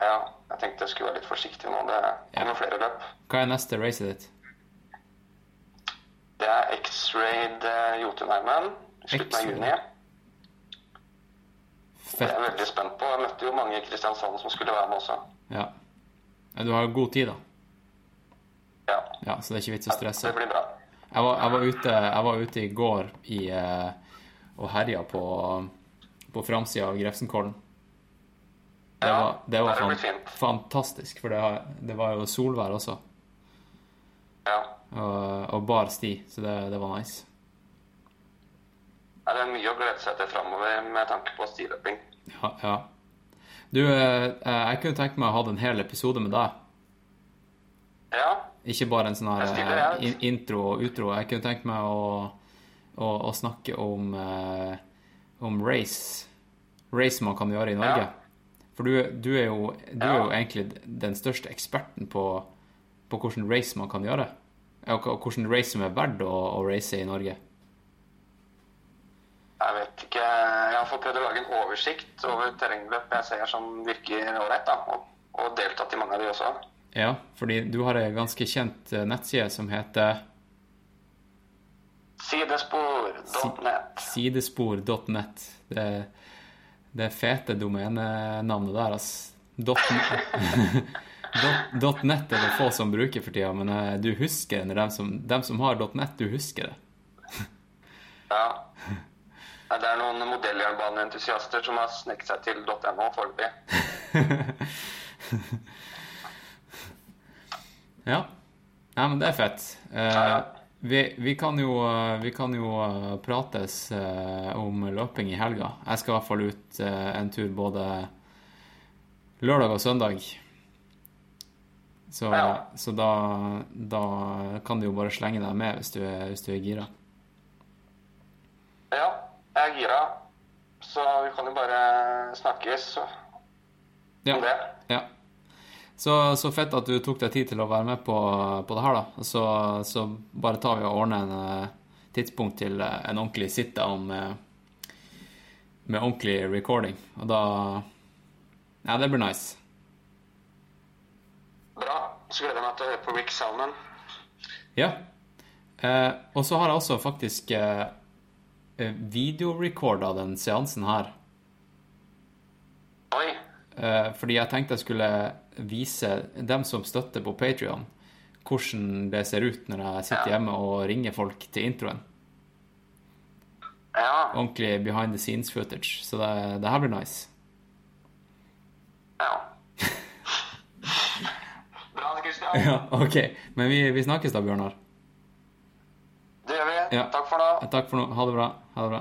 Ja, jeg tenkte jeg skulle være litt forsiktig nå. Det kommer flere løp. Hva er neste racet ditt? Det er X-Raid eh, Jotunheimen i slutten av juni. Fett. Det er jeg veldig spent på. Jeg møtte jo mange i Kristiansand som skulle være med også. Ja. Du har god tid, da. Ja, Ja, så det er ikke vits å stresse. det blir bra. Jeg var, jeg var, ute, jeg var ute i går i, eh, og herja på, på framsida av Grefsenkollen. Det Ja, var, det var fan, fint. fantastisk, for det, det var jo solvær også. Ja. Og, og bar sti, så det, det var nice. Ja, Det er mye å glede seg til framover med tanke på stiløping. Ja, ja. Du, eh, jeg kunne tenke meg å ha en hel episode med deg. Ja, Ikke bare en sånn her eh, intro og utro. Jeg kunne tenke meg å, å, å snakke om, eh, om race. Race man kan gjøre i Norge. Ja. For du, du, er jo, du er jo egentlig den største eksperten på, på hvordan race man kan gjøre. Og hvordan race som er verdt å, å race i Norge. jeg vet ikke Jeg har fått prøvd å lage en oversikt over terrengløp jeg ser som virker ålreit. Og, og deltatt i mange av de også. Ja, fordi du har ei ganske kjent eh, nettside som heter Sidespor.net. sidespor.net. Det, det fete domenenavnet der, ass. *laughs* .net er det få som bruker for tida, men eh, du husker det. Dem som, dem som har .net, du husker det. *laughs* Ja. Det er noen modelljernbaneentusiaster som har sneket seg til .no foreløpig. *laughs* Ja. Nei, men det er fett. Eh, vi, vi kan jo, eh, vi kan jo eh, prates eh, om løping i helga. Jeg skal i hvert fall ut eh, en tur både lørdag og søndag. Så, Ja. så da, da kan du jo bare slenge deg med hvis du er, hvis du er gira. Ja, jeg er gira. Så vi kan jo bare snakkes Ja. om det. ja. Så, så fett at du tok deg tid til å være med på, på det her, da. Så, så bare tar vi og ordner en eh, tidspunkt til eh, en ordentlig sit-down med, med ordentlig recording. Og da Ja, det blir nice. Bra. Så gleder jeg meg til å høre på Rick Salman. Ja. Eh, og så har jeg også faktisk eh, eh, videorecorda den seansen her. Oi. Eh, fordi jeg tenkte jeg skulle vise dem som støtter på Patrion, hvordan det ser ut når jeg sitter Ja. hjemme og ringer folk til introen. Ja. Ordentlig behind the scenes footage. Så det, det her blir nice. ja. *laughs* Bra, da. Ja, OK. Men vi, vi snakkes da, Bjørnar. Det gjør vi. Ja. Takk for nå. Takk for nå. Ha det bra. Ha det bra.